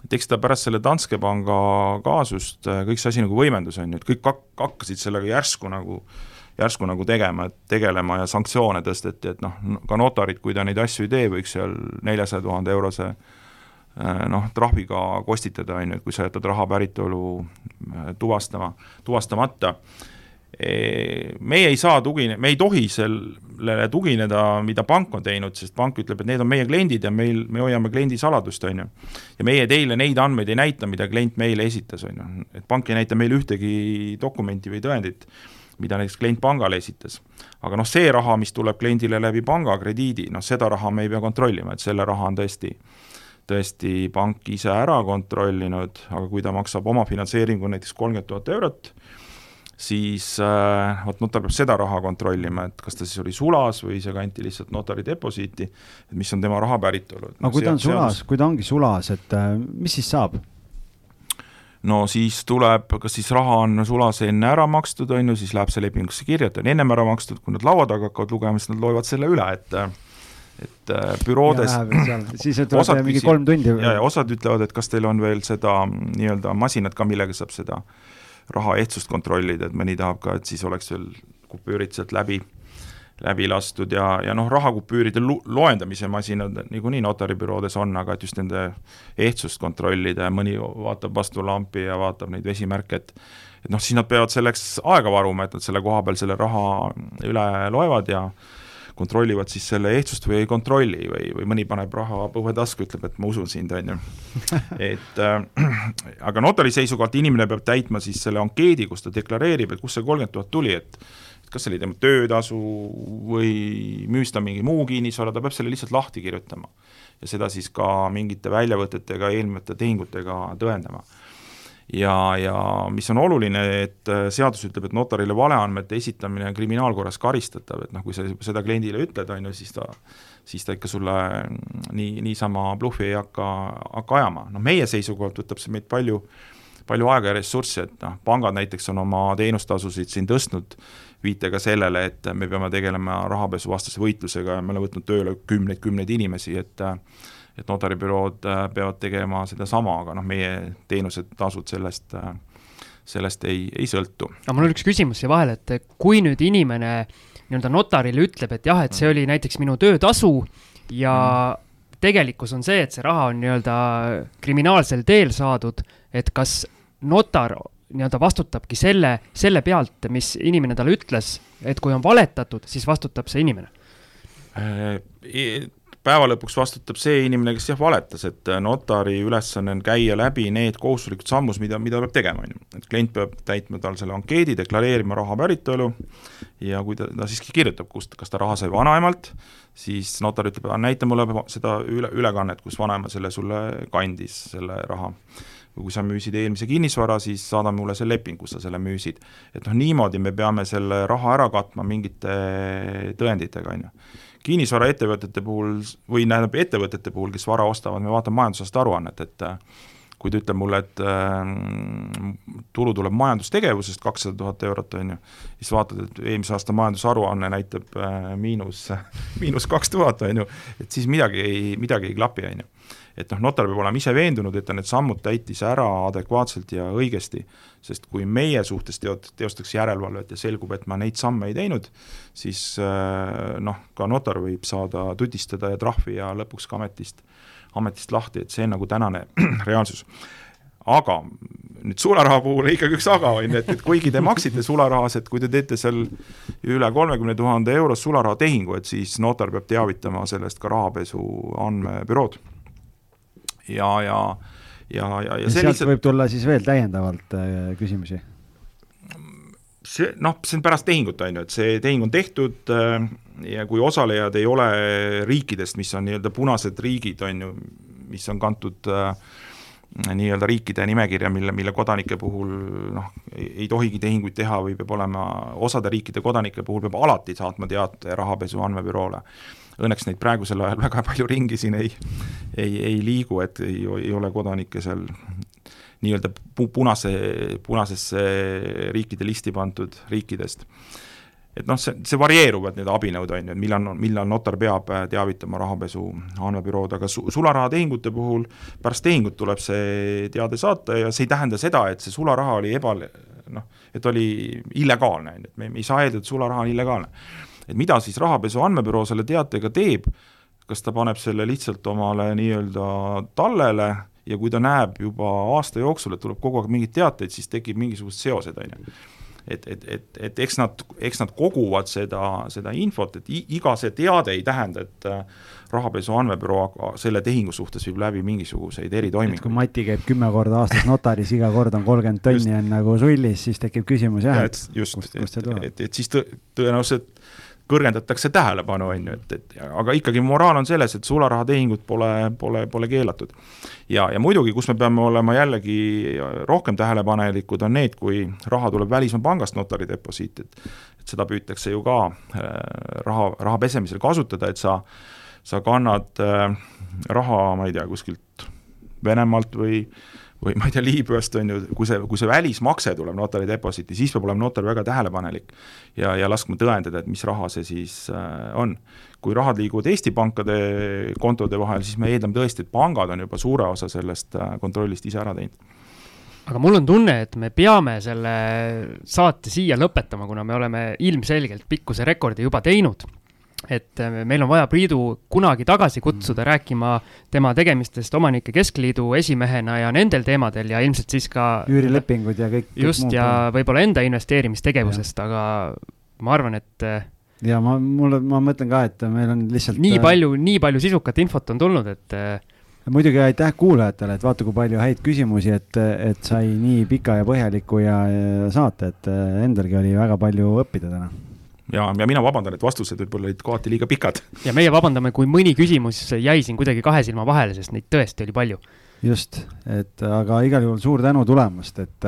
et eks ta pärast selle Danske panga kaasust kõik see asi nagu võimendus, on ju, et kõik hak-, hakkasid sellega järsku nagu äh, järsku nagu tegema, tegelema ja sanktsioone tõsteti, et noh, ka notarid, kui ta neid asju ei tee, võiks seal neljasaja tuhande eurose äh, noh, trahviga kostitada, on ju, et kui sa jätad raha päritolu äh, tuvastama, tuvastamata. E, meie ei saa tugine-, me ei tohi sellele tugineda, mida pank on teinud, sest pank ütleb, et need on meie kliendid ja meil, me hoiame kliendi saladust, on ju. ja meie teile neid andmeid ei näita, mida klient meile esitas, on ju, et pank ei näita meile ühtegi dokumenti või tõendit mida näiteks klient pangale esitas. aga noh, see raha, mis tuleb kliendile läbi panga krediidi, noh seda raha me ei pea kontrollima, et selle raha on tõesti tõesti pank ise ära kontrollinud, aga kui ta maksab oma finantseeringu näiteks kolmkümmend tuhat eurot, siis äh, vot notar peab seda raha kontrollima, et kas ta siis oli sulas või see kanti lihtsalt notari deposiiti, et mis on tema raha päritolu. aga no, kui ta on sulas kui ta ongi sulas, et äh, mis siis saab? No siis tuleb, kas siis raha on sulas enne ära makstud, on ju, siis läheb see lepingusse kirja, et on ennem ära makstud, kui nad laua taga hakkavad lugema, siis nad loevad selle üle, et et äh, büroodes siis tuleb mingi kolm tundi. ja, ja osad ütlevad, et kas teil on veel seda nii-öelda masinat ka, millega saab seda raha ehtsust kontrollida, et mõni tahab ka, et siis oleks veel kupüürid sealt läbi läbi lastud ja, ja noh, rahakupüüride loendamise masinad niikuinii notaribüroodes on, aga et just nende ehtsust kontrollida ja mõni vaatab vastu lampi ja vaatab neid vesimärke, et et noh, siis nad peavad selleks aega varuma, et nad selle koha peal selle raha üle loevad ja kontrollivad siis selle ehtsust või ei kontrolli või, või mõni paneb raha põuetasku, ütleb, et ma usun sind, on ju. et äh, aga notari seisukohalt inimene peab täitma siis selle ankeedi, kus ta deklareerib, et kust see kolmkümmend tuhat tuli, et kas see oli tema töötasu või müüs ta mingi muu kinnisvara, ta peab selle lihtsalt lahti kirjutama. ja seda siis ka mingite väljavõtetega, eelmiste tehingutega tõendama. ja, ja mis on oluline, et äh, seadus ütleb, et notarile valeandmete esitamine on kriminaalkorras karistatav, et noh, kui sa seda kliendile ütled, on ju, siis ta siis ta ikka sulle nii, niisama bluffi ei hakka, hakka ajama, noh meie seisukohalt võtab see meid palju, palju aega ja ressurssi, et noh, pangad näiteks on oma teenustasusid siin tõstnud viitega sellele, et me peame tegelema rahapesuvastase võitlusega ja me oleme võtnud tööle kümneid-kümneid inimesi, et et notaribürood äh, peavad tegema sedasama, aga noh, meie teenused, tasud sellest, äh, sellest ei, ei sõltu. aga mul on üks küsimus siia vahele, et kui nüüd inimene nii-öelda notarile ütleb, et jah, et see oli näiteks minu töötasu ja mm. tegelikkus on see, et see raha on nii-öelda kriminaalsel teel saadud, et kas notar nii-öelda vastutabki selle, selle pealt, mis inimene talle ütles, et kui on valetatud, siis vastutab see inimene äh, päeva lõpuks vastutab see inimene, kes jah, valetas, et notari ülesanne on käia läbi need kohustuslikud sammus, mida, mida peab tegema, on ju. et klient peab täitma tal selle ankeedi, deklareerima raha päritolu ja kui ta, ta siiski kirjutab, kust, kas ta raha sai vanaemalt, siis notar ütleb, näita mulle seda üle, ülekannet, kus vanaema selle sulle kandis, selle raha või kui sa müüsid eelmise kinnisvara, siis saada mulle see leping, kus sa selle müüsid. et noh, niimoodi me peame selle raha ära katma mingite tõenditega, on ju kinnisvaraettevõtete puhul või tähendab, ettevõtete puhul, kes vara ostavad, me vaatame majandusaasta aruannet, et äh, kui ta ütleb mulle, et äh, tulu tuleb majandustegevusest kakssada tuhat eurot, on ju, siis vaatad, et eelmise aasta majandusaruanne näitab äh, miinus, miinus kaks tuhat, on ju, et siis midagi ei, midagi ei klapi, on ju et noh, notar peab olema ise veendunud, et ta need sammud täitis ära adekvaatselt ja õigesti, sest kui meie suhtes teot-, teostaks järelevalvet ja selgub, et ma neid samme ei teinud, siis äh, noh, ka notar võib saada tutistada ja trahvi ja lõpuks ka ametist, ametist lahti, et see on nagu tänane reaalsus. Aga nüüd sularaha puhul ikkagi üks aga on ju, et, et kuigi te maksite sularahas, et kui te teete seal üle kolmekümne tuhande eurost sularahatehingu, et siis notar peab teavitama sellest ka rahapesu andmebürood ja, ja, ja, ja, ja sealt lihtsalt... võib tulla siis veel täiendavalt äh, küsimusi? see noh, see on pärast tehingut, on ju, et see tehing on tehtud äh, ja kui osalejad ei ole riikidest, mis on nii-öelda punased riigid, on ju, mis on kantud äh, nii-öelda riikide nimekirja, mille, mille kodanike puhul noh, ei tohigi tehinguid teha või peab olema, osade riikide kodanike puhul peab alati saatma teate rahapesu andmebüroole õnneks neid praegusel ajal väga palju ringi siin ei, ei, ei liigu, et ei, ei ole kodanikke seal nii-öelda pu-, punase, punasesse riikide listi pandud riikidest. Et noh, see, see varieeruvad need abinõud, on ju, et millal, millal notar peab teavitama rahapesu andmebürood, aga su-, sularahatehingute puhul pärast tehingut tuleb see teade saata ja see ei tähenda seda, et see sularaha oli ebal-, noh, et oli illegaalne, on ju, et me, me ei saa eeldada, et sularaha on illegaalne. Et mida siis rahapesu andmebüroo selle teatega teeb, kas ta paneb selle lihtsalt omale nii-öelda tallele ja kui ta näeb juba aasta jooksul, et tuleb kogu aeg mingeid teateid, siis tekib mingisugused seosed, on ju et, et, et, et eks nad, eks nad koguvad seda, seda infot, et iga see teade ei tähenda, et äh, rahapesu andmebüroo selle tehingu suhtes viib läbi mingisuguseid eritoiminguid. kui Mati käib kümme korda aastas notaris, iga kord on kolmkümmend tonni on nagu sullis, siis tekib küsimus jah ja,, et just, kust, kust see tuleb. et, et siis tõ, tõenäoliselt kõrgendatakse tähelepanu, on ju, et, et aga ikkagi moraal on selles, et sularahatehingud pole, pole, pole keelatud. ja, ja muidugi, kus me peame olema jällegi rohkem tähelepanelikud, on need, kui raha tuleb välismaa pangast notari deposiit, et et seda püütakse ju ka äh, raha, raha pesemisel kasutada, et sa, sa kannad äh, raha, ma ei tea, kuskilt Venemaalt või äh, või ma ei tea, Liibüast on ju, kui see, kui see välismakse tuleb notari deposiiti, siis peab olema notar väga tähelepanelik ja, ja laskma tõendada, et mis raha see siis äh, on. kui rahad liiguvad Eesti pankade kontode vahel, siis me eeldame tõesti, et pangad on juba suure osa sellest äh, kontrollist ise ära teinud aga mul on tunne, et me peame selle saate siia lõpetama, kuna me oleme ilmselgelt pikkuse rekordi juba teinud et äh, meil on vaja Priidu kunagi tagasi kutsuda mm. rääkima tema tegemistest Omanike Keskliidu esimehena ja nendel teemadel ja ilmselt siis ka üürilepingud ja kõik, just, ja võib-olla enda investeerimistegevusest, aga ma arvan, et äh, ja ma, mulle, ma mõtlen ka, et meil on lihtsalt nii äh, palju, nii palju sisukat infot on tulnud, et muidugi aitäh kuulajatele, et vaata, kui palju häid küsimusi, et, et sai nii pika ja põhjaliku ja, ja saate, et endalgi oli väga palju õppida täna ja, ja mina vabandan, et vastused võib-olla olid kohati liiga pikad. ja meie vabandame, kui mõni küsimus jäi siin kuidagi kahe silma vahele, sest neid tõesti oli palju just, et aga igal juhul suur tänu tulemast, et,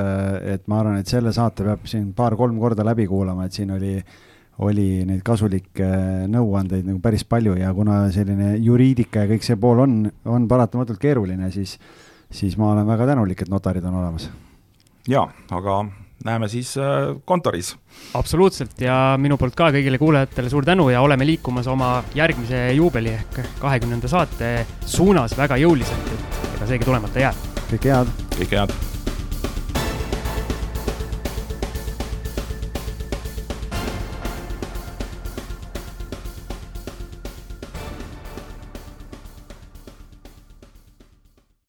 et ma arvan, et selle saate peab siin paar-kolm korda läbi kuulama, et siin oli, oli neid kasulikke nõuandeid nagu päris palju ja kuna selline juriidika ja kõik see pool on, on paratamatult keeruline, siis, siis ma olen väga tänulik, et notarid on olemas. jaa, aga näeme siis äh, kontoris. absoluutselt ja minu poolt ka kõigile kuulajatele suur tänu ja oleme liikumas oma järgmise juubeli ehk kahekümnenda saate suunas väga jõuliselt, et ega seegi tulemata ei jää. kõike head! kõike head!